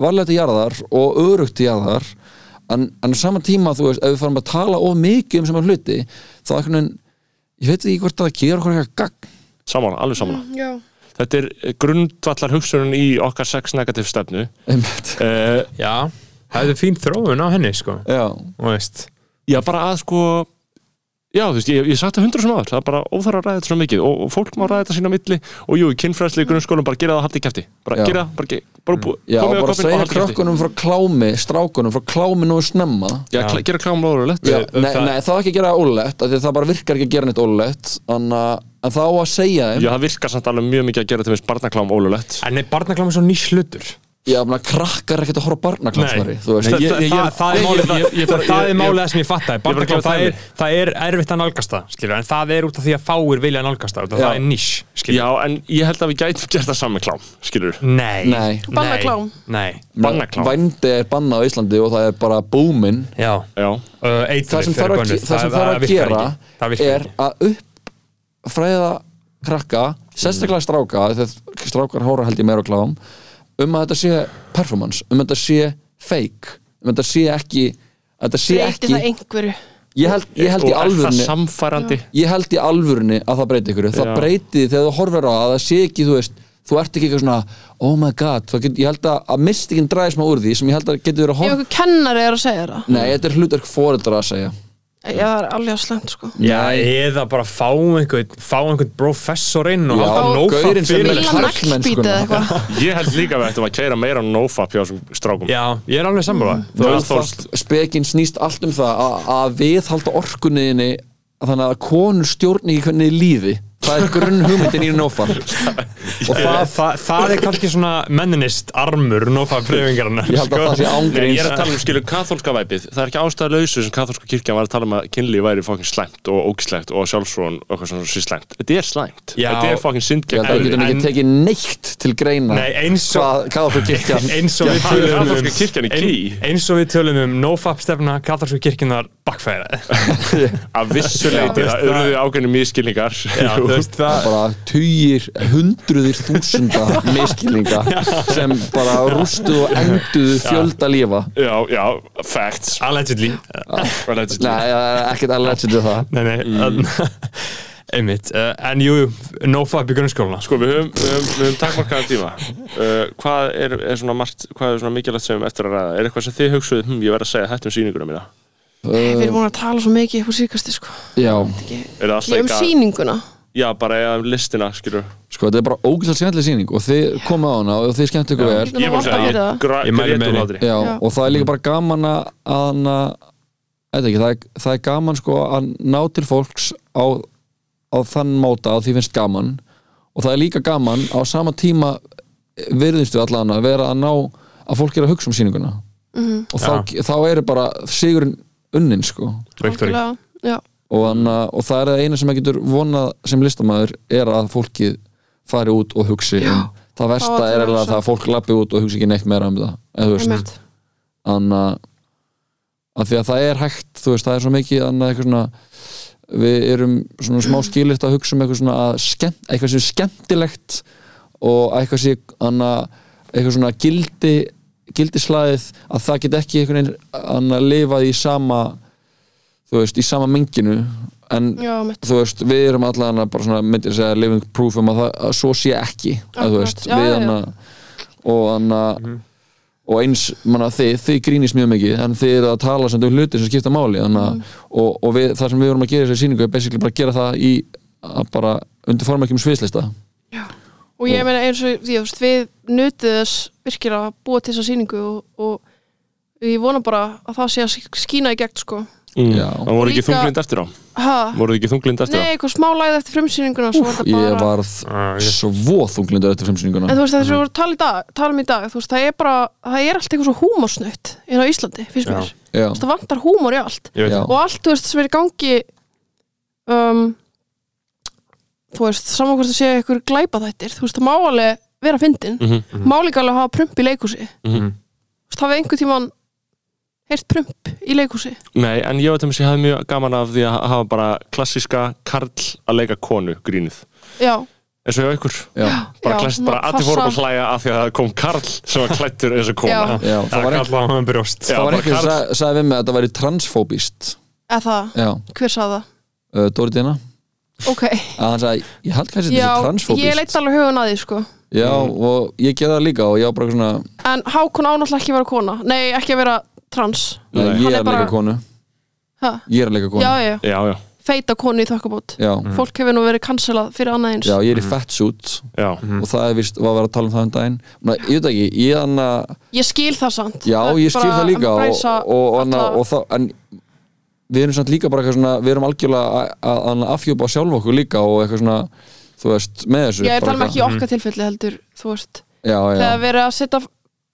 varlega til jarðar og örugt til jarðar. En, en á sama tíma, þú veist, ef við farum að tala of mikið um sem hluti, þá einhvern veginn ég veit ekki hvort það gerir okkur eitthvað gagn. Saman, alveg saman Já, þetta er grundvallar hugsunum í okkar sex negativ stefnu. Einmitt. uh, Já, það er fín þróun á henni sko. Já, og veist. Já, bara að sko já, þú veist, ég, ég sagt það hundra sem aður það er bara óþar að ræða þetta svona mikið. Og, og fólk má ræða þetta sína á milli. Og jú, kynfræðsli í grunnskólum bara gera það að halda í kæfti bara Já. gera bara, bara bú, já komið á bara koppinn og segja haldið í kjafti. krökkunum frá klámi, strákunum frá klámi nú snemma. Já, kla- gera klám lóðurlegt Já, um nei, það- nei, það er ekki að gera ólegt af því að það bara virkar ekki að gera neitt ólegt en, en þá að segja þeim. Já, það virkar samt alveg mjög mikið að gera til minnst barnaklám ólulegt En er barnaklám svo nýs hlutur? Já, menn að krakkar er ekkert að horfa barnaklansmari Þú veist, það, ég- það, ég- það, það er málið er sem ég að það, er, það er erfitt að nálgast það en það er út af því að fáir vilja nálgast það það er nýs já, en ég held að við gætum gert það saman klám Nei, Nei. Bannaklám. Vændi er bannað á Íslandi og það er bara já, uh, Það sem þarf að, að gera er að uppfræða krakka sérstaklega stráka þegar strákar hóra held ég meira klám um að þetta sé performance um að þetta sé fake um að þetta sé ekki að þetta sé breyti ekki það einhverju? Ég held, ég held í og það alvörni ég held í alvörni að það breyti ykkur það breyti þegar þú horfir á það að það sé ekki þú veist þú ert ekki eitthvað svona oh my god get, ég held að, að mystikinn dræðis maður úr því sem ég held að getur verið að horfa einhver kennari er að segja það. Nei, þetta er hlutverk fóreldra að segja Já, það er alveg slemt sko. Já, eða bara fá einhvern fá einhvern professor inn og Já, halda nófa gaurinn sem fyrir eitthvað. Ég held líka að við ættum að keira meira nofap hjá þessum strákum. Já, ég er alveg sammála. Þú Þú veist, veist, fólk- spekin snýst allt um það að, að viðhalda orkunniðinni þannig að konur stjórni í hvernig líði það er grunn hugmyndin í nófan og það, það, það er kannski svona menninist armur nófa pröfingarna ég held að það sé Nei, ég ángríns er að tala um skilu katholska væpið. Það er ekki ástæða lausu sem katholska kirkjan var að tala um að kynlíf væri fokkin slæmt og ógislegt og sjálfsfrón og eitthvað svona sér slæmt. Þetta er slæmt, þetta er fokkin synd ég held að við getum En- ekki tekið neitt til greina Nei, eins og hvað, hvað okkur kirkjan eins og við það tölum um katholska kirkjan í ký ein, eins og við tölum um nofap stefna katholsku kirkjunar bakfæra. Að vissuleiti það veist, það, bara tugir, hundruðir þúsunda miskilninga sem bara rústuðu og enduðu fjölda lífa. Já, já, facts. Allegedly. Allegedly. Nei, ekkert allegedly það. Nei, nei, mm. einmitt. Uh, En jú, no fuck í grunnskóluna Sko, við höfum, við höfum, höfum takmarkaðan tíma. Uh, Hvað er, er svona margt Hvað er svona mikilvægt sem við eftir að ræða? Er eitthvað sem þið hugsuðu, hm, ég verð að segja þetta um sýninguna mína Við erum búin að tala svo mikið upp á síðkasti sko. Já, alltaf Ég um sýninguna Já, bara eða um listina, skilur sko, þetta er bara ógæslega skemmtileg sýning og þið komið á hana og þið skemmt ykkur vel. Ég var að segja, ég, grét með henni. Já, og það er líka bara gaman að að hana, eitthvað ekki, það, er, það er gaman sko að ná til fólks á, á þann móta að því finnst gaman. Og það er líka gaman á sama tíma virðinstu allan að vera að ná að fólk er að hugsa um sýninguna. Mhm. og þá, þá er bara sigurinn unnin sko. Algjörlega, Já, og, hana, og það er það eina sem maður getur vonað sem listamæður er að fólkið fari út og hugsi um það versta er alveg að að það að fólk lappi út og hugsi ekki neitt meira um það þannig að að því að það er hægt, þú veist, það er svo mikið annað eitthvað svona við erum svona smá skilirt að hugsa um eitthvað svona að skemmt, eitthvað sem er skemmtilegt og eitthvað sem annað, eitthvað svona gildi gildislæðið að það get ekki einhvern veginn annað lifað í sama þú veist, í sama menginu en Já, þú veist, við erum allan bara svona, myndir segja, living proof um að, það, að svo sé ekki að, þú veist, já, við já, já. hana og hana og eins, manna, þið, þið grínist mjög mikið en þið eru að tala sem þau hluti sem skipta máli hana, Mhm. og, og við, það sem við vorum að gera í þessari sýningu er basically bara að gera það í að bara undir formakjum sviðslista Og ég meina eins og því, þú veist, við nutið þess virkilega að búa til þessa sýningu og, og ég vona bara að það sé að skína í gegn sko. Það voru ekki Líka- þunglind eftir á? Ha? Voru ekki þunglind eftir á? Nei, eitthvað smá læð eftir frumsýninguna svo var þetta ég bara varð Ah, svo þunglindur eftir fremsýninguna En þú veist, þess að við vorum að tala, í dag, tala um í dag þú veist, það er bara, það er allt eitthvað svo húmorsnöytt inn á Íslandi, finnst mér. Þú það vantar húmor í allt. Ég veit Já. það. Og allt, þú veist, sem er í gangi um, þú veist, saman hvort það sé eitthvað glæpa þættir, þú veist, það má alveg vera fyndin, Mhm. má líka alveg hafa prump í leikhúsi, þú Mhm. veist, hafið einhver tíman heyrt prump í leikhúsi? Nei, en ég veit að ég hafði mjög gaman af því að hafa bara klassíska karl að leika konu grínið. Já, eins og hjá ykkur. Já, bara, svona bara allir fóru farsa. að hlæja af því að það kom karl sem var klættur eins og kona. Já. já, það var er ekki kallað á hann brjóst. það var ekki sem karl- sagði, við mig að þetta væri transfóbist eða það, já, hver sagði það? uh, Dóri Dina Ok, að hann sagði, ég held kannski þetta sé transfóbist ég leitt alveg hugun að því, sko. Já, og ég gerði það líka og ég var bara svona En Hákon ánáttúrulega ekki að vera kona. Nei, ekki að vera trans. Nei, Nei. ég Hann er er bara- leika konu. Ha? Ég er að leika konu Já, já, Já, já, feita konu í þokkabót. Já, Fólk hefur nú verið cancelað fyrir annað eins. Já, ég er í fatsuit. Já. Og það er vist, var að vera að tala um það um daginn. Ná, Ég veit ekki, ég er hann að Ég skil það samt. Já, ég skil það líka og, embracea og, og, alla- og, og það, en við erum samt líka bara eitthvað svona við erum algjörlega að- að að afhjúpa sjálf okkur líka og eitthvað svona þú veist, með þessu Ég er bara talað með ekki í eitthvað- okkar tilfelli heldur Þú veist, Já, já, þegar verið að setja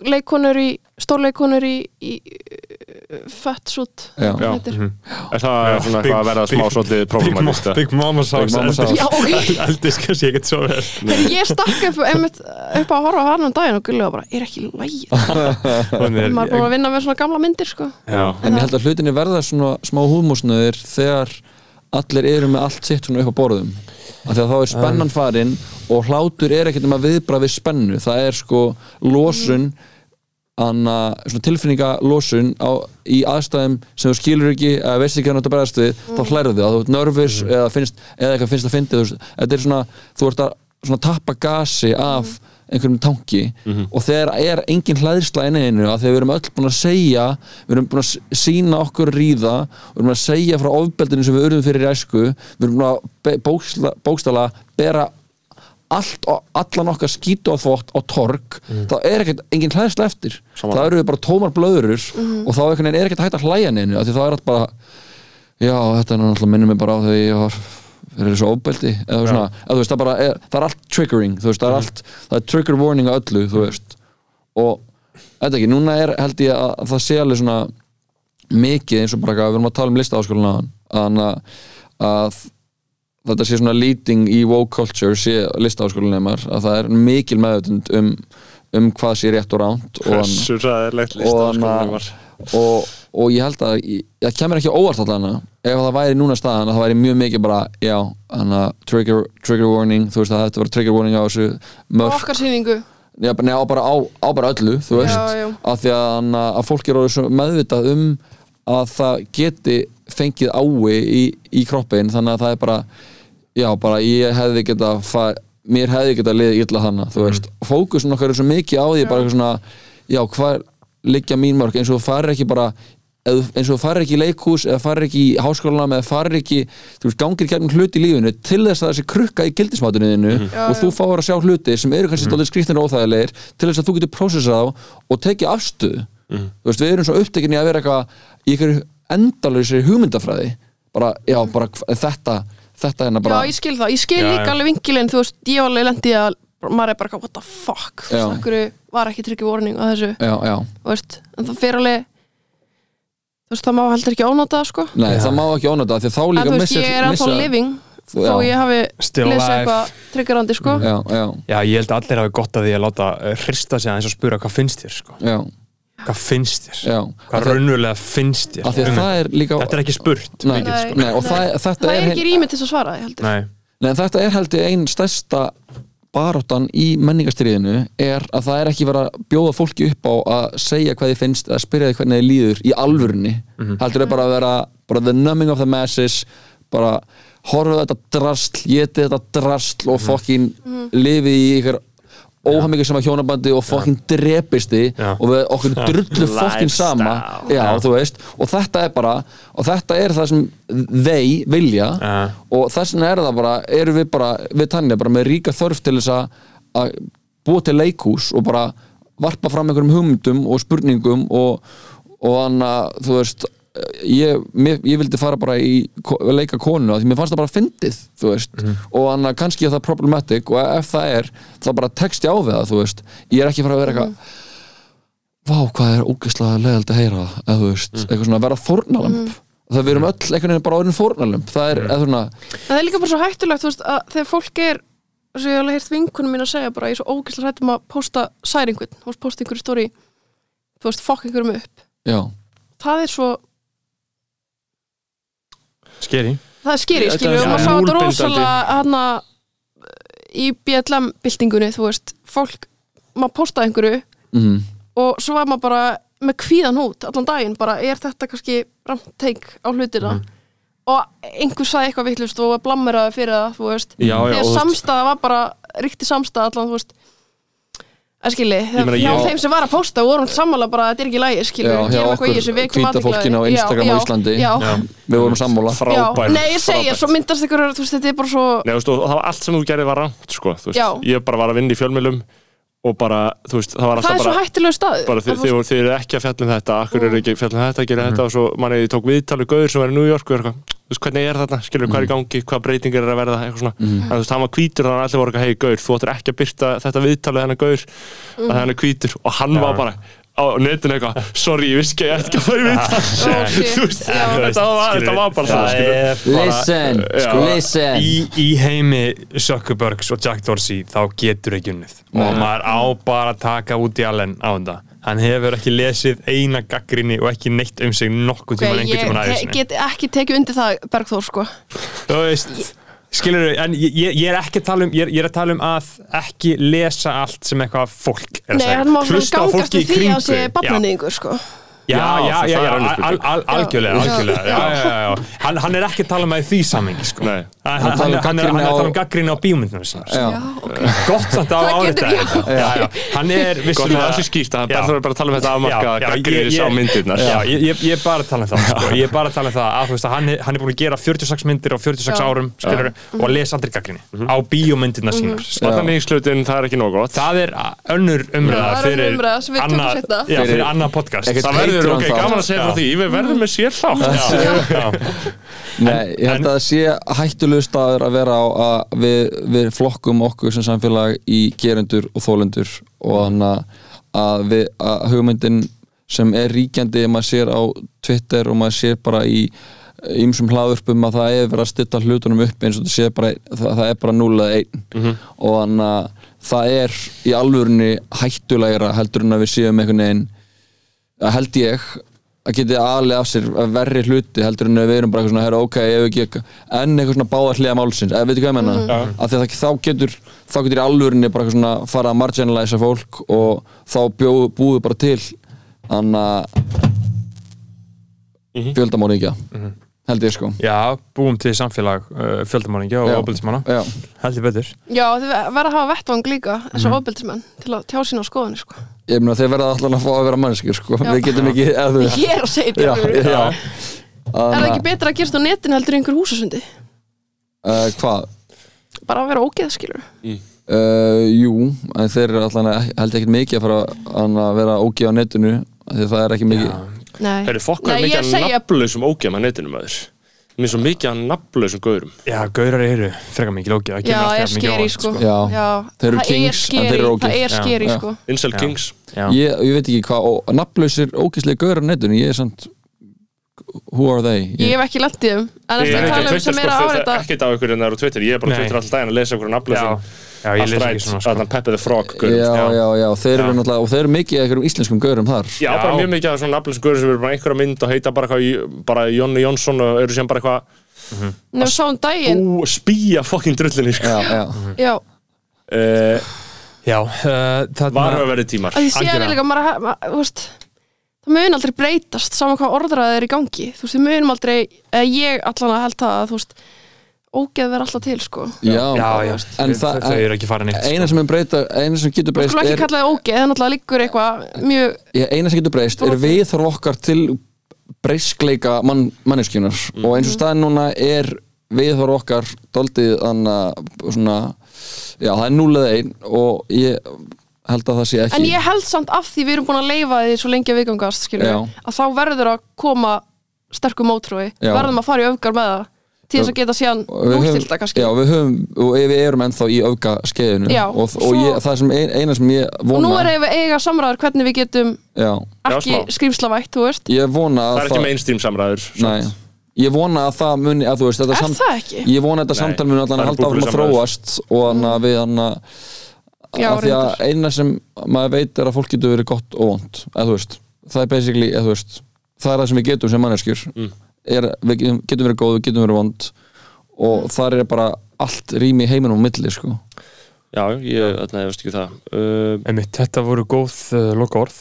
leikonur í, stórleikonur í, í Já. Já. heitir. Er það svona eitthvað að verða smá svolítið Big, problematist Ma Big Mama ok. Eldis kannski ekkert svo vel. Ég stakk upp, einmitt, upp að horfa á hann um daginn og gullu var bara, er ekki er- Maður er búin að vinna með svona gamla myndir sko. En ég held að hlutinni verða svona smá húmúsnöður þegar allir eru með allt sitt svona upp á borðum af því að þá er spennan farin og hlátur er ekkert um að viðbra við spennu. Það er sko losun anna, svona tilfinninga losun á, í aðstæðum sem þú skilur ekki eða veist ekki átt að bregðast við þá hlærðu að þú ert nervus eða, finnst, eða eitthvað finnst að fyndi þú þetta er þú ert að svona tappa gasi af einhverjum tanki og þegar er engin hlæðsla inn í einu að þegar við erum öll búin að segja við erum búin að sína okkur ríða við erum að segja frá ofbeldinu sem við urðum fyrir í æsku við erum búin að bókstala, bókstala bera allt, og- allan okkar skítu á þvott á torg, þá er ekkert engin hlæðsla eftir, Sammála. það. eru við bara tómar blöðurur og þá er ekkert hægt að hlæja neinu, af því þá er allt bara já, þetta er náttúrulega minnum mig bara á þegar ég var fyrir þessu ofbeldi eða svona, eða veist, það bara er, það er allt triggering, veist, það er allt það er trigger warning á öllu, þú veist. Og, þetta ekki, núna er held ég að, að það sé alveg svona mikið eins og bara við erum að tala um listaháskólan að, að, að þetta sé svona leading í woke culture sé listaháskólan neymar, að það er mikil meðutund um, um hvað sé rétt og ránt og, og, og, og ég held að það kemur ekki óvart allan ef það væri núna staðan að það væri mjög mikið bara já, hana, trigger, trigger warning þú veist að þetta var trigger warning á þessu mörk, okkar sýningu. Já, nei, á, bara, á, á bara öllu þú veist, Já, já. að því að, hana, að fólk er svo meðvitað um að það geti fengið ái í, í kroppin þannig að það er bara já, bara ég hefði geta far, mér hefði geta liðið illa þannig þú veist, fókusun okkar er svo mikið á því bara eitthvað svona, já, hvað liggja mín mörg, eins og þú farir ekki bara eins og farir ekki í leikhús eða farir ekki í háskólanum eða farir ekki þú veist, gangir gegnum hluti í lífinu til þess að þessi krukka í gildismátuninnu Já, og þú fáir að sjá hluti sem eru kannski mm skrýtnir og óþægilegir til þess að þú getur prósessað á og tekið afstöðu. Þú veist, við erum svo upptekinni að vera eitthvað í einhverju endalausri hugmyndafræði. Bara, já, bara þetta þetta hérna bara Já, ég skil það, ég skil Já, líka já. alveg vinkilinn, þú veist, ég var alveg lendið að maður er bara, what the fuck? Þú veist, akkur var ekki tryggja warning á þessu, já, já, þú veist en það fer alveg þú veist, það má heldur ekki ónóta það, sko nei, það má ekki ónæta því að þá en líka þú veist, missir ég er ennþá living Þú- þó já. ég hafi alive. eitthvað triggerandi, sko já, já, Já, ég held að allir hafi gott að því að láta uh, hrista sig aðeins og spura hvað finnst þér sko. já, Hvað finnst þér? já Hvað því- raunverulega finnst þér? því Um- það er líka Þetta er ekki spurt nei, mikið, sko. nei, og það, þetta það er, er ekki rými til þess að svara, ég heldur Nei, Nei, en þetta er held ég einn stærsta baróttan í menningastriðinu er að það er ekki verið að bjóða fólki upp á að segja hvað þið finnst eða spyrja þið hvernig þið líður í alvörunni. Heldur þið bara að vera bara the numbing of the masses bara horfa á þetta drastl, geti þetta drastl og fokkin lifi í ykkur óhammingi sama hjónabandi og fokkin drepisti Já. og við okkur drullu fokkin sama. Já, þú veist, og þetta er bara og þetta er það sem þeir vilja Ja. og þess vegna er það bara erum við bara, við tannja bara með ríka þörf til þess að- búa til leikhús og bara varpa fram einhverjum hugmyndum og spurningum og, og þannig að þú veist ég, mér, ég vildi fara bara í leika konu af því mér fannst það bara fyndið þú veist, og þannig að kannski er það problematic og ef það er, þá bara ég á við það þú veist, ég er ekki fara að vera eitthvað vá, hvað er ógeðslega leðald að heyra, eða þú veist eitthvað svona að vera fórnalamb það við erum öll einhvern veginn bara orðin fórnalamb það er, eða svona, En það er líka bara svo hættulegt, þú veist, að þegar fólk er þess að ég hef alveg heyrt vinkunum mín að segja bara ég er svo ógæslega hrættum að posta særi einhvern, þú veist, posta einhverju stóri þú veist, fokk einhverjum upp. Já. Það er svo, skeri. Það er skýri, Þetta skilju er og maður svo sá þetta rosalega hana í BLM-byltingunni, þú veist fólk, maður postaði einhverju mm og svo var maður bara með kvíðan út allan daginn, bara er þetta kannski ramt teik á hlutina? Og einhver sagði eitthvað vittlust og blammeraði fyrir það, þú veist. Já, já, þegar samstæða var bara ríkti samstæða allan, þú veist. að skilji, hjá þeim sem var að posta vorum sammála bara að þetta er ekki lægi skilji, Já, hjá okkur hvíta fólkinu á Instagram á Íslandi. já, Já. við vorum sammála já, frábær nei ég segja, svo myndast ykkur þú veist, þetta er bara svo Nei, þú veist, og það var allt sem þú gerði var rangt sko, Já. ég bara var að vinna í fjölmjölum og bara, þú veist, það var það alltaf er svo bara hættulegu stað bara þið, þið, þið eru ekki að fjalla um þetta akkur eru ekki að fjalla um þetta, gera þetta og svo manni ég tók viðtal við Gauður sem var í New York og er eitthvað, þú veist, hvernig er þetta, skilur hvað er í gangi? Hvað breytingar er að verða, eitthvað svona. En þú veist, hann var hvítur þannig að allir voru eitthvað, hei Gauður, þú ættir ekki að byrta þetta viðtal við hennar Gauður að hann er hvítur. Og hann var bara á netinu eitthvað, sorry, ég vissi ekki að ég ætti ekki að fara í viðtal. Shit. Þú veist, Já. þetta var, bara Það er listen, Já. listen. Í, í heimi Zuckerbergs og Jack Dorsey þá getur ekki unnið. Og maður á bara að taka út í allen á þetta. Hann hefur ekki lesið eina gaggrinni og ekki neitt um sig nokkuð tíma Ok, einhvern ég tíma te aðeins get ekki tekið undir það Bergþór sko. Þú veist skilur en ég, ég er ekki að tala um ég er, ég er að tala um að ekki lesa allt sem eitthvað fólk er að Nei, segja hann má svona Hlusta á gangast fólki í því að sé kringu. Já. barnaníðingur sko Já, Já, já, það já, er al, al, algjörlega, Já. algjörlega já, já, já, já. Hann, hann er ekki að tala með því samingi sko. Nei. hann, Hann hann, um er, er að tala um á- gaggrinni á bíómyndunum sinna já, gott samt á Það árið þetta. Já, já. hann er vissulega með þessu skýrt að það er bara að tala um þetta afmarka ég- á Já, ég, ég, ég er bara að tala um það sko. Ég er bara að tala um það að, þú veist, að hann, er, hann er búin að gera 46 myndir á 46 Já. árum skilur, og að lesa aldrei gaggrinni á bíómyndirna sínar. Spartaníkslutin, það er ekki nóg gott. Það er önnur umræða það er fyrir annað- podcast. Það verður, Patreon ok, gaman að segja frá því. Við verðum með sér þátt. Nei, ég held að það sé hættulegu staður að vera á að við, við flokkum okkur sem samfélag í gerendur og þólendur og þannig að, við, að hugmyndin sem er ríkjandi maður sér á Twitter og maður sér bara í ýmsum hlaðurpum að það er verið að stilla hlutunum upp eins og það sé bara það, það er bara 0 eða 1 og þannig að það er í alvörunni hættulegra heldur en að við séum einhvern veginn held ég að geti alið af sér verri hluti heldur en við erum bara eitthvað svona herra, ok, ef við ekki enn eitthvað svona báða hliða málsins eða veitu hvað ég menna af því að það, þá getur þá getur í alvörinni bara eitthvað svona fara að marginalisa fólk og þá bjó, búið bara til þannig að Mhm. fjöldamóringja held ég sko. Já, búum til samfélag uh, fjöldamálingja og Já. ofbeldismanna. Já, heldur betur. Já, þið verða að hafa vettvang líka þessar ofbeldismenn til að tjá sína skoðanir sko. ég meina þeir verða allan að fá að vera manneskir sko, Já. við getum ekki Ég er að segja Já, þetta Er það ekki betra að gerast á netinu heldur einhver húsasundi? Uh, hvað? Bara að vera ógeð, skilur Uh, jú, en þeir eru allan að held ekkert mikið að fara að vera ógið á netinu af því að það er ekki mikið Nei, Heyrðu, fokkar Nei, mikið ég að segja- nafnlausum ógjum að netinu maður. Mér er svo mikið að nafnlausum gaurum. Já, gaurar eru frekar mikið ógið það Já, kemur er skeri sko. Þeir eru það kings, er en þeir eru ógeð. Það er skeri sko. Incel Já. Kings. Ég, ég veit ekki hvað, og nafnlausir ógæslega gauður á netinu, ég er samt who are they? Ég hef ekki lendið um En Ég eftir er að ekki tala um sem er að það áreita ekkert á ykkur en það eru Twitter. Ég er bara. Twitter alltaf daginn að lesa ykkur Já, nafnlausum já, ég les ekki svona sko. Allan Peppe the Frog já, sko. já, já, þeir eru náttúrulega og þeir eru mikið einhverjum íslenskum gaurum þar. Já, bara mjög mikið af svona nafnlausum gaurum sem eru bara einhverja mynd og heita bara eitthvað bara Jónni Jónsson og eru sem bara eitthvað Ú, spýja fokkin drullinni sko. Já, já, Já, uh, Já, uh, þarna Varu að verið tímar að því séðan það mun aldrei breytast saman hvað orðraðið er í gangi. Þú veist, við munum aldrei, eða ég allan að held það að þú veist, ógeð verður alltaf til sko. Já, Já, já, En það- þau eru ekki farin eitt eina sem er breyta, eina sem getur Þú breyst skulum ekki er, kalla það ógeð, það er náttúrulega liggur eitthvað mjög, já, eina sem getur breyst er viðþorf okkar til breyskleika mann, manneskjunar og eins og staðin núna er viðþorf okkar doldið þannig svona já, það er núlega einn og ég held að það sé ekki en ég held samt af því við erum búin að leifa því svo lengi að viðgangast að þá verður að koma sterkum mótrúi, Já. verðum að fara í öfgar með það til þess að geta síðan Og núttilda kannski. Já, við höfum, og við erum ennþá í öfga skeiðinu Já, og, og svo- ég, það sem ein, eina sem ég og vona nú er eiga, eiga samræður hvernig við getum já, ekki smá. skrýmslavætt, þú veist. Ég vona Það að er ekki mainstream samræður nei, ég vona að það muni að þú veist, þetta Er samt, það ekki? ég vona að þetta samtal muni að halda áfram að þróast og að við hann að Já, að því að eina sem maður veit er að fólk getur verið gott og vond það er basically eða veist, það er það sem við getum sem manneskjur. Mm. er, við getum, verið góð, við getum verið vond og þar er bara allt rými í heiminum á milli sko. Já, ég, veist ekki það. Uh, Einmitt, þetta voru góð uh, loka orð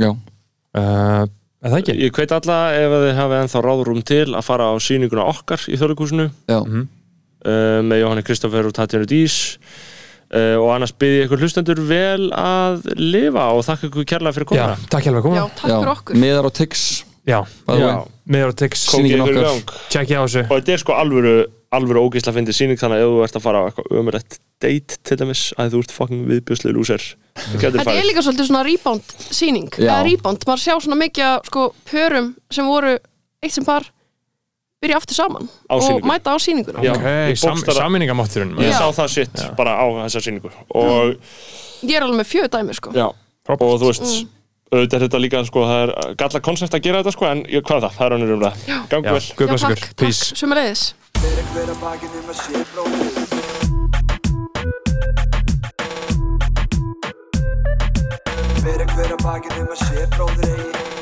já, uh, Er það ekki? Ég hveit alla ef að þið hafi ennþá ráðrúm til að fara á sýninguna okkar í já, Mhm. uh, með Jóhanni Kristoffer og Tatjana Dís uh, og annars byrði ykkur hlustendur vel að lifa og þakka ykkur kærlega fyrir Já, takk að Já, takk fyrir okkur. miðar á Tix meður og tix Tjekkja á þessu. Og þetta er sko alvöru alvöru ógeðsla fyndið sýning þannig að ef þú ert að fara á eitthvað ömurlegt date til dæmis að þú ert fucking viðbjörslega lúser Þetta er líka svolítið svona rebound sýning. Já. eða rebound, maður sjá svona mikið af, sko, pörum sem voru eitt sem par byrja aftur saman Á og sýningu. mæta á sýninguna. Já. Ok, ég sam, saminningamátturinn ég sá það sitt bara á þessa sýningu og, Ég er alveg með fjöðu dæmi sko. já, og þú veist auðvitað er þetta líka sko, það er galla koncept að gera þetta sko, en ég, hvað er það, það er önnur um það gangu vel. guð Já, bless takk, ykkur, takk, peace. sömuleiðis. Fyrir hver að bakið um að sé bróðir Fyrir hver að bakið um að sé bróðir eigi